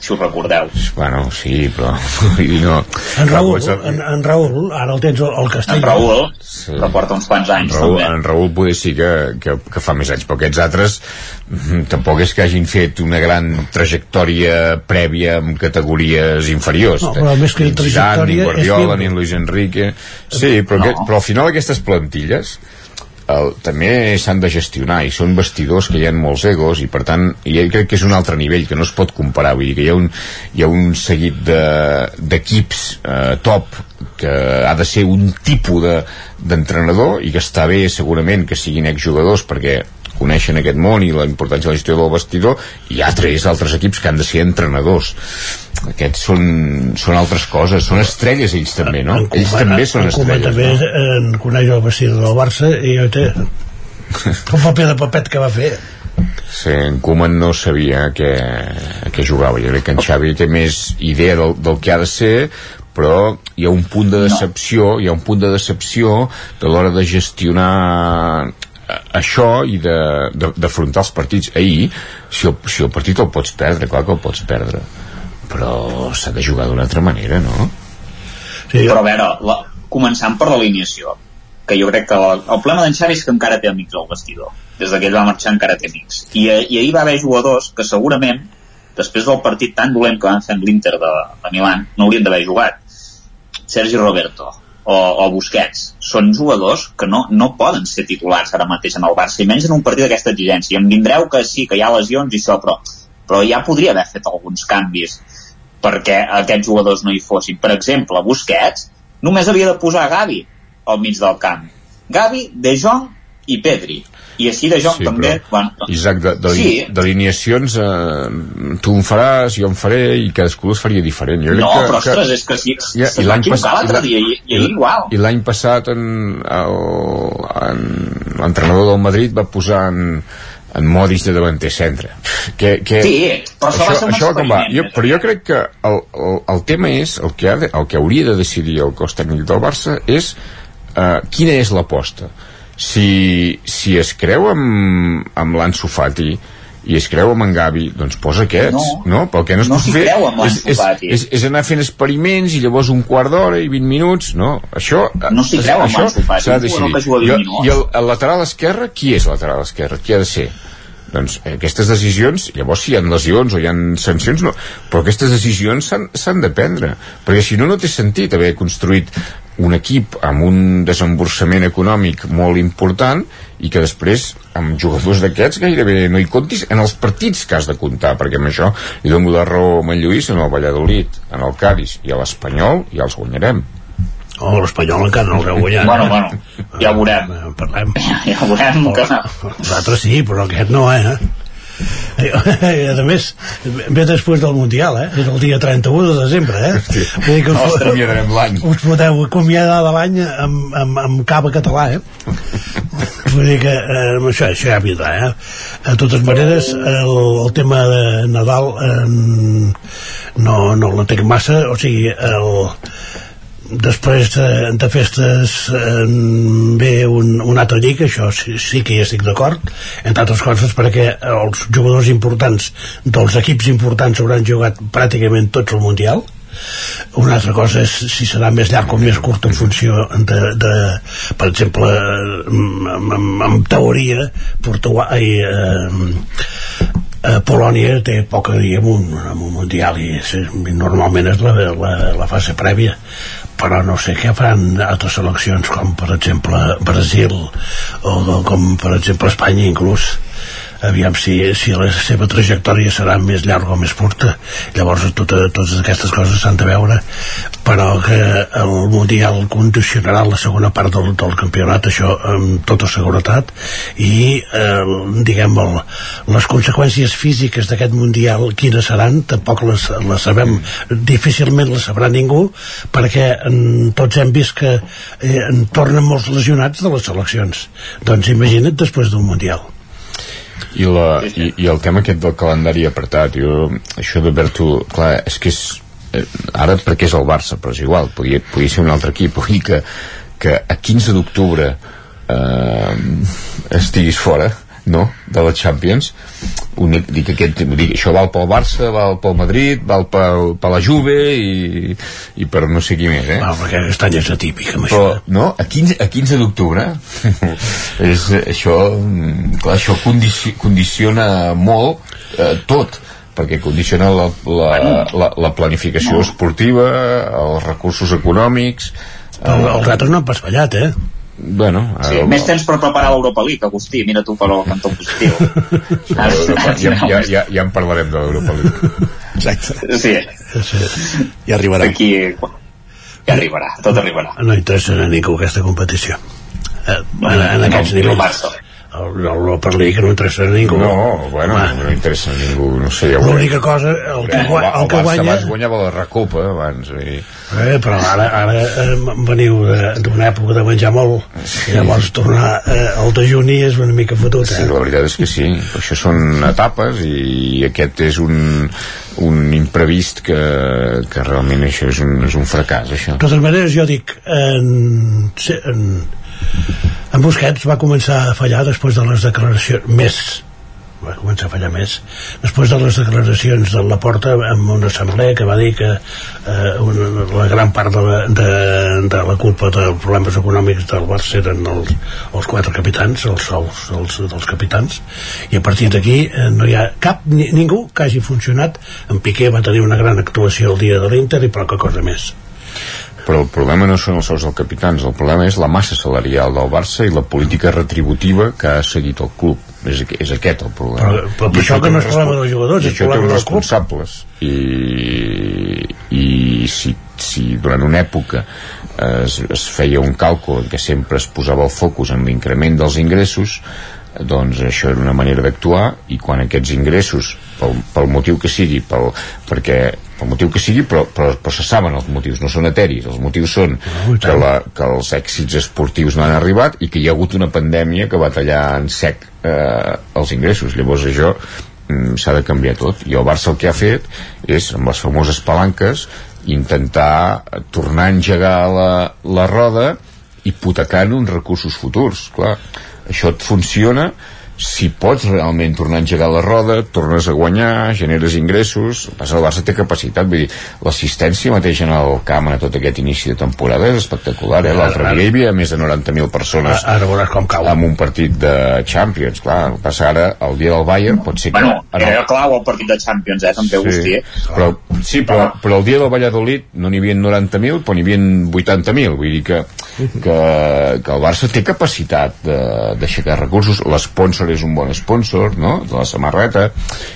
si us recordeu. Bueno, sí, però... (laughs) no, en, Raül, en, en Raül, ara el tens al castell. En Raül, sí. que porta uns quants anys, en Raül, també. En Raül poder sí que, que, que fa més anys, però aquests altres mm, tampoc és que hagin fet una gran trajectòria prèvia amb categories inferiors. No, però més que trajectòria... Ni Guardiola, ni Luis Enrique... Sí, però, no. aquest, però al final aquestes plantilles el, també s'han de gestionar i són vestidors que hi ha molts egos i per tant jo crec que és un altre nivell que no es pot comparar, vull dir que hi ha un, hi ha un seguit d'equips de, eh, top que ha de ser un tipus d'entrenador de, i que està bé segurament que siguin exjugadors perquè coneixen aquest món i la importància de la gestió del vestidor i hi ha tres altres equips que han de ser entrenadors aquests són, són altres coses són estrelles ells també, no? En ells també són estrelles també no? en coneix el vestidor del Barça i jo té un paper de papet que va fer Sí, en Koeman no sabia que, que jugava. Jo crec que en Xavi té més idea del, del que ha de ser, però hi ha un punt de decepció, no. hi ha un punt de decepció de l'hora de gestionar això i d'afrontar els partits ahir si el, si el partit el pots perdre clar que el pots perdre però s'ha de jugar d'una altra manera no? Sí. però a veure la, començant per l'alineació que jo crec que el, el problema d'en Xavi és que encara té amics al vestidor des que ell va marxar encara té amics i, i ahir va haver jugadors que segurament després del partit tan dolent que van fer amb l'Inter de, de Milan no haurien d'haver jugat Sergi Roberto o, o Busquets. Són jugadors que no, no poden ser titulars ara mateix en el Barça i menys en un partit d'aquesta exigència em vindreu que sí, que hi ha lesions i això però, però ja podria haver fet alguns canvis perquè aquests jugadors no hi fossin. Per exemple, Busquets només havia de posar Gavi al mig del camp. Gavi, De Jong i Pedri i així de joc sí, també bueno, Isaac, d'alineacions sí. eh, tu en faràs, jo en faré i cadascú les faria diferent jo no, que, però ostres, que, és que sí, ja, i l'any passat l'altre dia i, i, i, igual i l'any passat en, el, en l'entrenador del Madrid va posar en, en modis de davanter centre que, que Sí, però això un això com va? Jo, però jo crec que el, el, el tema és el que, ha de, el que hauria de decidir el cos tècnic del Barça és uh, quina és l'aposta si, si es creu amb, amb l'Anso Fati i es creu amb en Gavi, doncs posa aquests No. no? Pel que no es No pot fer és, és, és, és anar fent experiments i llavors un quart d'hora i 20 minuts no, això No s'hi creu amb l'Ansu Fati, de juga 20 I, el, el lateral esquerre, qui és el lateral esquerre? qui ha de ser? doncs eh, aquestes decisions, llavors si hi ha lesions o hi ha sancions, no, però aquestes decisions s'han de prendre, perquè si no no té sentit haver construït un equip amb un desemborsament econòmic molt important i que després amb jugadors d'aquests gairebé no hi comptis en els partits que has de comptar perquè amb això li dono la raó a en Lluís en el Valladolid, en el Cádiz i a l'Espanyol ja els guanyarem Oh, l'Espanyol encara no el veu guanyat. Bueno, eh? bueno, ja ho veurem. Eh, Parlem. Ja ho veurem que... Nosaltres sí, però aquest no, eh? I a més, ve després del Mundial, eh? És el dia 31 de desembre, eh? Hosti, Vull dir que no els acomiadarem l'any. Us podeu acomiadar de l'any amb, amb, amb cava català, eh? Vull dir que eh, això, això ja vindrà, eh? De totes maneres, el, el tema de Nadal eh, no, no l'entenc massa, o sigui, el, després de, de festes eh, ve un, un altre llic això sí, sí que hi estic d'acord entre altres coses perquè els jugadors importants dels equips importants hauran jugat pràcticament tots el Mundial. Una altra cosa és si serà més llarg o més curt en funció de, de per exemple en, en, en teoria Portugal i, eh, eh, Polònia té poc a dir amb un, amb un mundial i és, normalment és la, la, la fase prèvia però no sé què faran altres seleccions com per exemple Brasil o com per exemple Espanya inclús aviam si, si la seva trajectòria serà més llarga o més curta. Llavors tot, totes aquestes coses s'han de veure. Però que el Mundial condicionarà la segona part del, del campionat això amb tota seguretat. I eh, diguem el, les conseqüències físiques d'aquest Mundial quines seran tampoc les, les sabem. Difícilment les sabrà ningú perquè en, tots hem vist que eh, en tornen molts lesionats de les seleccions. Doncs imagina't després d'un Mundial i, la, i, i el tema aquest del calendari apretat jo, això de Berto clar, és que és eh, ara perquè és el Barça però és igual, podia, podia ser un altre equip. (laughs) Vull dir que, que a 15 d'octubre eh, estiguis fora no? de la Champions un, dic, aquest, dic, això val pel Barça val pel Madrid, val pel, per la Juve i, i per no sé qui més eh? ah, perquè aquest any és atípic amb però, no? a 15, a 15 d'octubre (laughs) és, això clar, això condici, condiciona molt eh, tot perquè condiciona la, la, la, la planificació esportiva els recursos econòmics el, els altres no han pas fallat eh bueno, Sí, el, més temps per preparar l'Europa League, Agustí, mira tu per al cantó positiu. Ja, ja, ja, ja en parlarem de l'Europa League. Exacte. Sí, sí. ja arribarà. Aquí ja arribarà, tot arribarà. no interessa a ningú aquesta competició. Eh, en, en aquests no, nivells. el, l'Europa League no interessa a ningú no, bueno, no interessa a ningú no sé, ja l'única cosa el que, gua- el que Barça guanya abans guanyava la Recopa abans i... eh, però ara, ara eh, veniu de- d'una època de menjar molt i llavors tornar eh, al dejuni és una mica fotut Sí, eh? la veritat és que sí. Això són etapes i aquest és un, un imprevist que, que realment això és un, és un fracàs, això. de totes maneres jo dic en, sí, en, en Busquets va començar a fallar després de les declaracions més va començar a fallar més després de les declaracions de la porta en una assemblea que va dir que eh, una, la gran part de la, de, de la culpa dels problemes econòmics del Barça eren els, els quatre capitans els sous dels, dels capitans i a partir d'aquí eh, no hi ha cap ni, ningú que hagi funcionat. En Piqué va tenir una gran actuació el dia de l'Inter i poca cosa més Però el problema no són els sous dels capitans, el problema és la massa salarial del Barça i la política retributiva que ha seguit el club. És, és aquest el problema. Però- però per I això que no és problema dels jugadors, és això problema uns del club. responsables. I, i si, si durant una època es, es feia un càlcul què sempre es posava el focus en l'increment dels ingressos doncs això era una manera d'actuar i quan aquests ingressos pel, pel motiu que sigui pel, perquè pel motiu que sigui però, però, però se saben els motius, no són eteris els motius són que, la, que els èxits esportius no han arribat i que hi ha hagut una pandèmia que va tallar en sec eh, els ingressos. Llavors això mm, s'ha de canviar tot. I el Barça el que ha fet és amb les famoses palanques intentar tornar a engegar la, la roda hipotecant uns recursos futurs clar, això et funciona si pots realment tornar a engegar la roda, tornes a guanyar, generes ingressos, passa el Barça té capacitat, vull dir, l'assistència mateix en el camp a tot aquest inici de temporada és espectacular, eh? L'altre dia hi havia més de 90.000 persones ara veuràs com cau. amb un partit de Champions, clar, passa ara el dia del Bayern, pot ser que... Bueno, en el- era clau el partit de Champions, eh, també, Agustí. però, sí, però, però el dia del Valladolid no n'hi havia 90.000, però n'hi havia 80.000. Vull dir que, que, que el Barça té capacitat de- d'aixecar recursos. L'esponsor és un bon sponsor, no?, de la samarreta.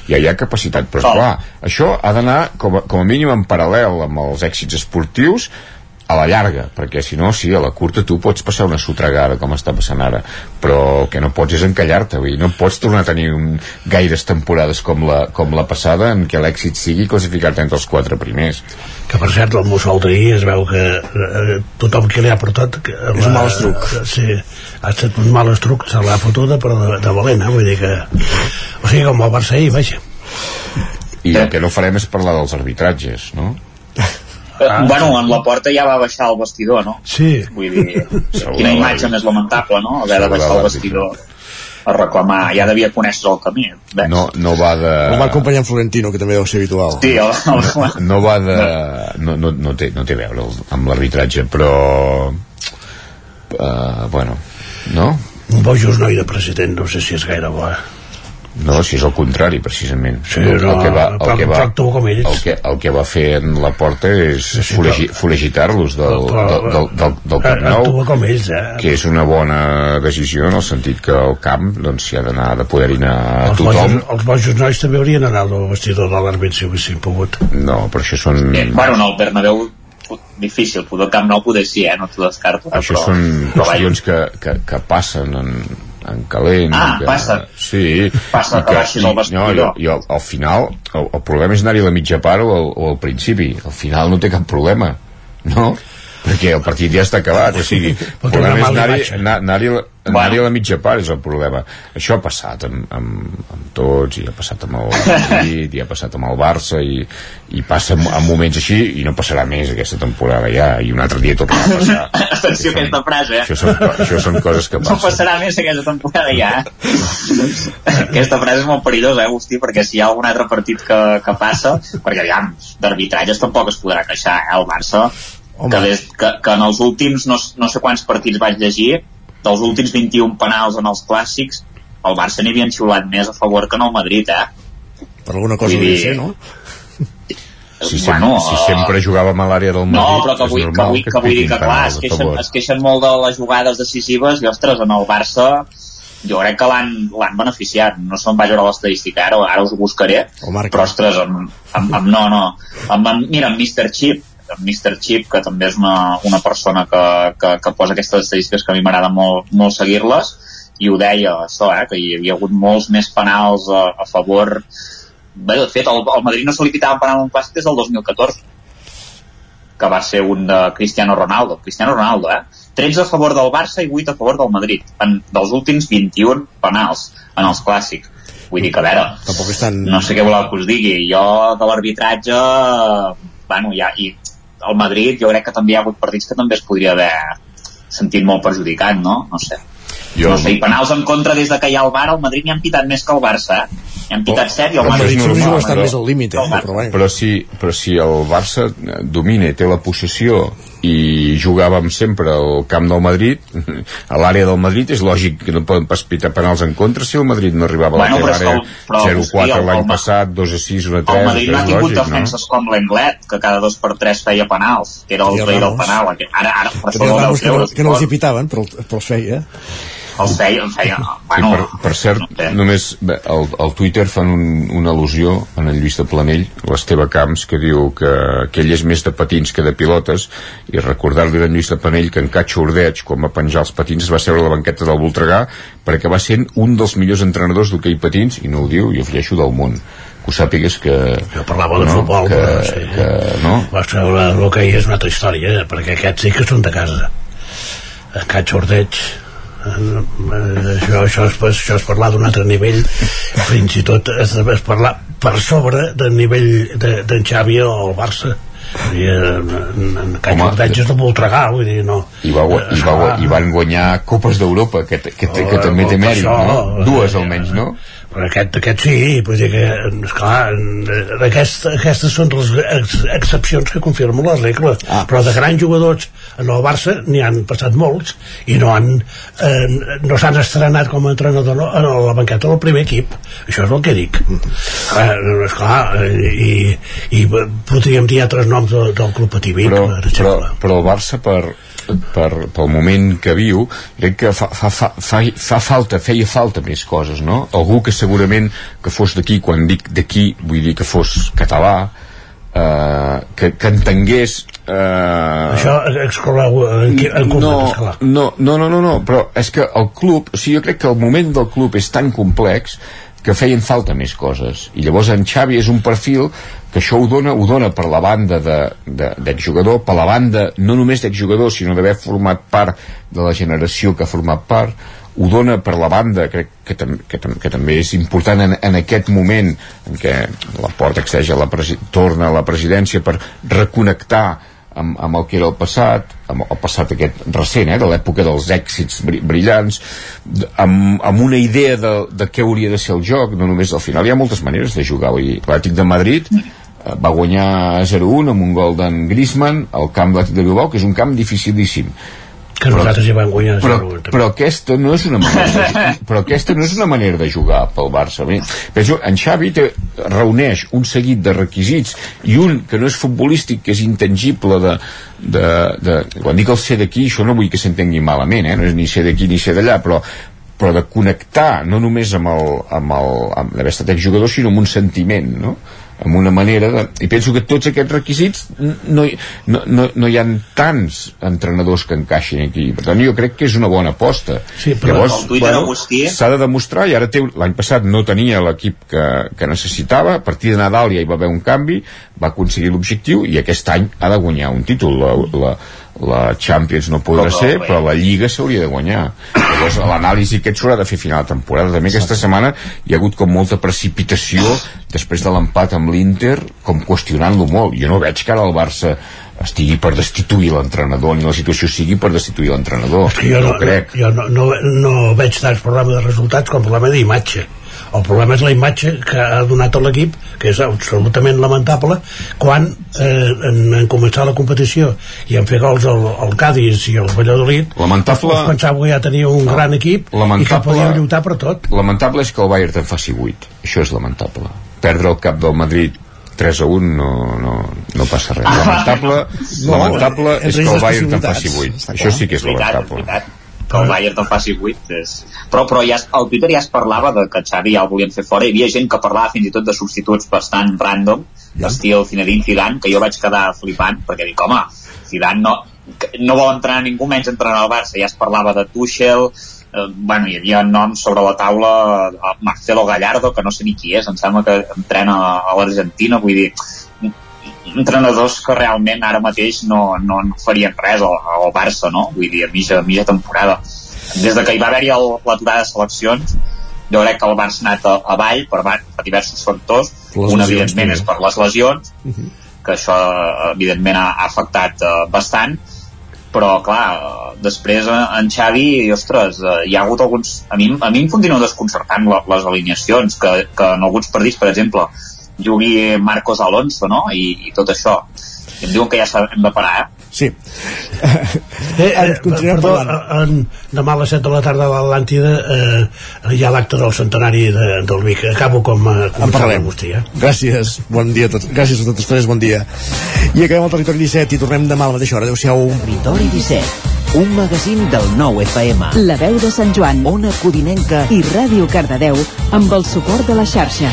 Ja hi ha capacitat. Però, esclar, això ha d'anar com, a- com a mínim en paral·lel amb els èxits esportius a la llarga, perquè si no, sí, a la curta tu pots passar una sotregada com està passant ara, però el que no pots és encallar-te, vull dir, no pots tornar a tenir un, gaires temporades com la, com la passada en què l'èxit sigui classificar-te entre els quatre primers. que per cert el mussol d'ahir es veu que eh, tothom que li ha portat que És un mal estruc. sí, ha estat un mal estruc se l'ha fotuda però de, de valent eh? vull dir que o sigui com el Barça ahir vaja I el que no farem és parlar dels arbitratges, no? Ah, bueno, en la porta ja va baixar el vestidor, no? Sí. Vull dir, quina imatge més lamentable, no? Haver de baixar el vestidor a reclamar, ja devia conèixer el camí. Ves? No, no va de... El va acompanyar en Florentino, que també deu ser habitual. Sí, el, el, No va de... No, no, no, té, no té a veure amb l'arbitratge, però... Uh, bueno, no? un bojos noi de president no sé si és gaire bo eh? No, si és el contrari, precisament. Sí, el, no, el, que va, el, que va, com ells. el, que, el que va fer en la porta és sí, foragitar-los del, del, del, del, del Camp Nou actua com ells eh? que és una bona decisió en el sentit que el camp doncs, s'hi ha d'anar de poder-hi anar els tothom bojos, els bojos nois també haurien anat al vestidor de l'àrbit si haguessin pogut no, però això són eh, bueno, no, el Bernabéu difícil, poder el Camp Nou poder sí, eh? No t'ho descarto. això però, són però qüestions que, que, que passen en, en calent Ah, que, passa. sí Passa i que baixis al vestidor. no, i, i al, al final el, el problema és anar-hi a la mitja part o al, o al principi al final no té cap problema no? Perquè el partit ja està acabat o sigui, el problema és anar-hi anar, anar a, anar a la mitja part és el problema això ha passat amb, amb, amb tots i ha passat amb el Madrid i ha passat amb el Barça i, i passa en, en moments així i no passarà més aquesta temporada ja i un altre dia tornarà a passar (laughs) Atenció a aquesta frase, eh? això són, això són coses que No passen passarà més aquesta temporada ja. eh? (laughs) aquesta frase és molt perillosa, eh, Agustí, perquè si hi ha algun altre partit que, que passa, perquè, aviam, d'arbitratges tampoc es podrà queixar, eh, el Barça, que, des, que, que en els últims, no, no sé quants partits vaig llegir, dels últims 21 penals en els clàssics, el Barça n'hi havien xiulat més a favor que en el Madrid, eh? Per alguna cosa Vull dir- ser, no? si, sempre, Bueno, si sempre jugàvem a l'àrea del No, Madrid però que és vull, que vull, que vull dir que clar, es queixen, es queixen molt de les jugades decisives i ostres, en el Barça jo crec que l'han beneficiat no se'n va veure l'estadística ara, ara us ho buscaré però ostres, amb, amb, amb no, no amb, amb, mira, amb Mr. Chip Mr. Chip, que també és una, una persona que, que, que posa aquestes estadístiques que a mi m'agrada molt, molt seguir-les i ho deia això, eh, que hi havia hagut molts més penals a, a favor Bé, de fet, el, el Madrid no se li pitava un penal en un clàssic des del 2014 que va ser un de Cristiano Ronaldo. Cristiano Ronaldo, eh? 13 a favor del Barça i 8 a favor del Madrid, en, dels últims 21 penals en els clàssics. Vull dir que, a veure, Tampoc és tan... no sé què voleu que us digui. Jo, de l'arbitratge, bueno, ja, i el Madrid, jo crec que també hi ha hagut partits que també es podria haver sentit molt perjudicat, no? No sé. Jo- No sé, i penals en contra des de que hi ha el Bar, el Madrid n'hi han pitat més que el Barça, eh? N'hi han pitat 7 i el El. Madrid sempre normal, juga bastant més al límit, eh? Però, però si, però si el Barça domina i té la possessió i jugàvem sempre al camp del Madrid (laughs) a l'àrea del Madrid és lògic que no poden pas pitar penals en contra si el Madrid no arribava Bueno, a la és teva que el- però, àrea hosti, 0-4 el- l'any passat 2 a 6, 1 a 3 El Madrid no ha tingut lògic, no? defenses com l'Englet, que cada dos per tres feia penals, que era el rei del penal. que Ara, ara, per Que no que no, que no els hi pitaven, però, però els feia. Els feia, em feia bueno, I per, per cert, no sé. només bé, al, al Twitter fan un, una al·lusió en el Lluís de Planell, l'Esteve Camps que diu que, que ell és més de patins que de pilotes i recordar-li d'en Lluís de Planell que en Catxo Ordeig quan va penjar els patins es va seure a la banqueta del Voltregà perquè va ser un dels millors entrenadors d'hoquei patins i no ho diu, i afegeixo del món que ho sàpigues que... Jo parlava de no, futbol, que, però sí. Que, no? Vostre, l'hoquei és una altra història, eh? perquè aquests sí que són de casa. En Catxo Ordeig això, això, és, això és parlar d'un altre nivell fins i tot és, és parlar per sobre del nivell d'en de, Xavi al Barça i en, en Caix Ordeig és de Voltregà vull dir, no i, va, i, va, i van guanyar Copes d'Europa que, que, que, que també té mèrit no? dues almenys, no? Però aquest, aquest sí, vull dir que esclar, aquest, aquestes són les ex, excepcions que confirmen la regla ah. però de grans jugadors en el Barça n'hi han passat molts i no han eh, no s'han estrenat com a entrenador no, en la banqueta del primer equip. Això és el que dic. Eh, esclar, i, i podríem dir altres noms del, del Club Pativic però, per però, però el Barça per, per, pel moment que viu crec que fa, fa, fa, fa, fa falta, feia falta més coses no? algú que segurament que fos d'aquí quan dic d'aquí vull dir que fos català eh, que, que entengués eh... això excloeu en, en no, no, no, no, no, no, però és que el club, o sigui, jo crec que el moment del club és tan complex que feien falta més coses. I llavors en Xavi és un perfil que això ho dona, ho dona per la banda d'exjugador, per la banda no només d'exjugador, sinó d'haver format part de la generació que ha format part, ho dona per la banda, crec que, tam que, tam que també és important en, en aquest moment en què la porta accedeix a la torna a la presidència per reconnectar amb, amb el que era el passat, amb el passat aquest recent, eh, de l'època dels èxits brillants, amb, amb una idea de, de què hauria de ser el joc, no només al final. Hi ha moltes maneres de jugar, l'Atlètic de Madrid eh, va guanyar 0-1 amb un gol d'en Griezmann al camp de l'Atlètic de Bilbao, que és un camp dificilíssim que però, nosaltres hi vam guanyar però, però aquesta no és una manera de, (laughs) però aquesta no és una manera de jugar pel Barça penso, en Xavi té, reuneix un seguit de requisits i un que no és futbolístic que és intangible de, de, de quan dic el ser d'aquí això no vull que s'entengui malament eh? no és ni ser d'aquí ni ser d'allà però però de connectar no només amb el, amb el amb d'haver estat exjugador sinó amb un sentiment no? Amb una manera de... i penso que tots aquests requisits no, no, no, no hi ha tants entrenadors que encaixin aquí. Per tant jo crec que és una bona aposta. Sí, però llavors bueno, s'ha de demostrar i ara l'any passat no tenia l'equip que, que necessitava. A partir de Nadal ja hi va haver un canvi va aconseguir l'objectiu i aquest any ha de guanyar un títol. La, la, la Champions no podrà ser, però la Lliga s'hauria de guanyar. Llavors l'anàlisi aquest s'haurà de fer final de temporada. També aquesta setmana hi ha hagut com molta precipitació després de l'empat amb l'Inter, com qüestionant-lo molt. Jo no veig que ara el Barça estigui per destituir l'entrenador ni la situació sigui per destituir l'entrenador jo no, no crec jo no, no, no veig tants problemes de resultats com problema d'imatge el problema és la imatge que ha donat a l'equip que és absolutament lamentable quan eh, en, en començar la competició i en fer gols al, al Cádiz i al Valladolid lamentable... es pensava que ja tenia un no. gran equip lamentable... i que podia lluitar per tot. Lamentable és que el Bayern te'n faci 8 això és lamentable. Perdre el cap del Madrid 3 a 1 no, no, no passa res. Lamentable, no, lamentable és que el Bayern te'n faci 8 això sí que és lamentable que el Bayern te'n faci 8 és... però, però ja, al Twitter ja es parlava de que Xavi ja el volien fer fora. Hi havia gent que parlava fins i tot de substituts bastant random ja. estil Zinedine Zidane que jo vaig quedar flipant perquè dic, home, Zidane no, no vol entrenar ningú menys entrenar al Barça. Ja es parlava de Tuchel eh, bueno, hi havia noms sobre la taula eh, Marcelo Gallardo, que no sé ni qui és em sembla que entrena a l'Argentina vull dir, entrenadors que realment ara mateix no, no, no farien res al, al Barça, no? Vull dir, a mitja, a mitja temporada. Des de que hi va haver-hi l'aturada de seleccions, jo crec que el Barça ha anat avall per, per diversos factors. Un, evidentment, és per les lesions, uh -huh. que això, evidentment, ha, ha afectat uh, bastant, però clar, després uh, en Xavi ostres, uh, hi ha hagut alguns a mi, a mi em continuen desconcertant la, les alineacions que, que en alguns partits, per exemple jugui Marcos Alonso, no? I, i tot això. I em diuen que ja hem de parar, eh? Sí. Eh, eh, perdó, en, demà a les 7 de la tarda a l'Atlàntida eh, hi ha l'acte del centenari de, del Vic. Acabo com, eh, com en parlem. Vostè, eh? Gràcies, bon dia a tots. Gràcies a totes tres, bon dia. I acabem el Territori 17 i tornem demà a la mateixa hora. Adéu-siau. Territori 17 un magazín del nou FM. La veu de Sant Joan, Ona Codinenca i Ràdio Cardedeu amb el suport de la xarxa.